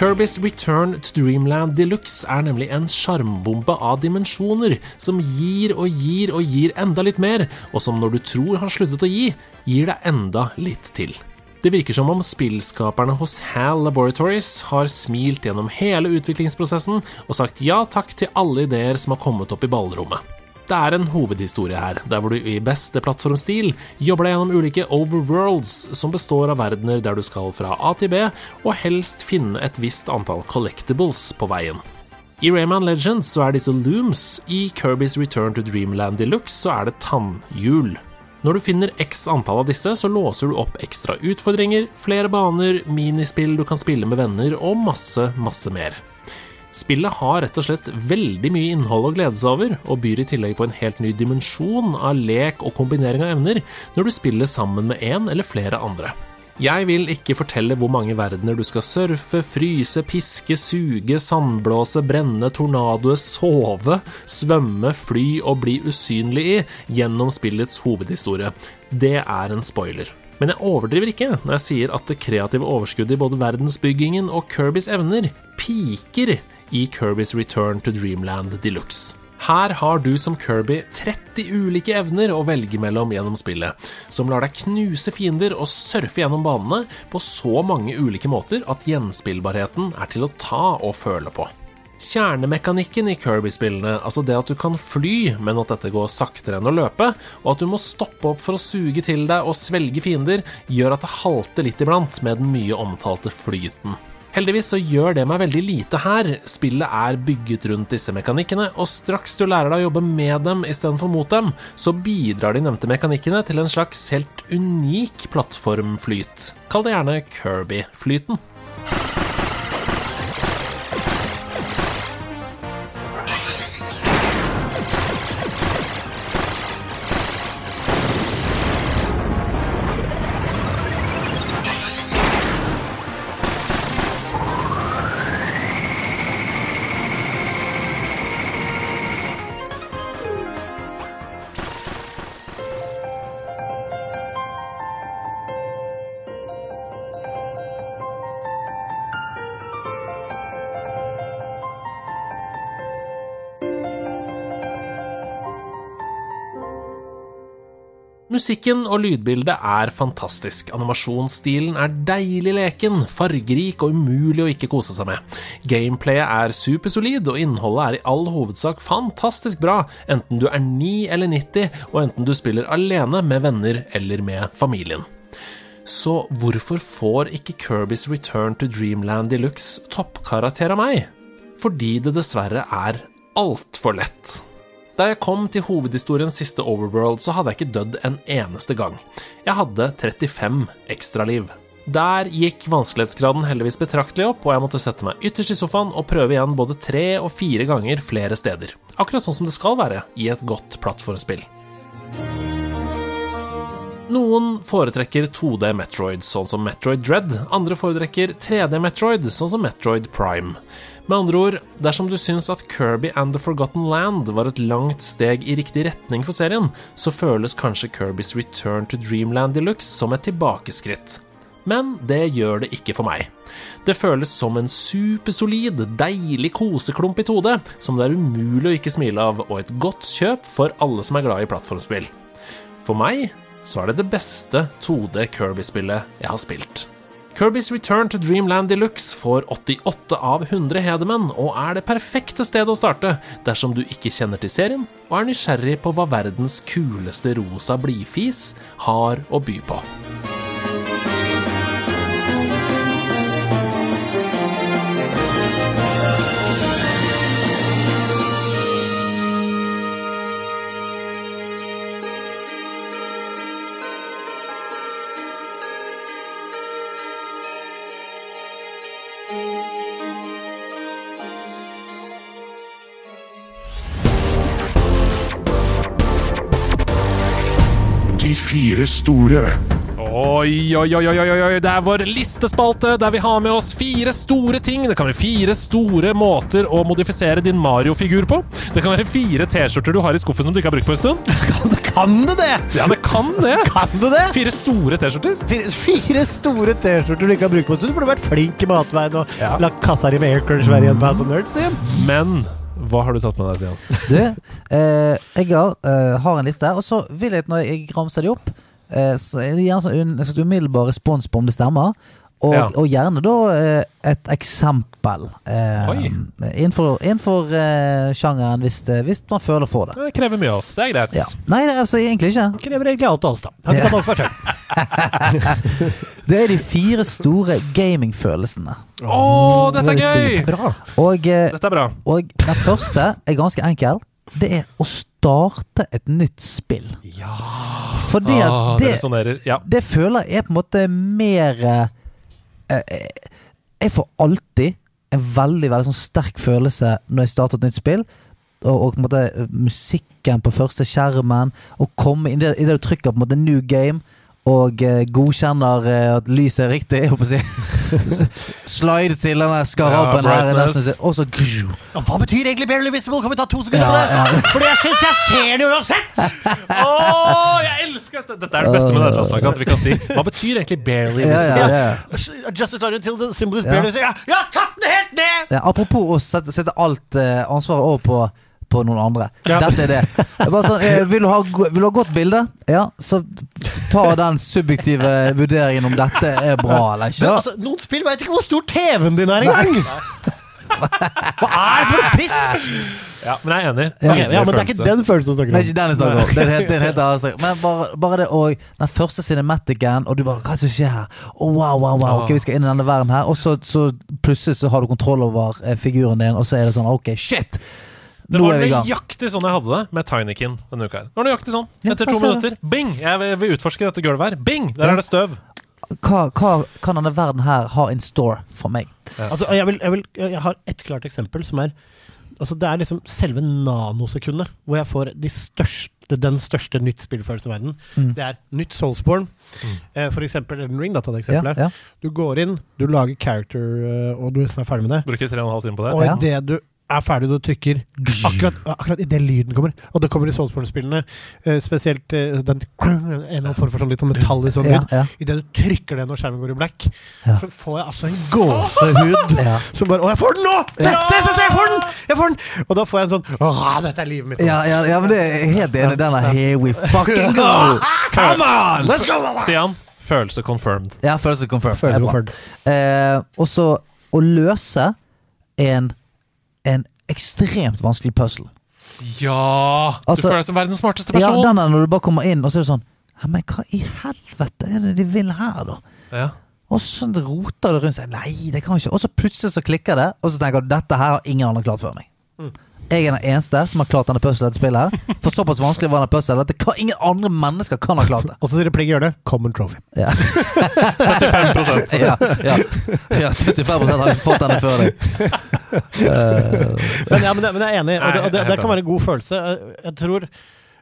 Kirbys Return to Dreamland Deluxe er nemlig en sjarmbombe av dimensjoner, som gir og gir og gir enda litt mer, og som når du tror har sluttet å gi, gir deg enda litt til. Det virker som om spillskaperne hos HAL Laboratories har smilt gjennom hele utviklingsprosessen og sagt ja takk til alle ideer som har kommet opp i ballrommet. Det er en hovedhistorie her, der hvor du i beste plattformstil jobber deg gjennom ulike overworlds som består av verdener der du skal fra A til B, og helst finne et visst antall collectibles på veien. I Rayman Legends så er disse looms, i Kirbys Return to Dreamland Deluxe så er det tannhjul. Når du finner x antall av disse, så låser du opp ekstra utfordringer, flere baner, minispill du kan spille med venner, og masse, masse mer. Spillet har rett og slett veldig mye innhold å glede seg over, og byr i tillegg på en helt ny dimensjon av lek og kombinering av evner når du spiller sammen med en eller flere andre. Jeg vil ikke fortelle hvor mange verdener du skal surfe, fryse, piske, suge, sandblåse, brenne, tornadoe, sove, svømme, fly og bli usynlig i gjennom spillets hovedhistorie. Det er en spoiler. Men jeg overdriver ikke når jeg sier at det kreative overskuddet i både verdensbyggingen og Kirbys evner piker i Kirbys Return to Dreamland Deluxe. Her har du som Kirby 30 ulike evner å velge mellom gjennom spillet, som lar deg knuse fiender og surfe gjennom banene på så mange ulike måter at gjenspillbarheten er til å ta og føle på. Kjernemekanikken i Kirby-spillene, altså det at du kan fly, men at dette går saktere enn å løpe, og at du må stoppe opp for å suge til deg og svelge fiender, gjør at det halter litt iblant med den mye omtalte flyten. Heldigvis så gjør det meg veldig lite her. Spillet er bygget rundt disse mekanikkene, og straks du lærer deg å jobbe med dem istedenfor mot dem, så bidrar de nevnte mekanikkene til en slags helt unik plattformflyt. Kall det gjerne Kirby-flyten. Musikken og lydbildet er fantastisk. Animasjonsstilen er deilig leken, fargerik og umulig å ikke kose seg med. Gameplayet er supersolid, og innholdet er i all hovedsak fantastisk bra, enten du er 9 eller 90, og enten du spiller alene, med venner eller med familien. Så hvorfor får ikke Kirbys Return to Dreamland Deluxe toppkarakter av meg? Fordi det dessverre er altfor lett. Da jeg kom til hovedhistoriens siste overworld, så hadde jeg ikke dødd en eneste gang. Jeg hadde 35 ekstraliv. Der gikk vanskelighetsgraden heldigvis betraktelig opp, og jeg måtte sette meg ytterst i sofaen og prøve igjen både tre og fire ganger flere steder. Akkurat sånn som det skal være i et godt plattformspill. Noen foretrekker 2D Metroid, sånn som Metroid Dread. Andre foretrekker 3D Metroid, sånn som Metroid Prime. Med andre ord, dersom du syns at Kirby and the Forgotten Land var et langt steg i riktig retning for serien, så føles kanskje Kirbys Return to Dreamland Deluxe som et tilbakeskritt. Men det gjør det ikke for meg. Det føles som en supersolid, deilig koseklump i 2D, som det er umulig å ikke smile av, og et godt kjøp for alle som er glad i plattformspill. For meg så er det det beste 2D Kirby-spillet jeg har spilt. Kirbys Return to Dreamland Deluxe får 88 av 100 hedermenn, og er det perfekte stedet å starte dersom du ikke kjenner til serien og er nysgjerrig på hva verdens kuleste rosa blidfis har å by på. Fire store. Oi, oi, oi, oi, oi, det er vår listespalte der vi har med oss fire store ting. Det kan være fire store måter å modifisere din Mario-figur på. Det kan være fire T-skjorter du har i skuffen som du ikke har brukt på en stund. *laughs* Kan det det? Ja, det kan det. *laughs* Kan det det? Fire store T-skjorter. Fire, fire store T-skjorter du ikke har brukt på en stund, for du har vært flink i matveien og Ja. lagt kassa di med Aircrunch hver igjen på House of Nerds. Men hva har du tatt med deg, Stian? Du, eh, jeg har, eh, har en liste, og så vil jeg når jeg ramser de opp, eh, så er det gjerne sånn en slags umiddelbar respons på om det stemmer. Og, Ja. og gjerne da eh, et eksempel eh, Oi. innenfor, innenfor eh, sjangeren, hvis, det, hvis man føler for det. Det krever mye av oss. Det er greit. Ja. Nei, det, altså egentlig ikke. Krever egentlig alt av oss, da. Har ikke tatt noe for. *laughs* *laughs* Det er de fire store gamingfølelsene. Å, dette er gøy! Og, eh, Dette er bra. og den første er ganske enkel. Det er å starte et nytt spill. Ja. Fordi at Ah, det det. Ja. det føler jeg er på en måte mer eh, eh, Jeg får alltid en veldig veldig sånn sterk følelse når jeg starter et nytt spill. Og, og på en måte eh, musikken på første skjermen. Og komme inn i det, i det du trykker på en måte new game og eh, godkjenner eh, at lyset er riktig. Jeg håper å si. *laughs* Slide til denne skarabben Ja, her. er nesten- Og så Ja, hva betyr egentlig Barely Visible? Kan vi ta to sekunder på Ja, det? Fordi jeg syns jeg ser det uansett! *laughs* Oh, jeg elsker dette! Dette, er det beste med nederlandslaget, at vi kan si Hva betyr egentlig 'barely'? Ja, this ja. Just until the symbol is barely visible. ja. ja, tatt den helt ned! Ja, apropos å sette, sette alt uh, ansvaret over på, på noen andre. Dette er det. sånn, eh, vil, du ha, vil du ha godt bilde? Ja, så ta den subjektive vurderingen om dette er bra eller Men, ikke. altså, noen spill veit ikke hvor stor TV-en din er engang! Hva er det for noe piss?! Ja, men jeg er enig. Okay, ja, men det er ikke den følelsen du snakker Det er ikke den jeg snakker om. Det er helt, det er helt annen. Men bare, bare det og den første cinematicen, og du bare Hva er det som skjer her? Oh, wow, wow, wow. Ok, vi skal inn i denne verden her. Og så, så plutselig så har du kontroll over eh, figuren din, og så er det sånn Ok, shit! Det Nå var nøyaktig sånn jeg hadde det med Tinykin denne uka. her Det var nøyaktig sånn. Ja, Etter to minutter. det. Bing! Jeg vil, utforske dette gulvet her. Bing! Der Ja. er det støv. Hva, hva kan denne verden her ha in store for meg? Altså, jeg, vil, jeg, vil, jeg har et klart eksempel som er Altså, det er liksom selve nanosekundet hvor jeg får de største, den største nytt spillfølelsen i verden. Mm. Det er nytt Soulsborne. Eh, for eksempel Elden Ring, da, ta det Ja, eksempelet. ja. Du går inn, du lager character, eh, og du er ferdig med det. Bruker tre og en halv time på det. Og Ja. idet du er ferdig, du trykker akkurat, akkurat idet lyden kommer. Og det kommer i Soulsborne-spillene, eh, spesielt eh, den en eller annen form for sånn litt metallisk sånn Ja, lyd. ja, Idet du trykker det når skjermen går i black, Ja. så får jeg altså en gåsehud. ja. som bare Å, jeg får den nå! Se, se, se, se, jeg får den! Jeg får den! Og da får jeg en sånn Åh, dette er livet mitt. Ja, ja, ja, men det er helt enig. Den er Here we fucking go! Come on! Let's go! Stian, følelse confirmed. Ja, følelse confirmed. Følelse confirmed. Eh, og så å løse en, en ekstremt vanskelig puzzle. Ja! Altså- du føler deg som verdens smarteste person. Ja, den er når du bare kommer inn, og så er det sånn Men hva i helvete er det de vil her, da? Ja. Og så roter det rundt seg. Nei, det kan ikke. Og så plutselig så klikker det, og så tenker du dette her har ingen andre klart før meg. Mm. Jeg er den eneste som har klart denne puzzlen i dette spillet. her For såpass vanskelig var denne puzzlen at kan, ingen andre mennesker kan ha klart det. Og så sier replikken pling det. Common trophy. Ja, *laughs* 75 ja, ja. ja 75% har ikke fått denne før deg. *laughs* Men, ja, men, men jeg er enig, og det, og det, det, det kan være en god følelse. Jeg, jeg tror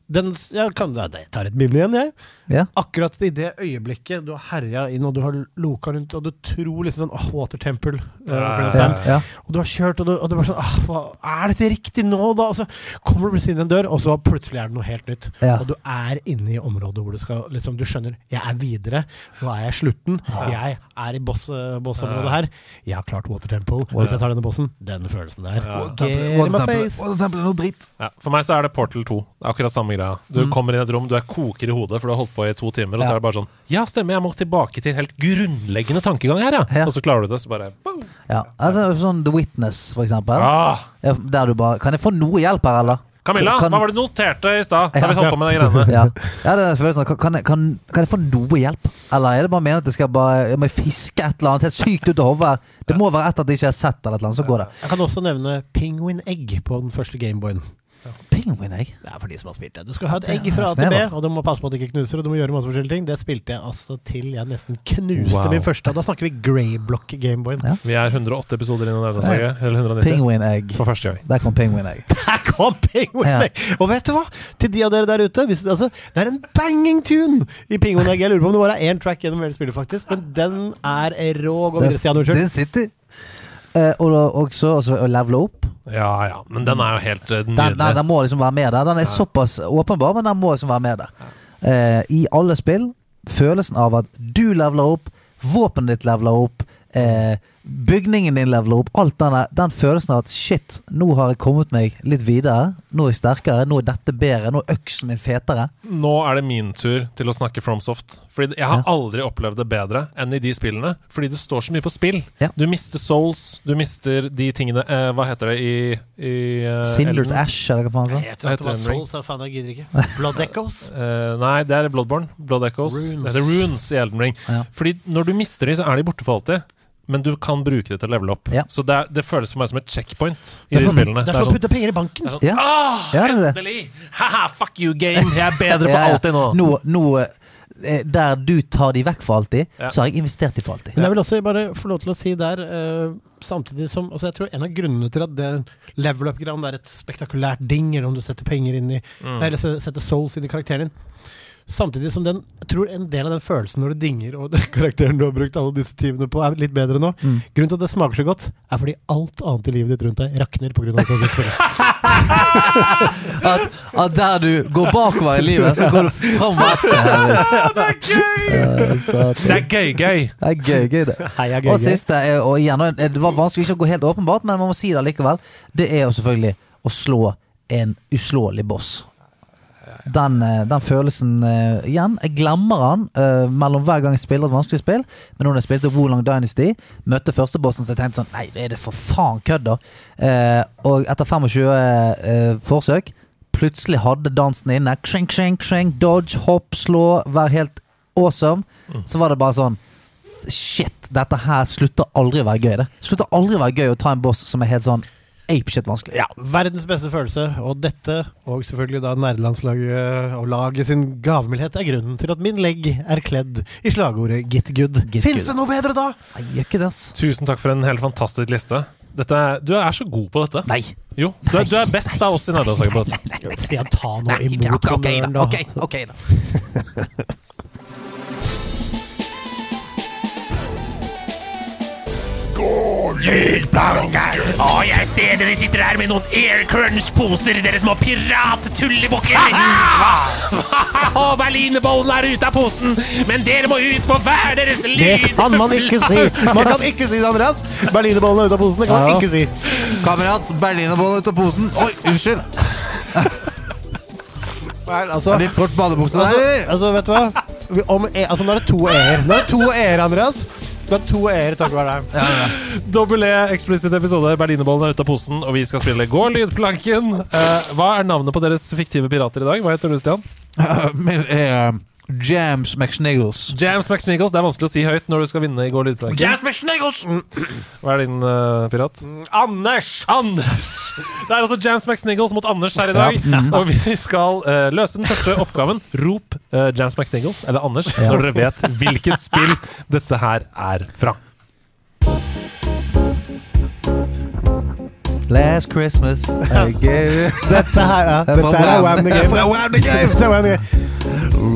den Jeg, kan, jeg tar et minne igjen, jeg. Ja. Akkurat i det øyeblikket du har herja inn, og du har loka rundt, og du tror liksom sånn oh, Water Temple. Uh, Ja, Ja, ja. Og du har kjørt, og du, og du bare sånn ah, hva, Er dette riktig nå, da? Og så kommer du plutselig inn en dør, og så plutselig er det noe helt nytt. Ja. Og du er inne i området hvor du skal liksom Du skjønner Jeg er videre. Nå er jeg slutten. Jeg er i boss, eh, bossområdet her. Jeg har klart Water Temple. Hvis jeg tar denne bossen, den følelsen der. water temple. Er noe dritt. Ja, for meg så er det Portal 2. Det er akkurat samme greia. Du kommer inn i et rom, du er koker i hodet, for du har holdt på i to timer, og så er det bare sånn Ja, stemmer, jeg må tilbake til helt grunnleggende tankegang her, ja. Ja. Og så klarer du det, så bare boom. Ja, altså Sånn The Witness, for eksempel. ah, Ja, Der du bare Kan jeg få noe hjelp her, eller? Camilla, Kan- hva var det du noterte i stad? Da Ja. vi holdt på med de greiene. *laughs* Ja, ja det er følelsen kan, kan, kan jeg få noe hjelp? Eller er det bare meningen at jeg skal bare Jeg må fiske et eller annet helt sykt ut av hodet? Det må være et at jeg ikke har sett eller et eller annet, så går det. Jeg kan også nevne Penguin Egg på den første Gameboyen. Penguin, jeg. Det er for de som har spilt det. Du skal ha et egg fra A til B, og du må passe på at du ikke knuser, og du må gjøre masse forskjellige ting. Det spilte jeg altså til jeg nesten knuste Wow. min første. Da snakker vi Greyblock Gameboyen. Ja. Vi er 108 episoder innom i nederlandslaget. Eller 190. Penguin egg. For første gang. Der kom penguin egg. *laughs* Der kom Penguin Ja. Egg! Og vet du hva? Til de av dere der ute hvis, altså, Det er en banging tune i Penguin Egg. Jeg lurer på om det bare er én track gjennom hele spillet, faktisk. Men den er rå. Gå videre, Stian. Unnskyld. Den sitter. Uh, og da også, også å levele opp. Ja ja, men den er jo helt uh, Den, den, den må liksom være med der. Den er såpass åpenbar, men den må liksom være med der. Eh, I alle spill, følelsen av at du leveler opp, våpenet ditt leveler opp, eh, bygningen din leveler opp, alt denne, den følelsen av at shit, nå har jeg kommet meg litt videre. Nå er jeg sterkere, nå er dette bedre, nå er øksen min fetere. Nå er det min tur til å snakke FromSoft. Fordi jeg har Ja. aldri opplevd det bedre enn i de spillene. Fordi det står så mye på spill. Ja. Du mister souls, du mister de tingene eh, Hva heter det i, i eh, Sinders Ash, eller hva faen det. Jeg tror det var? Souls, jeg faen, jeg gidder ikke. *laughs* Blood Echoes. uh, nei, det er Bloodborne. Blood Echoes. Runes. Det heter Runes i Elden Ring. Ja. Fordi når du mister de, så er de borte for alltid. Men du kan bruke det til å levele opp. Ja. Så det, er, det føles for meg som et checkpoint i de sånn- spillene. Det er som å putte penger i banken. sånn, Ja. Åh, Ja, endelig! Ha-ha, fuck you, game! Jeg er bedre for *laughs* Ja, ja. alltid nå. Nå, nå eh, Der du tar de vekk for alltid, Ja. så har jeg investert de for alltid. Men jeg vil også bare få lov til å si der, uh, samtidig som altså Jeg tror en av grunnene til at det level-up-gram, det er et spektakulært ding, eller om du setter penger inn i Mm. Eller setter souls inn i karakteren din, Samtidig som den, jeg tror en del av den følelsen når det dinger, og *laughs* den karakteren du har brukt alle disse timene på, er litt bedre nå. Mm. Grunnen til at det smaker så godt, er fordi alt annet i livet ditt rundt deg rakner pga. *laughs* At, at der du går bakover i livet, så går du framover et sted. Det er gøy! Det er gøy-gøy. Det er gøy, gøy det. Heia Og GG. siste, og igjen, det var vanskelig ikke å gå helt åpenbart, men man må si det likevel. Det er jo selvfølgelig å slå en uslåelig boss. Den, eh, den følelsen uh, igjen. Jeg glemmer den uh, mellom hver gang jeg spiller et vanskelig spill. Men når jeg spilte Wolong Dynasty, møtte førstebossen, så jeg tenkte sånn Nei, er det for faen kødd, da? Eh, og etter 25 eh, forsøk plutselig hadde dansen inne. Kring, kring, kring, dodge, hopp, slå, Vær helt awesome. Så var det bare sånn Shit, dette her slutter aldri å være gøy. Det slutter aldri å være gøy å ta en boss som er helt sånn apeshit vanskelig. Ja, verdens beste følelse, og dette, og selvfølgelig da nerdelandslaget og laget sin gavmildhet, er grunnen til at min legg er kledd i slagordet Get good. Get Fins good. det noe bedre da? Nei, gjør ikke det, ass. Tusen takk for en helt fantastisk liste. Dette er, du er så god på dette. Nei. Jo, du er, du er best av oss i nerdelandslaget på dette. Stian, ta nå imot honnøren, da. da. Ok, ok da. *laughs* Lydplanker! Å, jeg ser dere sitter her med noen Air Crunch-poser, dere små pirat-tullebukker! Og *laughs* Berlinerbollen er ute av posen, men dere må ut på hver deres lyd. Det kan man ikke si! *laughs* Man kan ikke si det, Andreas! Berlinerbollen er ute av posen, det kan man Ja. ikke si. Kamerat, berlinerbollen ute av posen. Oi, unnskyld. Er, Altså, Litt kort badebukse altså, der. altså, vet du hva? Vi- Om e altså, nå er det to e-er. Nå er det to e-er, Andreas. Det har to e-er takket være deg. Dobbel E, eksplisitt episode. Berlinerbollen er ute av posen, og vi skal spille Gå lydplanken. Eh, hva er navnet på deres fiktive pirater i dag? Hva heter du, Stian? Min er um, Jams McSniggles. James McSniggles. Det er vanskelig å si høyt når du skal vinne i går lydplanken. Jams McSniggles! Hva er din uh, pirat? Anders! Anders! Det er altså James McSniggles mot Anders her i dag. *laughs* Og vi skal uh, løse den første oppgaven. Rop uh, James McSniggles, eller Anders, når dere vet hvilket spill dette her er fra. Last Christmas *laughs* *laughs* *laughs* I gave you Dette her er, Det er fra dette er Wham. Wham the Det er Game. fra Wham the Game. Dette er Wham the Game.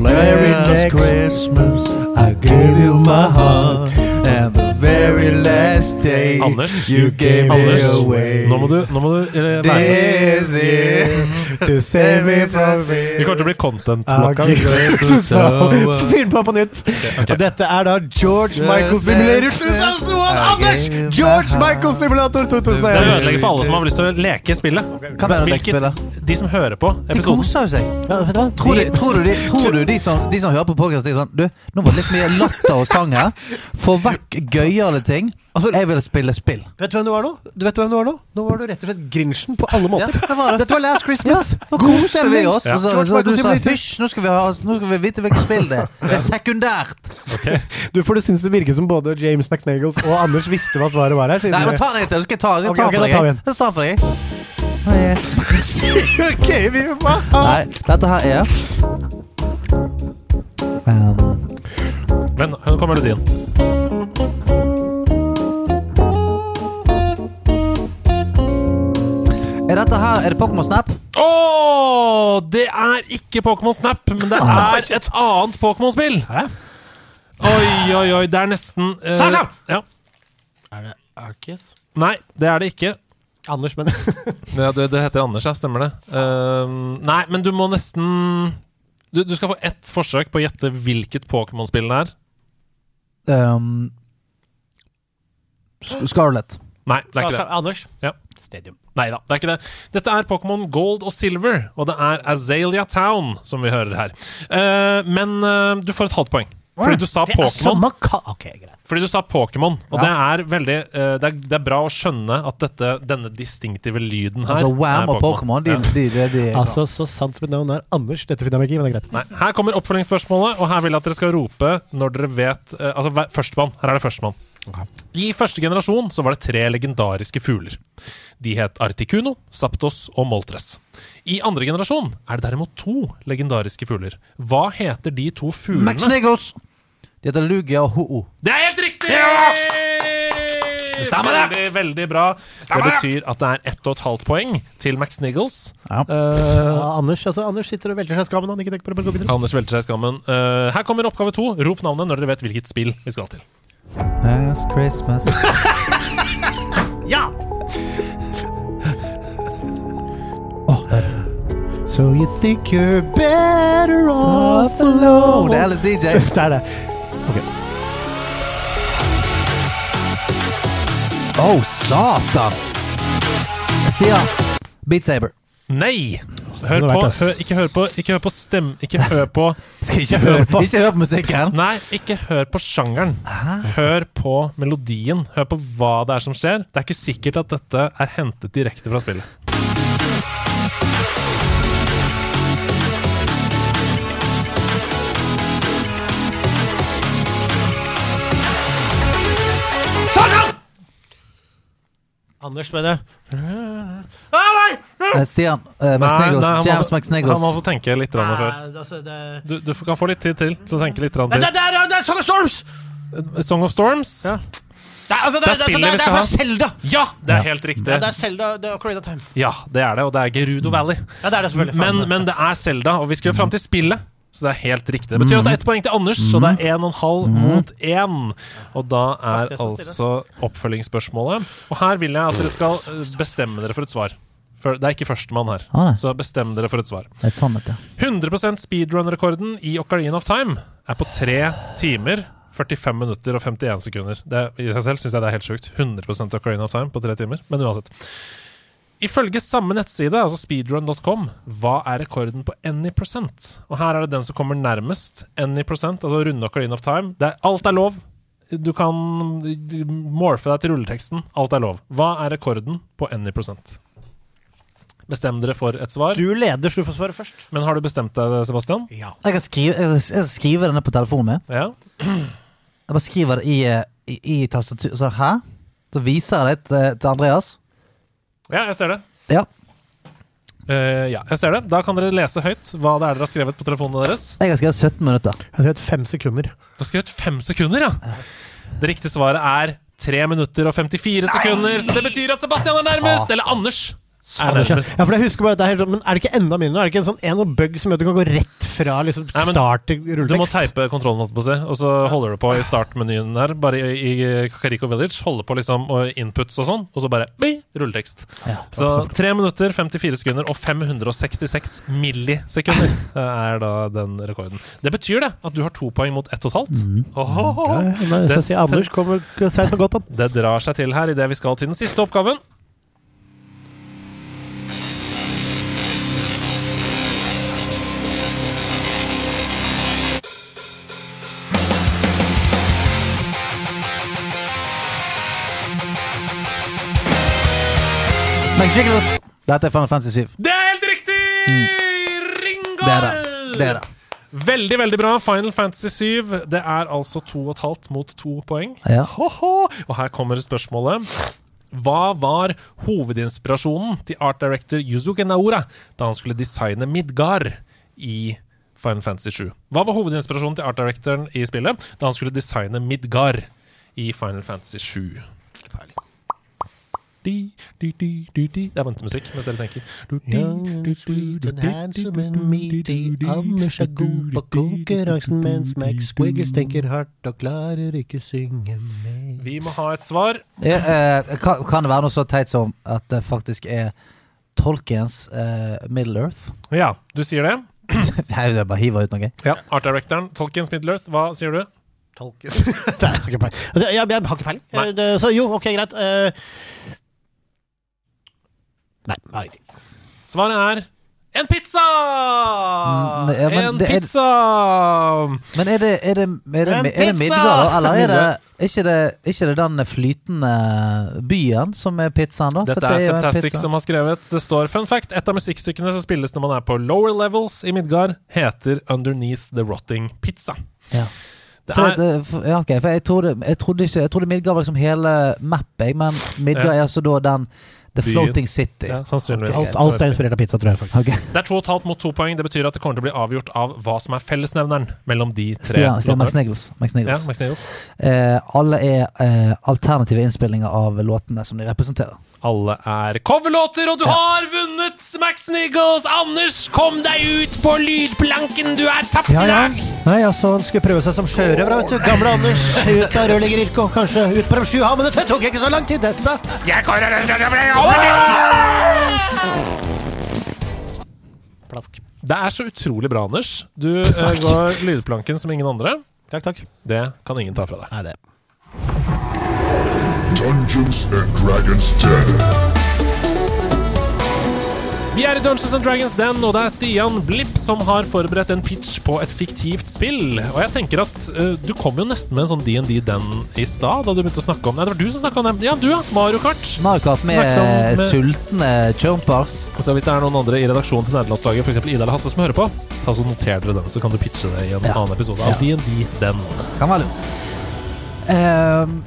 Very Last next- Christmas I gave you my heart And the very last day Anders, You gave Anders, it away nå må du, nå må du This is *laughs* To save me from fear. Vi kommer til å bli content-blokka. Fyr den på på nytt. Og dette er da George Michael Simulator 2001. Anders! George Michael Simulator 2001. Det 2001. ødelegger for alle som har lyst til å leke spillet. Hva mener du Hvilket- lekespillet? De som hører på episoden De koser seg Ja, vet du hva? Tror du, tror du, de, tror du de, som, de som hører på podcast er sånn Du, nå var det litt mye latter og sang her Få vekk gøyale ting Altså- Jeg vil spille spill Vet du hvem du var nå? Du vet hvem du var nå? Nå var du rett og slett Grinchen på alle måter. Ja, var det. Dette var Last Ja, Christmas. nå God koste vi oss Ja. og så, så du sa hysj, nå skal vi, ha, nå skal vi vite hvilket spill det er *laughs* Det er sekundært Du, for du syns det virker som både James McNagles og Anders visste hva svaret var her. siden- Nei, men ta til, så skal jeg ta Ta ok, den da for tar vi deg den for deg Å, yes. Ok, vi var Nei, dette her er um, Men nå kommer melodien. Er dette her, er det Pokémon Snap? Å! Det er ikke Pokémon Snap, men det er et annet Pokémon-spill. Oi, oi, oi. Det er nesten uh, Sasha! Ja. Er det Arceus? Nei, det er det ikke. Anders, *laughs* men Ja, det, det heter Anders, ja. Stemmer det. Uh, nei, men du må nesten du, du skal få ett forsøk på å gjette hvilket Pokémon-spill det er. Um, Scarlett. Scarlet Nei, det er ikke det. Anders. Ja. Stadium. Nei da, det er ikke det. Dette er Pokémon Gold og Silver, og det er Azalea Town som vi hører her. Uh, men uh, du får et halvt poeng. Fordi du sa Pokémon. samme ka... Ok, greit. Fordi du sa Pokémon, og Ja. det er veldig uh, det, er, det er bra å skjønne at dette, denne distinktive lyden her Altså Wham er og Pokémon De, de, de, de, Altså, så sant som et navn er Anders. Dette finner jeg meg ikke i, men det er greit. Nei, Her kommer oppfølgingsspørsmålet, og her vil jeg at dere skal rope når dere vet uh, Altså førstemann. Her er det førstemann. I første generasjon så var det tre legendariske fugler. De het Articuno, Saptos og Moltres. I andre generasjon er det derimot to legendariske fugler. Hva heter de to fuglene? Max Niggles De heter Lugia og Ho-O. Det er helt riktig! Stemmer det! Veldig, veldig bra. Det betyr at det er ett og et halvt poeng til Max Niggles. Ja. Uh, Ja, Anders, altså, Anders sitter og velter seg i skammen. Han ikke tenker på det, gå videre. Anders velter seg i skammen. Uh, her kommer oppgave to. Rop navnet når dere vet hvilket spill vi skal til. Last Christmas *laughs* Ja! So you think you're better off alone Det er Alice DJ. Det er det. Å, satan! Stian. Beat Saber. Nei! Hør på, hør, ikke hør på Ikke hør på stem... Ikke hør på *laughs* Skal ikke høre på, ikke hør på musikken. Nei, ikke hør på sjangeren. Hør på melodien. Hør på hva det er som skjer. Det er ikke sikkert at dette er hentet direkte fra spillet. Anders, mener jeg. Eh, Stian. Uh, McSniggles. han, James må, McSniggles. han må få tenke litt grann før. Nei, altså, det... Du, du kan få litt tid til til å tenke litt grann Nei, til. det, det, er, det er Song of Storms! Song of Storms? Ja. Det er, altså, det, Det er er, altså, spillet det, vi det er skal fra ha. Selda! Ja, det er helt riktig. Ja, det er Selda, det er Ocarina of Time. Ja, det er det, og det er Gerudo Valley. Ja, det er det selvfølgelig. Men, men det er Selda, og vi skal jo fram til spillet. Så det er helt riktig. Det betyr at det er ett poeng til Anders, så det er én og en halv mot 1. Og da er altså oppfølgingsspørsmålet. Og her vil jeg at dere skal eh, bestemme dere for et svar. For det er ikke førstemann her. Ah. Så bestem dere for et svar. Det er et at ja. 100 speedrun-rekorden i Ocarina of Time er på 3 timer, 45 minutter og 51 sekunder. Det, I seg selv syns jeg det er helt sjukt. 100% Ocarina of Time på 3 timer. Men uansett. Ifølge samme nettside, altså speedrun.com, hva er rekorden på any percent? Og her er det den som kommer nærmest any percent, altså runde Ocarina of Time. Det er, alt er lov. Du kan morfe deg til rulleteksten. Alt er lov. Hva er rekorden på any percent? Bestem dere for et svar. Du leder, så du får svare først. Men har du bestemt deg, Sebastian? Ja. Jeg kan skrive, jeg jeg denne på telefonen min. Ja. Jeg bare skriver det i, eh, i, i tastatur. Så hæ? Så viser jeg det til, til Andreas. Ja, jeg ser det. Ja. Eh, ja, jeg ser det. Da kan dere lese høyt hva det er dere har skrevet på telefonene deres. Jeg har skrevet 17 minutter. Jeg har skrevet fem sekunder. Du har skrevet fem sekunder, ja! Det riktige svaret er 3 minutter og 54 sekunder, så det betyr at Sebastian er nærmest! Eller Anders er det, ja. For jeg husker bare at det er helt sånn, Men er det ikke enda mindre? Er det ikke en sånn en og bug som gjør at du kan gå rett fra liksom, Nei, start til Du må rulletekst? teipe kontrollen, på seg, og så holder du på i startmenyen her, bare i, i Kakariko Village. Holder på liksom og inputs og sånn, og så bare bing, rulletekst. Ja. Så 3 minutter, 54 sekunder og 566 millisekunder *laughs* er da den rekorden. Det betyr det at du har to poeng mot ett og et halvt. Nei, Det så Anders kommer seint og godt opp. Det drar seg til her idet vi skal til den siste oppgaven. McJiggles. Dette er Final Fantasy 7. Det er helt riktig! Ringo! Det er det. Det er det. Veldig, veldig bra. Final Fantasy 7. Det er altså to og et halvt mot to poeng. Ja. Ho-ho! Og her kommer spørsmålet. Hva var hovedinspirasjonen til art director Yuzuke Naora da han skulle designe Midgard i Final Fantasy 7? Hva var hovedinspirasjonen til art directoren i spillet da han skulle designe Midgard i Final Fantasy 7? Di, di, di, di, di. Det er ventemusikk, mens dere tenker. Sweet and di, handsome du, and meaty. Anders er god på konkurransen, mens Max Squiggles tenker hardt og klarer ikke synge mer. Vi må ha et svar. Eh, eh, kan, kan det være noe så teit som at det faktisk er Tolkiens eh, Middle Earth? Ja, du sier det. *clears throat* Nei, det er bare hiver ut noe. Ja, Art directoren, Tolkien's Middle-earth, hva sier du? Tolkiens *laughs* jeg har ikke peiling. Jeg, jeg har ikke peiling. Eh, Så jo, ok, greit. Eh, Nei, jeg har ingenting. Svaret er en pizza! Mm, ja, en det er- pizza! Men er det, er det, er det, er det middag. Eller er det ikke det, ikke det den flytende byen som er pizzaen, da? Dette det er Septastic som har skrevet. Det står fun fact. Et av musikkstykkene som spilles når man er på lower levels i Midgard, heter Underneath the Rotting Pizza. Ja. Det For, er, det, for, ja, okay, for jeg trodde, jeg trodde ikke Jeg trodde Midgard var liksom hele mappet, men Midgard Ja. er altså da den The byen. Floating City. Ja, sannsynligvis. Alt, alt er inspirert av pizza, tror jeg. Okay. Det er to og et halvt mot to poeng. Det betyr at det kommer til å bli avgjort av hva som er fellesnevneren mellom de tre. Stian, Stian låtene. McSniggles. Ja, McSniggles. McSniggles. Eh, alle er eh, alternative innspillinger av låtene som de representerer. Alle er coverlåter, og du har vunnet McSniggles! Anders, kom deg ut på lydplanken! Du er tapt Ja, i ja. dag! Nei, altså, han skulle prøve seg som sjørøver, vet du. Gamle Anders ut av rørleggerirket og kanskje ut på de sju havene. Det tok ikke så lang tid, dette. Jeg kommer Plask. Det er så utrolig bra, Anders. Du eh, går lydplanken som ingen andre. Takk, takk. Det kan ingen ta fra deg. Nei, det. Dungeons and Dragons 10. Vi er i Dungeons and Dragons Den, og det er Stian Blipp som har forberedt en pitch på et fiktivt spill. Og jeg tenker at uh, du kom jo nesten med en sånn D&D Den i stad, da du begynte å snakke om Nei, det var du som snakka om det. Ja, du, ja. Mario Kart. Mario Kart med, med- sultne chumpers. Så hvis det er noen andre i redaksjonen til nederlandslaget, f.eks. Ida eller Hasse, som hører på, ta så noter dere den, så kan du pitche det i en Ja. annen episode av D&D Den. Kan være lurt. Ehm,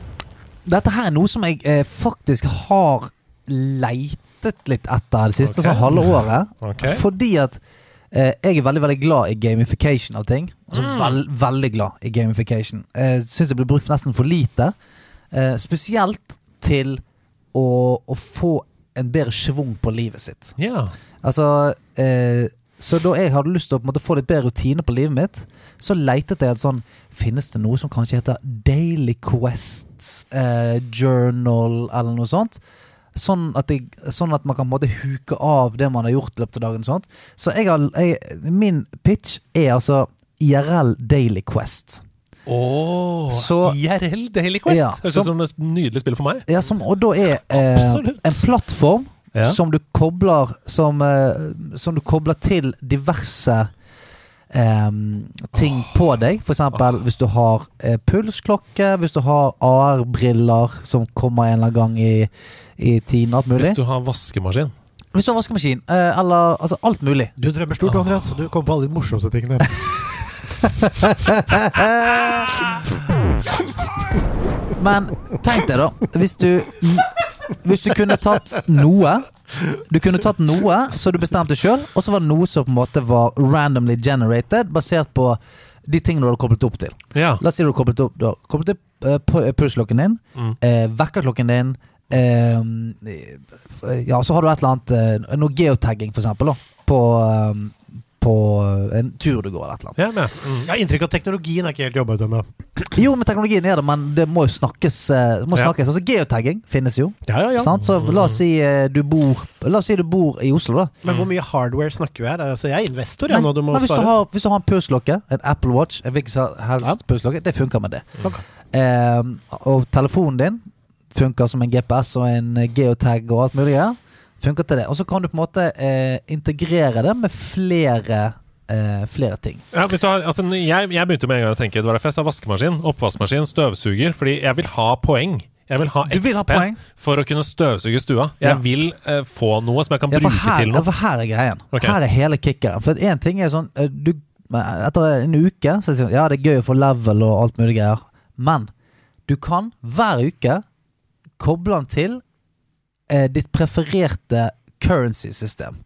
dette her er noe som jeg eh, faktisk har leitet litt etter det siste okay. sånn halve året. Okay. Fordi at eh, jeg er veldig veldig glad i gamification av ting. Altså Mm. veld, Veldig glad i gamification. Eh, syns det blir brukt nesten for lite. Eh, spesielt til å, å få en bedre schwung på livet sitt. Ja. Altså eh, Så da jeg hadde lyst til å måte, få litt bedre rutine på livet mitt, så leitet jeg et sånn Finnes det noe som kanskje heter Daily Quests eh, Journal, eller noe sånt? Sånn at, jeg, sånn at man kan måte huke av det man har gjort i løpet av dagen. Sånt. Så jeg har, jeg, min pitch er altså IRL Daily Quest. Oh, Så- IRL Daily Quest. Ja, Høres som- ut som et nydelig spill for meg. Ja, som, og da er eh, en plattform Ja. som du kobler Som, eh, som du kobler til diverse Um, ting på deg. For eksempel hvis du har eh, pulsklokke, hvis du har AR-briller som kommer en eller annen gang i, i tiden, alt mulig. Hvis du har vaskemaskin. Hvis du har vaskemaskin, eh, eller altså alt mulig. Du drømmer stort, Andreas. Du kommer på alle de morsomste tingene. *laughs* *laughs* Men tenk deg, da. Hvis du Hvis du kunne tatt noe Du kunne tatt noe som du bestemte sjøl, og så var det noe som på en måte var randomly generated, basert på de tingene du hadde koblet opp til. Ja. La oss si du har koblet opp Du har koblet opp uh, pulsklokken din, Mm. uh, vekkerklokken din uh, Ja, så har du et eller annet eh, Noe geotagging, for eksempel, da. På, eh, på en tur du går, eller et eller annet. Jeg. Mm. Jeg har inntrykk av at teknologien er ikke helt jobba ut ennå. *clears throat* Jo, men teknologien er det, men det må jo snakkes. eh, må Ja. snakkes. Altså, geotagging finnes jo. Ja, ja, ja. Sant? Så la oss si eh, du bor La oss si du bor i Oslo, da. Men hvor mye hardware snakker vi her? Altså, jeg er investor, jeg, nå. Du må men hvis, du har, hvis du har en pulsklokke, en Apple Watch, en hvilken som helst pulsklokke, det funker med det. Ok. Eh, og telefonen din funker som en GPS og en eh, geotag og alt mulig. Ja. Funker til det. Og så kan du på en måte eh, integrere det med flere, eh, flere ting. Ja, du har, altså, jeg, jeg begynte med en gang å tenke Det var derfor jeg sa vaskemaskin, oppvaskmaskin, støvsuger. Fordi jeg vil ha poeng. Jeg vil ha XP vil ha for å kunne støvsuge stua. Jeg Ja. vil uh, få noe som jeg kan Ja, bruke her, til ja, for her er greien. Okay. Her er hele kickeren. For én ting er sånn eh, du, Etter en uke så er det sånn Ja, det er gøy å få level og alt mulig greier, men du kan hver uke koble den til eh, ditt prefererte currency-system.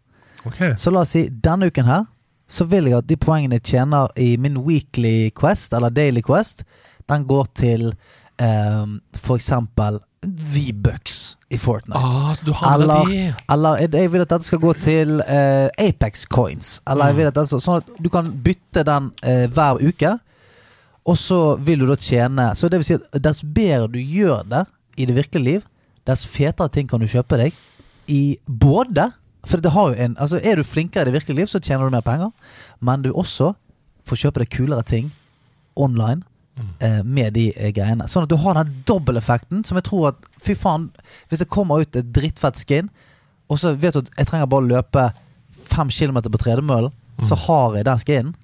Okay. Så la oss si denne uken her så vil jeg at de poengene jeg tjener i min weekly quest, eller daily quest, den går til eh, for eksempel V-bucks i Fortnite. Ah, så du Eller, de eller jeg- vil at dette skal gå til eh, Apex Coins. Eller jeg Mm. vil at dette, sånn at du kan bytte den eh, hver uke. Og så vil du da tjene Så det vil si at dess bedre du gjør det i det virkelige liv, dess fetere ting kan du kjøpe deg. I både For det har jo en Altså er du flinkere i det virkelige liv, så tjener du mer penger. Men du også får kjøpe deg kulere ting online eh, med de eh, greiene. Sånn at du har den dobbeleffekten som jeg tror at Fy faen, hvis det kommer ut et drittfett skin, og så vet du at jeg trenger bare løpe fem kilometer på tredemøllen, så har jeg den skinnen.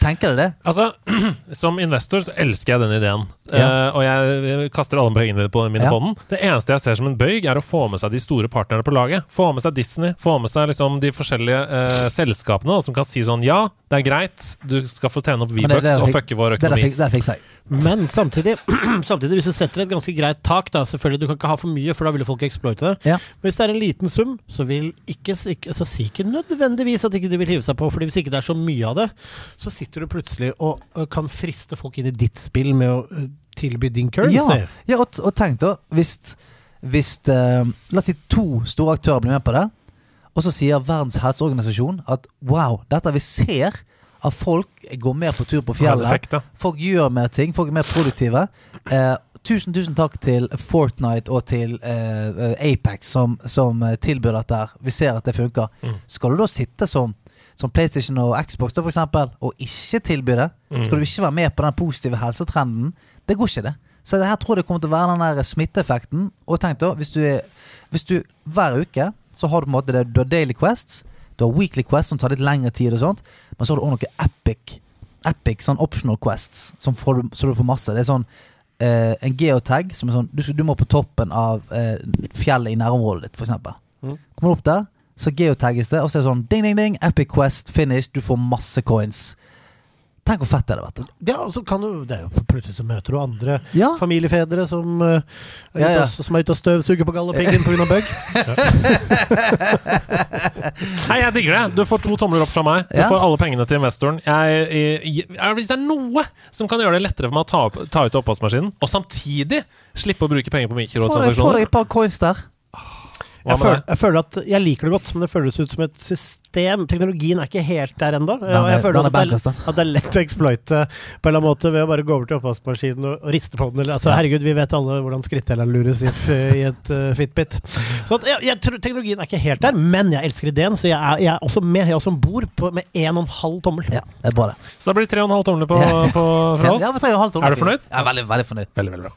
Tenker dere det? Altså, *clears throat* Som investor så elsker jeg den ideen. Ja. Uh, og jeg, kaster alle bøyene på mine Ja. på den. Det eneste jeg ser som en bøyg, er å få med seg de store partnerne på laget. Få med seg Disney, få med seg liksom de forskjellige uh, selskapene da, som kan si sånn Ja, det er greit, du skal få tjene opp V-bucks og fucke vår økonomi. fikk, det der fikk seg. Men samtidig, *clears throat* samtidig, hvis du setter et ganske greit tak, da selvfølgelig, du kan ikke ha for mye, for da vil folk eksploite det. Ja. Men hvis det er en liten sum, så vil ikke, ikke så si ikke nødvendigvis at ikke du vil hive seg på, Fordi hvis ikke det er så mye av det, så sitter du plutselig og kan friste folk inn i ditt spill med å tilby din currency. Ja, ja og, og tenk da, hvis, hvis uh, La oss si to store aktører blir med på det, og så sier Verdens helseorganisasjon at wow, dette vi ser at folk går mer på tur på fjellet, folk gjør mer ting, folk er mer produktive. Uh, tusen, tusen takk til Fortnite og til eh, eh, Apex som, som eh, tilbyr dette. her. Vi ser at det funker. Mm. Skal du da sitte som, som PlayStation og Xbox da, for eksempel, og ikke tilby det? Mm. Skal du ikke være med på den positive helsetrenden? Det går ikke, det. Så det her tror jeg kommer til å være den der smitteeffekten. Og tenk da, hvis du, er, hvis du hver uke så har du på en måte det, du har Daily Quests, du har Weekly Quests som tar litt lengre tid, og sånt men så har du også noe epic, epic sånn optional quests, som får så du får masse. Det er sånn eh, en geotag som er sånn du, du må på toppen av eh, fjellet i nærområdet ditt, f.eks. Mm. Kommer du opp der, så geotagges det, og så er det sånn ding, ding, ding, epic quest finish, du får masse coins. Tenk hvor fett det hadde vært. Ja, og så kan du, det er jo Plutselig så møter du andre Ja. familiefedre som, uh, er Ja, ute ja. og- som er ute og støvsuger på gallepiggen pga. bug. Nei, jeg digger det. Du får to tomler opp fra meg. Du Ja. får alle pengene til investoren. Jeg, jeg, jeg, hvis det er noe som kan gjøre det lettere for meg å ta, ta ut oppvaskmaskinen, og samtidig slippe å bruke penger på Få deg- få mikrotransaksjoner et par coins der. Hva Jeg med føler, det? jeg føler at jeg liker det godt, men det føles ut som et system. Teknologien er ikke helt der ennå. Og jeg er- føler er at det, er, at det er lett å exploite på en eller annen måte ved å bare gå over til oppvaskmaskinen og, og riste på den. Eller, altså, herregud, vi vet alle hvordan skrittelleren lures i et, i et uh, Fitbit. Så at, jeg, jeg tror teknologien er ikke helt der, men jeg elsker ideen, så jeg er, jeg er også med. Jeg er også om bord med en og en halv tommel. Ja, det er bra, det. Så da blir det tre og en halv tomler på, på, fra oss. Ja. Er du fornøyd? Ja, veldig, veldig fornøyd. Veldig, veldig bra.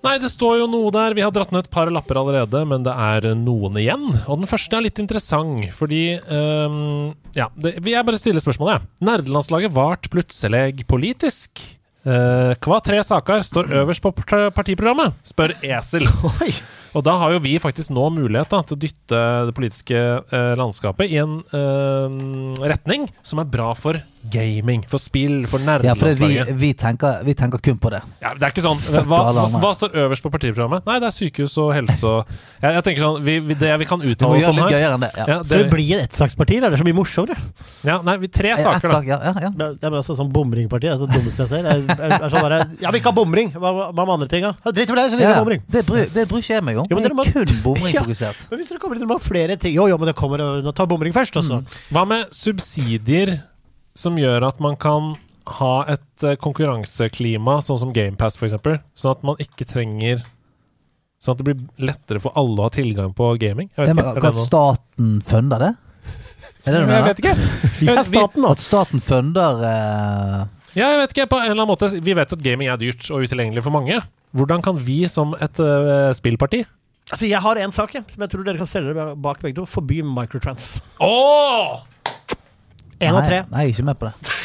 Nei, det står jo noe der. Vi har dratt ned et par lapper allerede, men det er noen igjen. Og den første er litt interessant, fordi um, Ja, det, jeg bare stille spørsmålet, jeg. Nerdelandslaget vart plutselig politisk. Uh, hva tre saker står øverst på partiprogrammet? spør Esel. *laughs* Oi! Og da har jo vi faktisk nå mulighet da, til å dytte det politiske eh, landskapet i en eh, retning som er bra for gaming, for spill, for Ja, for vi, vi, tenker, vi tenker kun på det. Ja, det er ikke sånn hva, hva, hva står øverst på partiprogrammet? Nei, det er sykehus og helse og jeg, jeg tenker sånn vi, vi, Det vi kan Vi uttale oss om her det. Ja. ja, det, vi bli et ettsaksparti? Det er så mye morsommere. ja, nei, vi, Tre Ett saker, da. sak, ja, ja, ja. Det er- det er bare sånn bomringparti. Det er det dummeste jeg ser. Det er, er, er sånn bare, ja, vi ikke ha bomring! Hva, hva med andre ting, da? Ja? Dritt for deg, så liker Ja, bomring. det, det bryr ikke jeg meg om. Jo, men jeg dere må- er kun *laughs* Ja. Men hvis dere kommer inn, dere må ha flere ting Jo, jo, men det kommer Nå tar bomring først, altså. Hva med subsidier som gjør at man kan ha et eh, konkurranseklima, sånn som GamePass f.eks., sånn at man ikke trenger Sånn at det blir lettere for alle å ha tilgang på gaming? Jeg vet men ikke, noe? staten funde det? Er det det du Jeg vet ikke. *laughs* Vi Jeg vet- staten. At staten funder eh, Ja, jeg vet ikke, på en eller annen måte Vi vet at gaming er dyrt og utilgjengelig for mange. Hvordan kan vi som et uh, spillparti Altså, jeg har en sak jeg, som jeg tror dere kan stelle dere bak begge to. Forby microtrans. Åh! Én av tre. Nei, jeg er ikke med på det.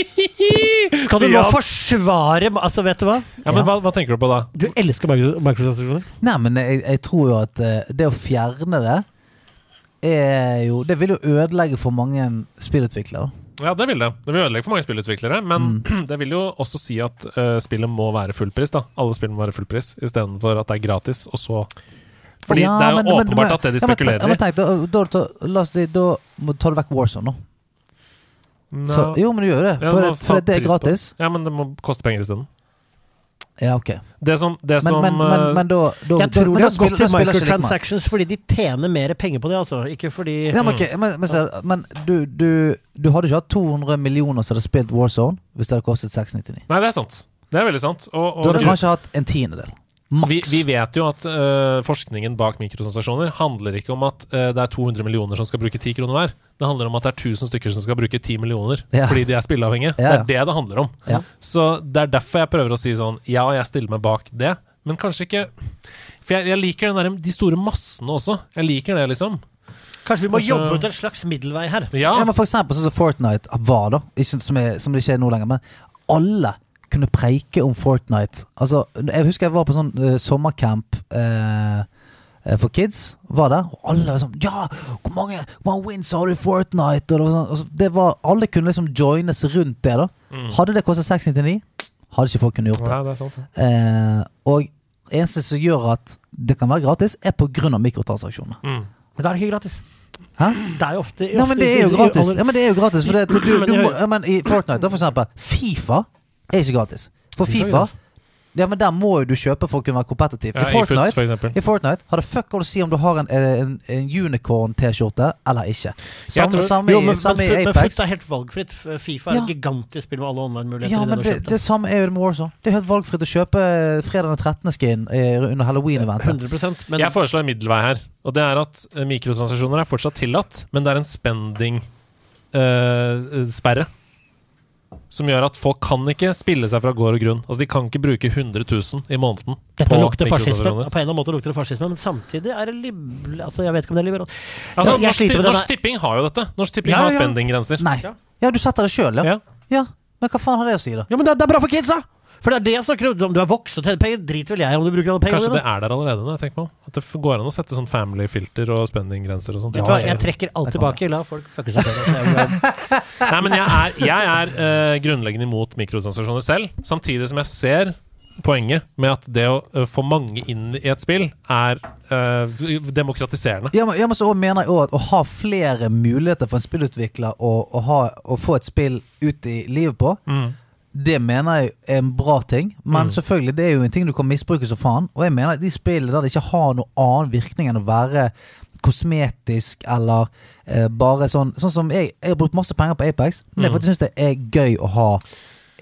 *laughs* Skal du nå forsvare Altså, vet du hva? Ja, men hva, hva tenker du på da? Du elsker micro- microtransaksjoner. Nei, men jeg, jeg tror jo at eh, det å fjerne det er jo Det vil jo ødelegge for mange spillutviklere. Ja, det vil det. Det vil ødelegge for mange spillutviklere. Men *clears throat* det vil jo også si at uh, spillet må være fullpris. da Alle spill må være fullpris istedenfor at det er gratis, og så Fordi Ja, det er jo men- åpenbart men- at det de ja, spekulerer ja, men tenk, da, da, da, da tar du vekk Warzone nå. No. Så, jo, men du gjør det. For, ja, må for det er gratis. på-. Ja, men det må koste penger isteden. Ja, ok. Det som, det Men, som men, men, eh, men da, da Jeg tror de har gått til microtransactions fordi de tjener mer penger på det, altså. Ikke fordi Ja, men, okay. men, men, du, du, du hadde ikke hatt 200 millioner som hadde spilt Warzone hvis det hadde kostet 699. Nei, det er sant. Det er veldig sant. Og, Du hadde kanskje hatt en tiendedel. Vi, vi vet jo at uh, forskningen bak mikrotransaksjoner handler ikke om at uh, det er 200 millioner som skal bruke 10 kroner hver. Det handler om at det er 1000 stykker som skal bruke 10 millioner Ja. fordi de er spilleavhengige. Ja, ja. Det er det det handler om. Ja. Så det er derfor jeg prøver å si sånn Ja, jeg stiller meg bak det, men kanskje ikke For jeg, jeg liker den der, de store massene også. Jeg liker det, liksom. Kanskje vi må Kanskje- jobbe ut en slags middelvei her. Ja, Ja, men for eksempel sånn som Fortnite var, da. Ikke, som, er, som det ikke er nå lenger. Men alle kunne preike om Fortnite. Altså, jeg husker jeg var på sånn uh, sommercamp eh, eh, for kids. Var der, og alle var sånn Ja, hvor mange, hvor mange wins har du i Fortnite? Og det var sånn, altså, det var, alle kunne liksom joines rundt det, da. Mm. Hadde det kostet 699, hadde ikke folk kunnet gjort det. ja, det er sant. det. uh, og eneste som gjør at det kan være gratis, er av mikrotransaksjoner. Mm. Men da er det ikke gratis. Hæ? Det er jo ofte, Ja, men det er jo gratis. Ja, men det er jo gratis for det, *clears throat* du, du, du, må, ja, men I Fortnite, da, for eksempel. Fifa er ikke gratis. For FIFA er. Ja, men der må jo du kjøpe for å kunne være kompetitiv. Ja, I I Foot, Fortnite for i Fortnite har det fuck all å si om du har en, en, en unicorn-T-skjorte eller ikke. Samme, tror- samme, Jo, men, samme men, i men Apex. Foot er helt valgfritt. Fifa er Ja. et gigantisk spill med alle online-muligheter. Ja, men det, det, det samme er jo med Warzone. Det er helt valgfritt å kjøpe fredag den 13. skin eh, under halloween-eventet. men Jeg foreslår en middelvei her. Og det er at eh, mikrotransaksjoner er fortsatt tillatt, men det er en spending-sperre. Som gjør at folk kan ikke spille seg fra gård og grunn. Altså De kan ikke bruke 100 000 i måneden dette på lukter fascisme. På en eller annen måte lukter det fascisme, men samtidig er det liber... Altså, jeg vet ikke om det er liberalt. Altså, Jeg- jeg Norsk, med Norsk Tipping har jo dette. Norsk Tipping Ja, har ja. spendinggrenser. Nei. Ja. Ja, du setter det sjøl, ja. Ja. ja. Men hva faen har det å si, da? Ja, men det, det er bra for kids, da! For det er det jeg snakker om. Om du er voksen og tjener penger, driter vel jeg om du bruker alle pengene Kanskje det er der allerede nå. jeg tenker på At det går an å sette sånn family-filter og spendinggrenser og sånt. Ja, jeg trekker alt tilbake. La folk fucke seg til. *laughs* Nei, men jeg er, jeg er uh, grunnleggende imot mikrotransaksjoner selv, samtidig som jeg ser poenget med at det å uh, få mange inn i et spill er uh, demokratiserende. Ja, men, ja, men så mener jeg også at å ha flere muligheter for en spillutvikler å, å, ha, å få et spill ut i livet på, Mm. Det mener jeg er en bra ting. Men Mm. selvfølgelig, det er jo en ting du kan misbruke som faen. Og jeg mener at de spillene der det ikke har noen annen virkning enn å være kosmetisk eller eh, bare sånn Sånn som jeg, jeg har brukt masse penger på Apex, men det er Mm. jeg syns det er gøy å ha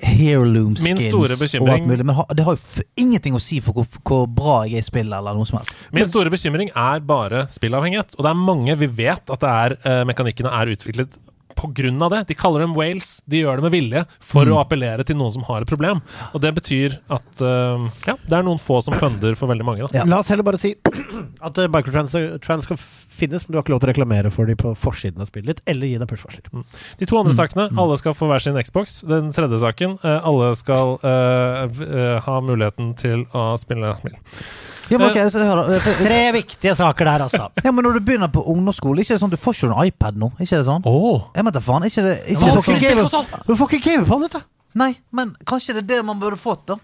heirloom skins og alt mulig. Men det har jo ingenting å si for hvor, hvor bra jeg er i spill eller noe som helst. Min store bekymring er bare spillavhengighet. Og det er mange vi vet at det er, uh, mekanikkene er utviklet på grunn av det. De kaller dem whales. De gjør det med vilje for Mm. å appellere til noen som har et problem. Og det betyr at uh, ja, det er noen få som funder for veldig mange. Da. Ja. La oss heller bare si *clears throat* at uh, microtrans trans skal finnes, men du har ikke lov til å reklamere for dem på forsiden av spillet ditt, eller gi deg push-varsler. De to andre Mm. sakene, alle skal få hver sin Xbox. Den tredje saken, eh, alle skal uh, eh, ha muligheten til å spille spill. Ja, men okay, så hør da. For- Tre viktige saker der, altså. *laughs* Ja, men når du begynner på ungdomsskole, ikke det sånn du får ikke en iPad nå? Ikke det sånn? Oh. Jeg mener, faen, ikke det ikke Men det sånn. du får ikke gamepad, på du. Nei, men kanskje det er det man burde fått, da.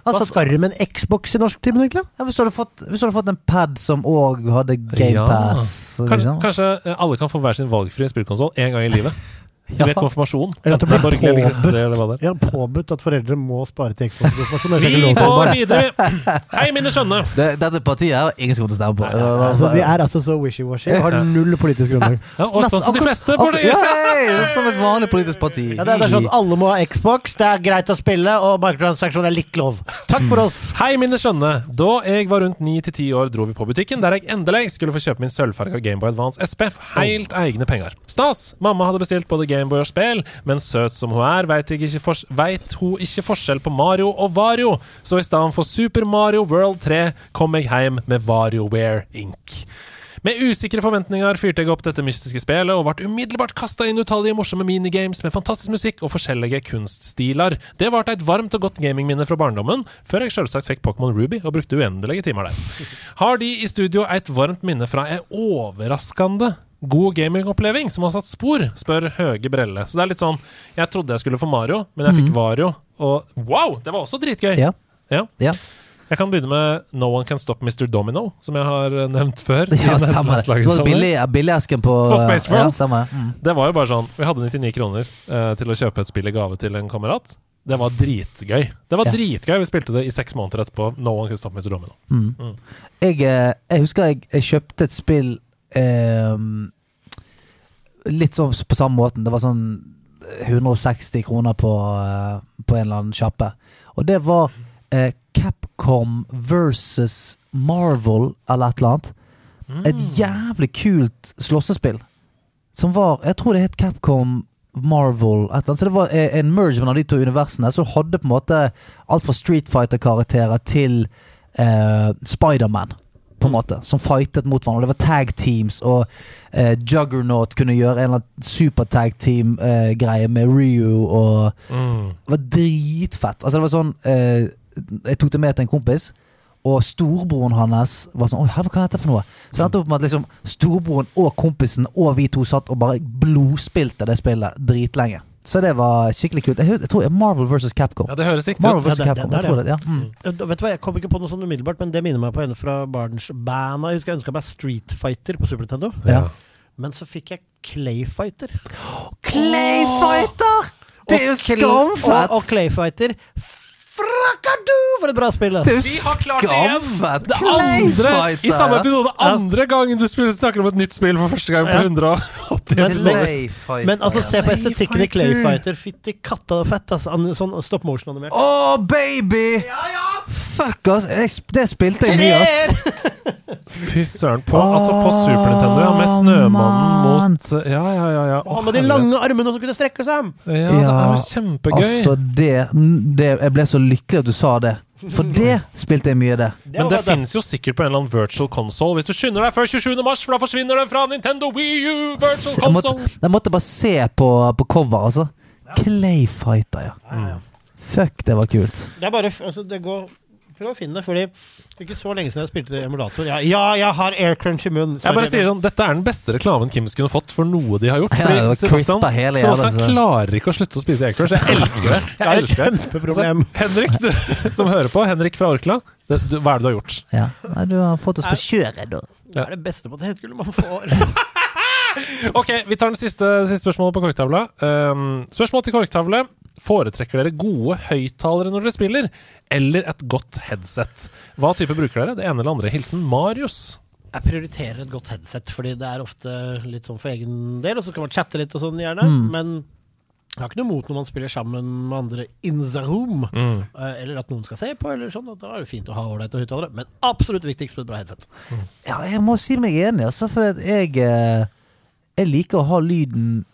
Hva Altså, skal du med en Xbox i norsk timen, egentlig? ja, hvis, du hadde fått, hvis du hadde fått en pad som òg hadde Ja. Kanskje, Kanskje, kanskje eh, alle kan få hver sin valgfrie spillkonsoll én gang i livet. *laughs* Ja. vet konfirmasjon. Eller at det blir påbudt. eller det er. Ja, påbudt at foreldre må spare til Xbox-informasjon. Vi går videre! Hei, mine skjønne! det, Dette partiet er ingen som kommer til å stemme på. Altså, vi er altså så wishy-washy og har null politisk grunnlag. Ja, og sånn som de fleste partier. Ja, som et vanlig politisk parti. Ja, det, er, det er sånn at Alle må ha Xbox, det er greit å spille, og microtransaksjon er litt lov. Takk for oss. Hei, mine skjønne! Da jeg var rundt 9-10 år, dro vi på butikken der jeg endelig skulle få kjøpe min sølvfarga Gameboy Advance SP Helt egne penger. Stas! Mamma hadde bestilt både Gameboy og spill, men søt som hun er, veit hun ikke forskjell på Mario og Vario, så i stedet for Super Mario World 3 kom jeg hjem med WarioWare Inc. Med usikre forventninger fyrte jeg opp dette mystiske spillet og ble umiddelbart kasta inn utallige morsomme minigames med fantastisk musikk og forskjellige kunststiler. Det ble et varmt og godt gamingminne fra barndommen, før jeg selvsagt fikk Pokémon Ruby og brukte uendelige timer der. Har de i studio et varmt minne fra en overraskende god gamingoppleving som har satt spor, spør Høge Brelle. Så det er litt sånn Jeg trodde jeg skulle få Mario, men jeg fikk Vario, og wow! Det var også dritgøy! Ja. Ja. Ja. Jeg kan begynne med No One Can Stop Mr. Domino, som jeg har eh, nevnt før. *laughs* Ja, stemmer det. Så det billig, billigesken på På Space World? Ja, Mm. Det var jo bare sånn Vi hadde 99 kroner eh, til å kjøpe et spill i gave til en kamerat. Det var dritgøy. Det var Ja. dritgøy Vi spilte det i seks måneder etterpå. No One Can Stop Mr. Domino. Mm. Mm. Jeg, eh, jeg husker jeg, jeg kjøpte et spill Litt sånn på samme måten. Det var sånn 160 kroner på, eh, på en eller annen sjappe. Og det var eh, Capcom versus Marvel eller et eller annet. Et Mm. jævlig kult slåssespill. Som var Jeg tror det het Capcom Marvel. Et eller annet. Så det var eh, en merge mellom de to universene. Så hadde på en måte alt fra Street Fighter-karakterer til eh, Spiderman. På en måte, som fightet mot hverandre. Det var tag teams, og eh, Juggernaut kunne gjøre en eller annen super-tag team-greie med Ryu, og Mm. det var dritfett. Altså, det var sånn eh, Jeg tok det med til en kompis. Og storebroren hans var sånn Oi, hva er dette for noe? Så det endte opp med at liksom storebroren og kompisen og vi to satt og bare blodspilte det spillet dritlenge. Så det var skikkelig kult. Jeg, jeg tror det Marvel versus Capcom. Ja, det høres riktig Marvel ut. Ja, det- Capcom. det- det tror det, ja. Mm. Vet du hva, Jeg kom ikke på noe sånn umiddelbart, men det minner meg på en fra barnsbanda. Jeg husker jeg ønska meg Street Fighter på Super Nintendo. Ja. Men så fikk jeg Clayfighter. Clayfighter! Det er jo skamfett! Og, og Clayfighter Frakadu, for et bra spill! ass. Vi har klart det igjen! skamfett! Det andre, I samme episode, andre gangen du spiller, snakker om et nytt spill for første gang på Ja. 180 *laughs* Men- episoder. Clayfighter. Men altså, se på estetikken i Clayfighter. Fytti katta, det er fett. Altså, An- sånn stop motion-animert. Å, baby! Fuck, ass. Jeg, det spilte jeg mye, ass. *laughs* Fy søren. På, altså, på Super Nintendo, ja. Med Snømannen mot Ja, ja, ja. ja. Han med de lange armene som kunne strekke seg! Ja, det er jo kjempegøy. Altså, det, det Jeg ble så lykkelig at du sa det. For *laughs* det spilte jeg mye, det. Men det fins jo sikkert på en eller annen virtual console. Hvis du skynder deg før 27. mars, for da forsvinner det fra Nintendo Wii U virtual Jeg måtte, console. jeg måtte bare se på, på cover, altså. Clayfighter, ja. Fuck, det var kult. Det er bare altså, det går Prøv å finne det, fordi det er ikke så lenge siden jeg spilte emulator. Ja, ja jeg har air crunch i munnen. Jeg bare sier sånn, Dette er den beste reklamen Kims kunne fått for noe de har gjort. Ja, Fordi det var Sebastian, hele jævla, Sebastian så- klarer ikke å slutte å spise Aircrunch. Jeg elsker det. *laughs* Det Jeg er elsker det. Så, Henrik, du, *laughs* som hører på, Henrik fra Orkla, det, du, hva er det du har gjort? Ja. Nei, du har fått oss på kjøret, da. Det er det beste potetgullet man får. *laughs* Ok, Vi tar den siste, siste spørsmålet på korktavla. Um, spørsmål til korktavle. Foretrekker dere gode høyttalere når dere spiller, eller et godt headset? Hva type bruker dere? Det ene eller andre? Hilsen Marius. Jeg prioriterer et godt headset, fordi det er ofte litt sånn for egen del. Og så kan man chatte litt og sånn, gjerne. Mm. Men jeg har ikke noe mot når man spiller sammen med andre in the room. Mm. eh, Eller at noen skal se på, eller sånn. og Da er det fint å ha ålreite høyttalere. Men absolutt viktigst med et bra headset. Ja, jeg må si meg enig, altså, for at jeg eh, Jeg liker å ha lyden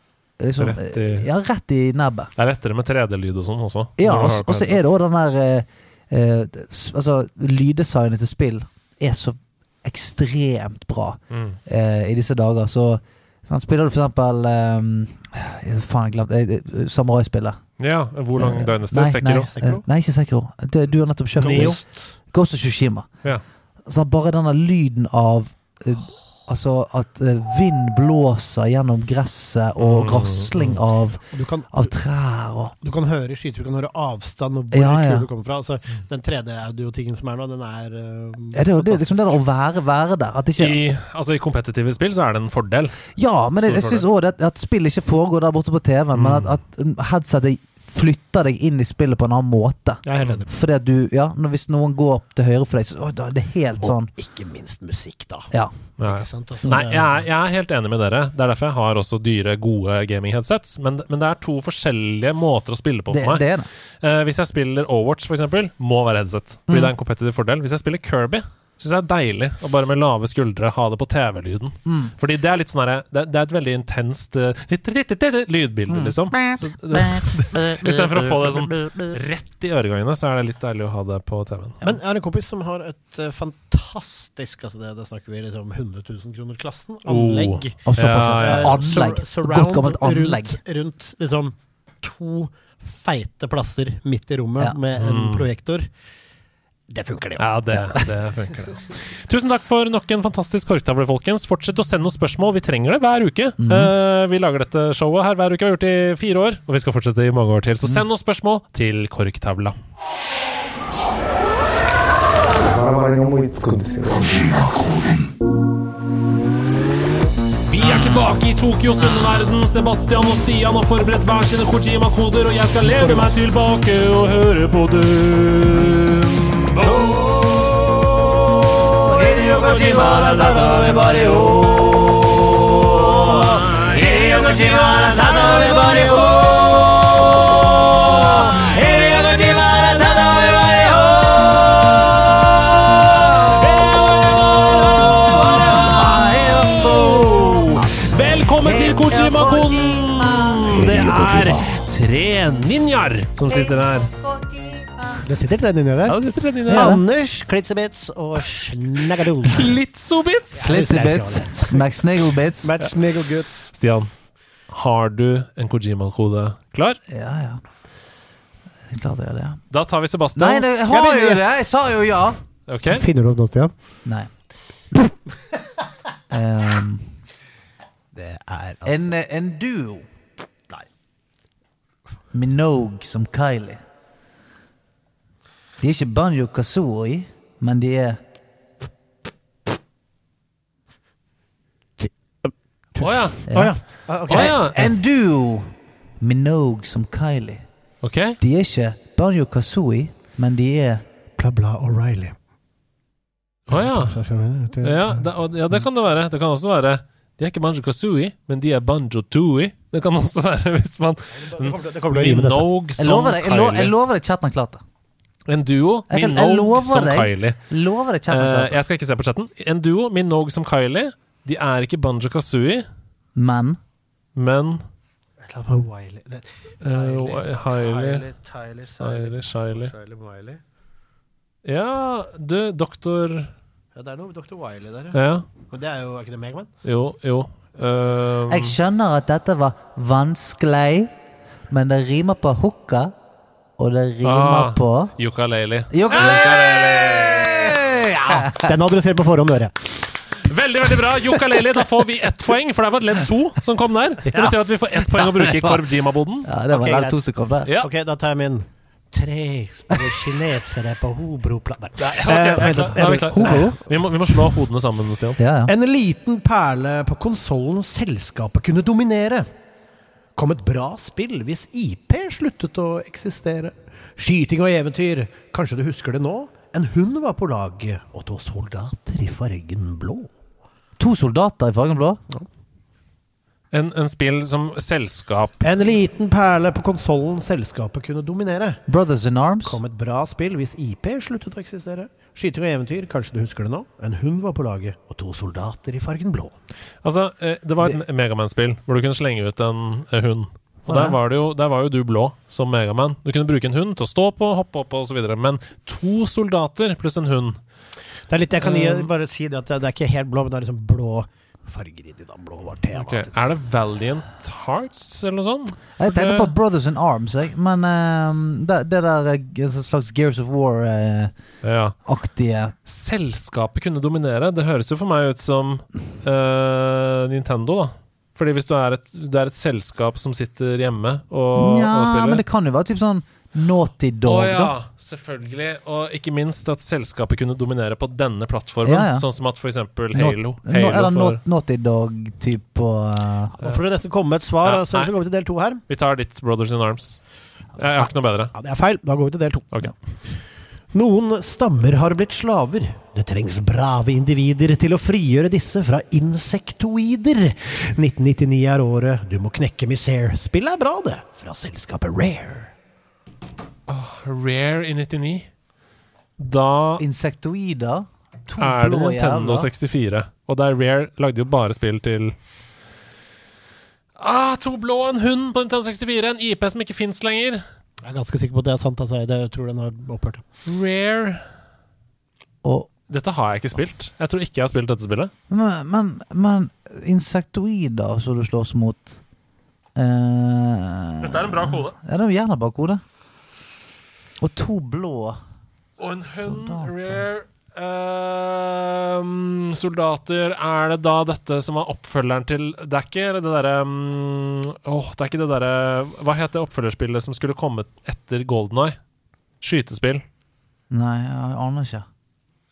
liksom, Rett i- Ja, rett i nebbet. Det er lettere med 3D-lyd og sånn også. Ja, og så- på og så er det òg den der eh, eh, Altså, lyddesignet til spill er så ekstremt bra Mm. eh, i disse dager, så sånn, Spiller du for eksempel eh, Faen, jeg glemte eh, Samuraispillet. Ja, hvor lang Eh, døgnes det? nei, Sekiro? Nei, eh, nei, ikke Sekiro. Du, du har nettopp kjøpt. Ghost of Tsushima. Ja. Så bare denne lyden av eh, Altså at eh, vind blåser gjennom gresset, og Mm, rasling av, du kan, av trær og du kan høre skyter, du kan høre avstand og hvor Ja, ja. du kommer fra. Altså, den 3D-audio-tingen som er nå, den er uh, ja, det, det er liksom det å være, være der. At ikke, I, altså, I kompetitive spill så er det en fordel. ja, men jeg, jeg syns òg at, at spill ikke foregår der borte på TV-en, men at, at headsetet flytter deg inn i spillet på en annen måte. Jeg er enig. Fordi at du Ja, når, hvis noen går til høyre for deg, så å, da er det helt sånn Og ikke minst musikk, da. Ja. Ja. Ikke sant? Altså, Nei, jeg er, jeg er helt enig med dere. Det er derfor jeg har også dyre, gode gaming-headsets. Men, men det er to forskjellige måter å spille på Det, for meg. det er det. Uh, hvis jeg spiller Overwatch, for eksempel, må være headset. Fordi Mm. det er en competitive fordel. Hvis jeg spiller Kirby, syns jeg det er deilig å bare med lave skuldre ha det på TV-lyden. Mm. Fordi det er litt sånn herre det, det er et veldig intenst uh, lydbilde, liksom. Så *laughs* Istedenfor å få det sånn rett i øregangene, så er det litt deilig å ha det på TV-en. Men jeg har en kompis som har et uh, fantastisk altså det, det snakker vi liksom 100 000 kroner-klassen. Anlegg. Oh. Og. Ja, ja. Eh, Anlegg. sur- Godt anlegg. Rundt, rundt liksom to feite plasser midt i rommet Ja. med en Mm. projektor. Det funker, det jo. Ja, det, det funker, det. Tusen takk for nok en fantastisk korktavle, folkens. Fortsett å sende oss spørsmål. Vi trenger det hver uke. Mhm. uh, vi lager dette showet her hver uke. Vi har gjort det i fire år, og vi skal fortsette i mange år til. Så send oss spørsmål til korktavla. Vi er tilbake i Tokyos underverden. Sebastian og Stian har forberedt hver sine Kojima-koder, og jeg skal leve meg tilbake og høre på Velkommen til Kojima-koden! Det er tre ninjaer som sitter her. Det sitter tre ninjer der. Ja, det sitter inne. Ja. Anders Klitzebits og Snaggadoo. Klitsobits! Slitsebits. Max Match Sniggle-guts. Stian, har du en Kojima-kode klar? Ja, ja. Er jeg har det. Da tar vi Sebastian. Nei, det, jeg har jo det! Jeg sa jo ja. Okay. Finner du opp noe, Stian? Nei. um, *laughs* Det er altså en, en duo. Nei. Minogue som Kylie. De er ikke Banjo Kazooie, men de er Å ja. Å ja. Ah, ok. Å ja. En duo. Minogue som Kylie. Okay. De er ikke Banjo Kazooie, men de er Bla, bla O'Reilly. Å ja. Ja det, ja, det kan det være. Det kan også være De er ikke Banjo Kazooie, men de er Banjo Tooie. Det kan også være hvis man. Minogue Jeg som lover deg, jeg, lo, jeg Kylie. lover deg chatten har klart det. En duo. Jeg kan- Minogue som deg. Kylie. Lover deg Eh, jeg skal ikke se på chatten. En duo. Minogue som Kylie. De er ikke Banjo Kazooie, Men men Et eller annet med Wiley. Uh, Tyler, Shiley Shiley Ja, du, doktor Ja, det er noe Dr. Wiley der, ja. Ja. Men det er jo er ikke det Megaman? Jo, jo. Um, jeg skjønner at dette var vanskelig, men det rimer på hooka, og det rimer Ah. på Ukulele. Ja. Den hadde du adresserer på forhånd, dere. Veldig, veldig bra. Ukulele. Da får vi ett poeng, for det var ledd to som kom der. Det betyr at vi får ett poeng å bruke i Korv Jima-boden. Ja, det var okay, greit. to som kom der. Ja. Ok, da tar jeg min Tre kinesere på Hobroplan Nei. ok, Eh. Hobro? Vi må, vi må slå hodene sammen, Stian. Ja, ja. En liten perle på konsollen selskapet kunne dominere. Kom et bra spill hvis IP sluttet å eksistere. Skyting og eventyr, kanskje du husker det nå? En hund var på laget, og to soldater i fargen blå. To soldater i fargen blå. En, en spill som selskap En liten perle på konsollen selskapet kunne dominere. Brothers in Arms. Kom et bra spill hvis IP sluttet å eksistere. Skyting og eventyr, kanskje du husker det nå? En hund var på laget, og to soldater i fargen blå. Altså, eh, det var et Megaman-spill hvor du kunne slenge ut en eh, hund. Og der var, det jo, der var jo du blå som Megaman. Du kunne bruke en hund til å stå på, hoppe opp og så videre. Men to soldater pluss en hund Det er litt, Jeg kan gi, Um, bare si det at det det er ikke helt blå, men det er liksom blå farger i det. da, Blå var tema. Okay. Er det Valiant Hearts eller noe sånt? Jeg tenkte på Brothers in Arms, jeg. Men um, det, det der eh, en slags Gears of War-aktige Ja. Selskapet kunne dominere. Det høres jo for meg ut som uh, Nintendo, da. Fordi hvis du er et, du er et selskap som sitter hjemme og, Ja, og spiller men det kan jo være typ sånn Naughty Dog, Dog, ja, da. selvfølgelig. Og ikke minst at selskapet kunne dominere på denne plattformen. Ja, ja. Sånn som at for eksempel Halo. Halo Eller for, Naughty Dog-type på eh, Nå får det nesten komme med et svar, Ja, så går vi til del to her. vi tar ditt Brothers in Arms. Jeg, har ikke noe bedre. Ja, Det er feil. Da går vi til del to. Okay. Noen stammer har blitt slaver. Det trengs brave individer til å frigjøre disse fra insektoider. 1999 er året du må knekke misere. Spillet er bra, det. Fra selskapet Rare. Rare i 99. Da Insektoida. To er det blå Nintendo jævler. 64. Og der Rare lagde jo bare spill til Ah, to blå og en hund på Nintendo 64. En IP som ikke fins lenger. Jeg er ganske sikker på at det er sant. Altså. Jeg tror den har opphørt. Rare Og, Dette har jeg ikke spilt. Jeg tror ikke jeg har spilt dette spillet. men, men, men insektoider som du slåss mot eh, Dette er en bra kode. Ja, det er gjerne bra hodet. Og to blå. Og en Soldater. rare Uh, Soldater Er det da dette som var oppfølgeren til Det er ikke det derre um, Åh, det er ikke det derre Hva het det oppfølgerspillet som skulle komme etter Golden Eye? Skytespill. Nei, jeg aner ikke.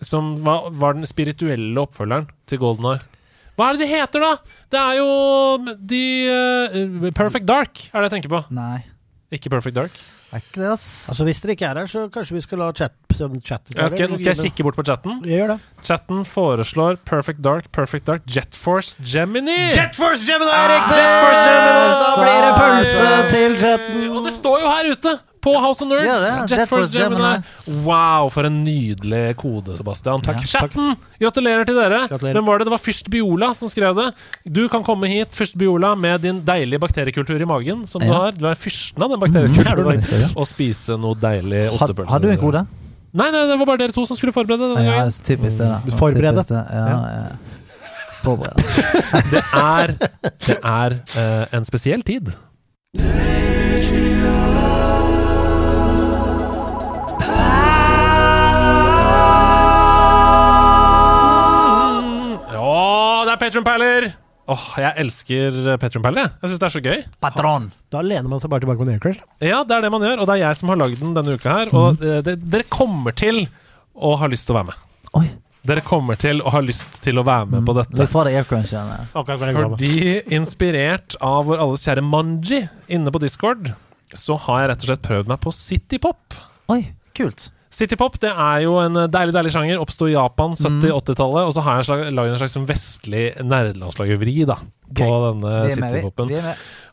Som var, var den spirituelle oppfølgeren til Golden Eye. Hva er det de heter, da?! Det er jo de uh, Perfect Dark er det jeg tenker på. Nei, Ikke Perfect Dark. Er ikke det, ass. Altså Hvis dere ikke er her, så kanskje vi skal la chat, som chatten Ja, skal, nå skal jeg kikke bort på chatten. Gjør det. Chatten foreslår Perfect Dark, Perfect Dark, Jet Force Gemini! Jetforce Gemini er riktig! Jet Force Gemini! Da blir det pølse til chatten. Og det står jo her ute! På House of Nerds. Ja, det er Jet Force Gemini. Gemini. Wow, for en nydelig kode, Sebastian. Takk Chatten, gratulerer til dere. Gratulerer. Hvem var det? Det var Fyrst Biola som skrev det. Du kan komme hit, Fyrst Biola, med din deilige bakteriekultur i magen som du har. Du er fyrsten av den bakteriekulturen. Mm. Og spise noe deilig ostepølse. ostepølse. har du en kode? Nei, nei, det var bare dere to som skulle forberede denne Ja, gangen. er typisk det. da. Forberede. Typisk det. Ja, ja. Forberede. *laughs* Det er, det er uh, en spesiell tid. Patron-perler! Åh, jeg elsker Patron-perler. Jeg Jeg syns det er så gøy. Patron. Da lener man seg bare tilbake på Aircrash. Ja, det er det man gjør, og det er jeg som har lagd den denne uka her. Og eh, det, dere kommer til å ha lyst til å være med. Oi. Dere kommer til å ha lyst til å være med på dette. Vi får det aircrunch med. Fordi inspirert av vår alles kjære Manji inne på Discord, så har jeg rett og slett prøvd meg på citypop. Oi, kult. Citypop det er jo en deilig deilig sjanger. Oppsto i Japan 70-80-tallet. Og så har jeg lagd en slags sånn vestlig nerdelandslagervri da, på Gøy. denne citypopen.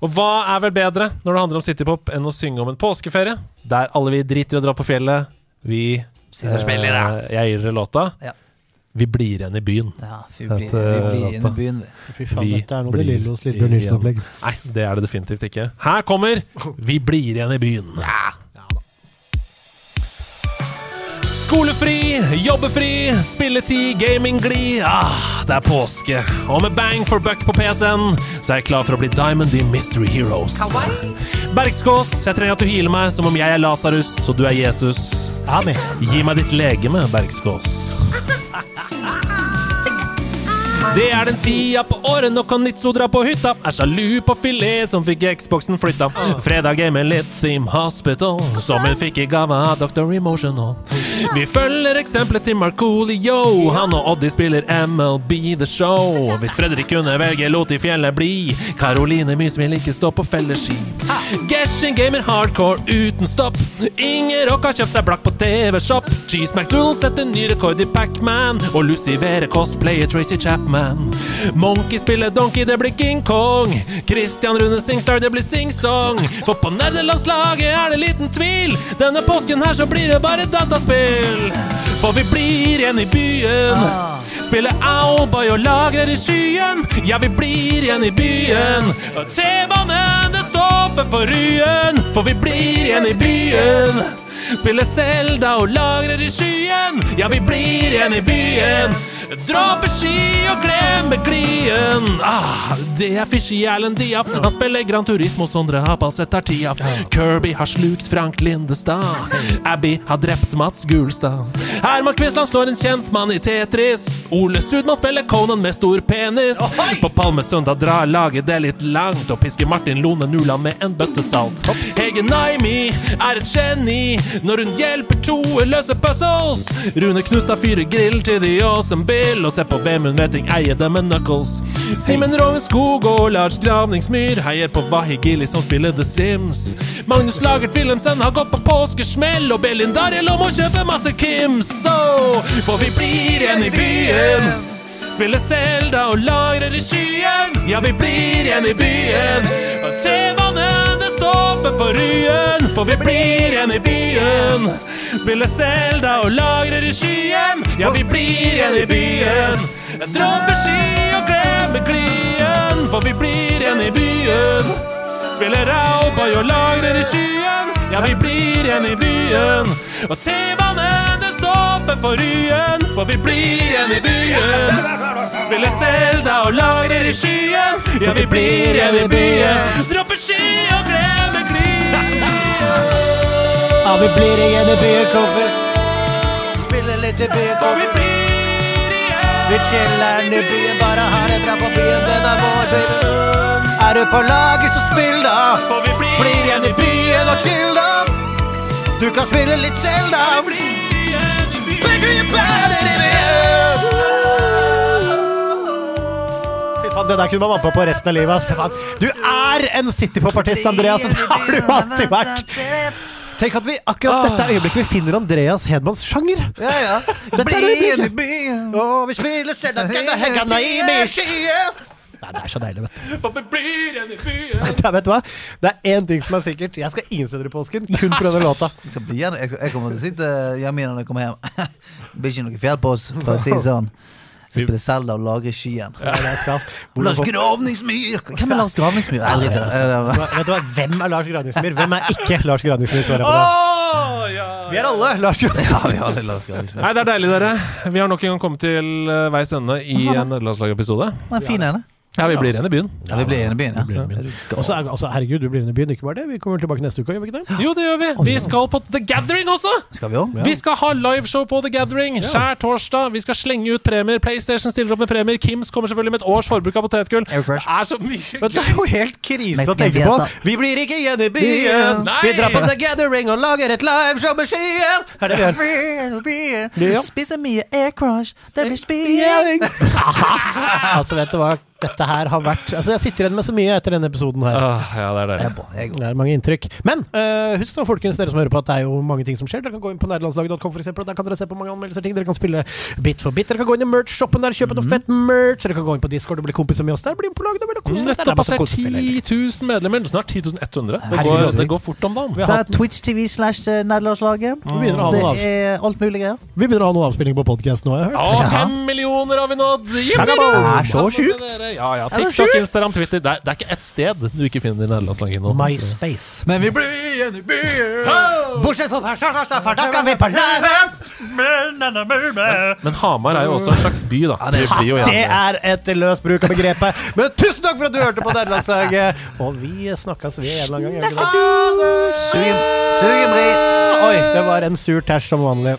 Og hva er vel bedre når det handler om citypop enn å synge om en påskeferie, der alle vi driter i å dra på fjellet. Vi Sitter og spiller, da. eh, Jeg gir dere låta. Ja. Vi blir igjen i byen. Ja, vi, blir igjen i byen, vi. Fy faen, Vi dette er noe blir Lillos Lillebjørn igjen. Nilsen-opplegg. Nei, det er det definitivt ikke. Her kommer *laughs* Vi blir igjen i byen. Skolefri, jobbefri, spilletid, gamingglid. Ah, det er påske. Og med bang for buck på PC-en, så er jeg klar for å bli Diamond i Mystery Heroes. Bergskås, jeg trenger at du healer meg som om jeg er Lasarus og du er Jesus. Amen. Gi meg ditt legeme, Bergskås. *laughs* Det er den tida på året når Konitso drar på hytta. Er sjalu på filet som fikk Xboxen flytta. Fredag er med litt Theme Hospital, som hun fikk i gave av Dr. Emotional. Vi følger eksempelet til Markoolio. Han og Oddi spiller MLB The Show. Hvis Fredrik kunne velge, lot de fjellet bli. Karoline Mys vil ikke stå på felleski. Geshin gamer hardcore uten stopp. Inger Rock har kjøpt seg blakk på TV-shop. Cheese McDoodle setter ny rekord i Pac-Man. Og Lucy Vere cosplayer Tracy Chapman. Monkey spiller Donkey, det blir King Kong. Christian Rune Singstar, det blir Sing-Song. For på nerdelandslaget er det liten tvil. Denne påsken her så blir det bare dataspill. For vi blir igjen i byen. Spiller Owlboy og lagrer i skyen. Ja, vi blir igjen i byen. Og T-banen, det stopper på Ryen. For vi blir igjen i byen. Spiller Selda og lagrer i skyen. Ja, vi blir igjen i byen. Dråper ski og glemmer glien. Ah, det er Fishy Erlend Diap. Han spiller Gran Turismo, Sondre Hapalseth tar tida. Kirby har slukt Frank Lindestad. Abby har drept Mats Gulstad. Herman Quisland slår en kjent mann i Tetris. Ole Sudman spiller Conan med stor penis. På Palmesøndag drar laget det litt langt og pisker Martin Lone Nuland med en bøtte salt. Hege Naimi er et geni når hun hjelper to løse puzzles. Rune Knustad fyrer grill til The Awesome Bill og ser på Vemund Vetting eier det med knuckles. Simen Roven og Lars Gravningsmyr heier på Wahi Gili som spiller The Sims. Magnus Lagert Wilhelmsen har gått på påskesmell, og Belin Darielo må kjøpe masse Kims. Så, for vi blir igjen i byen. Spiller Selda og lagrer i skyen. Ja, vi blir igjen i byen. Og T-banen, det stopper på Ryen. For vi blir igjen i byen. Spiller Selda og lagrer i skyen. Ja, vi blir igjen i byen. Dropper ski og glemmer glien. For vi blir igjen i byen. Spiller Rauboy og lagrer i skyen. Ja, vi blir igjen i byen. Og T-banen, det stopper på Ryen. For vi blir igjen i byen. Spiller Selda og lagrer i skyen. Ja, vi blir igjen i byen. Dropper ski Ja, vi blir igjen i byen, kompiser. Spiller litt i byen, For vi blir igjen. Vi chiller'n i byen, bare har det bra på byen. Den er vår, baby. Er du på laget, så spill, da. For vi blir Bli igjen i byen og chill, da. Du kan spille litt selv, da. blir igjen i byen. Begge i byen. Fy faen, det der kunne man vært med på resten av livet. ass. Fy faen. Du er en citypop-artist, Andreas. Det *laughs* har du alltid vært. Tenk at vi akkurat dette øyeblikket vi finner Andreas Hedmans sjanger. Ja, ja. Dette er Bli øyeblikket. Og vi spiller selv, at kan det henge i med skyen. Nei, det er så deilig, vet du. For vi blir igjen i byen. *laughs* Det vet du hva? Det er én ting som er sikkert. Jeg skal ingen steder i påsken, kun på denne låta. Jeg, skal bli jeg, jeg kommer til å sitte hjemme når jeg kommer hjem. *laughs* Det blir ikke noe fjell på oss, for å si det sånn. Så spiller Zelda og lager. Ja. *laughs* *laughs* Hvor Lars Gravningsmyr! Hvem er Lars Gravningsmyr? Nei, det. Vet du hva? Hvem er Lars Gravningsmyr? Hvem er ikke Lars Gravningsmyr? Svarer jeg på det. *laughs* Vi er alle Lars Gravningsmyr. Nei, det er deilig, dere. Vi har nok en gang kommet til eh, veis ende i en nederlandslagepisode. Det er fin, ene. Ja, vi blir igjen i byen. Ja, vi blir igjen i byen, ja. Og så er- altså, herregud, du blir igjen i byen. Ikke bare det. Vi kommer tilbake neste uke, gjør vi ikke det? Jo, det gjør vi. Vi skal på The Gathering også! Skal vi òg? Vi skal ha liveshow på The Gathering skjær torsdag. Vi skal slenge ut premier. PlayStation stiller opp med premier. Kims kommer selvfølgelig med et års forbruk av potetgull. Det Aircrush. er så mye Men det er jo helt krise å tenke på. Vi blir ikke igjen i byen. Nei! Vi drar på The Gathering og lager et liveshow med skyen. Er det vi gjør? Spiser mye air crush, det blir spying. *laughs* Altså, vet du hva? Dette her har vært Altså, jeg sitter igjen med så mye etter denne episoden her. Ah, ja, det er går. Det er mange inntrykk. Men uh, husk da, folkens, dere som hører på, at det er jo mange ting som skjer. Dere kan gå inn på nederlandslaget.com, for eksempel, og der kan dere se på mange anmeldelser ting. Dere kan spille bit for bit. Dere kan gå inn i merch-shoppen der, kjøpe noe fett merch. Dere kan gå inn på Discord og bli kompiser med oss der. Bli med på laget, det blir koselig. Det er Nettopp passert 10 000 medlemmer. Snart 10 100. Det går, det går fort om dagen. Det er Twitch TV slash nerdelandslaget. begynner å ha Det er alt mulig greier. vi begynner å ha noe avspilling på podkast nå, har jeg hørt. Ja, fem millioner har vi nådd! Det er så sjukt. Ja, ja. TikTok. Instagram, Twitter. Det er, det er ikke ett sted du ikke finner nederlandslaget nå. MySpace. Men vi blir igjen i byen! Bortsett fra Persjasjasta, da skal vi på live! Men Hamar er jo også en slags by, da. det- er et løs bruk av begrepet. Men tusen takk for at du hørte på Nederlandslaget. Og vi snakkes ved en eller annen gang. Sugen, sugen. Oi, det var en sur tæsj som vanlig.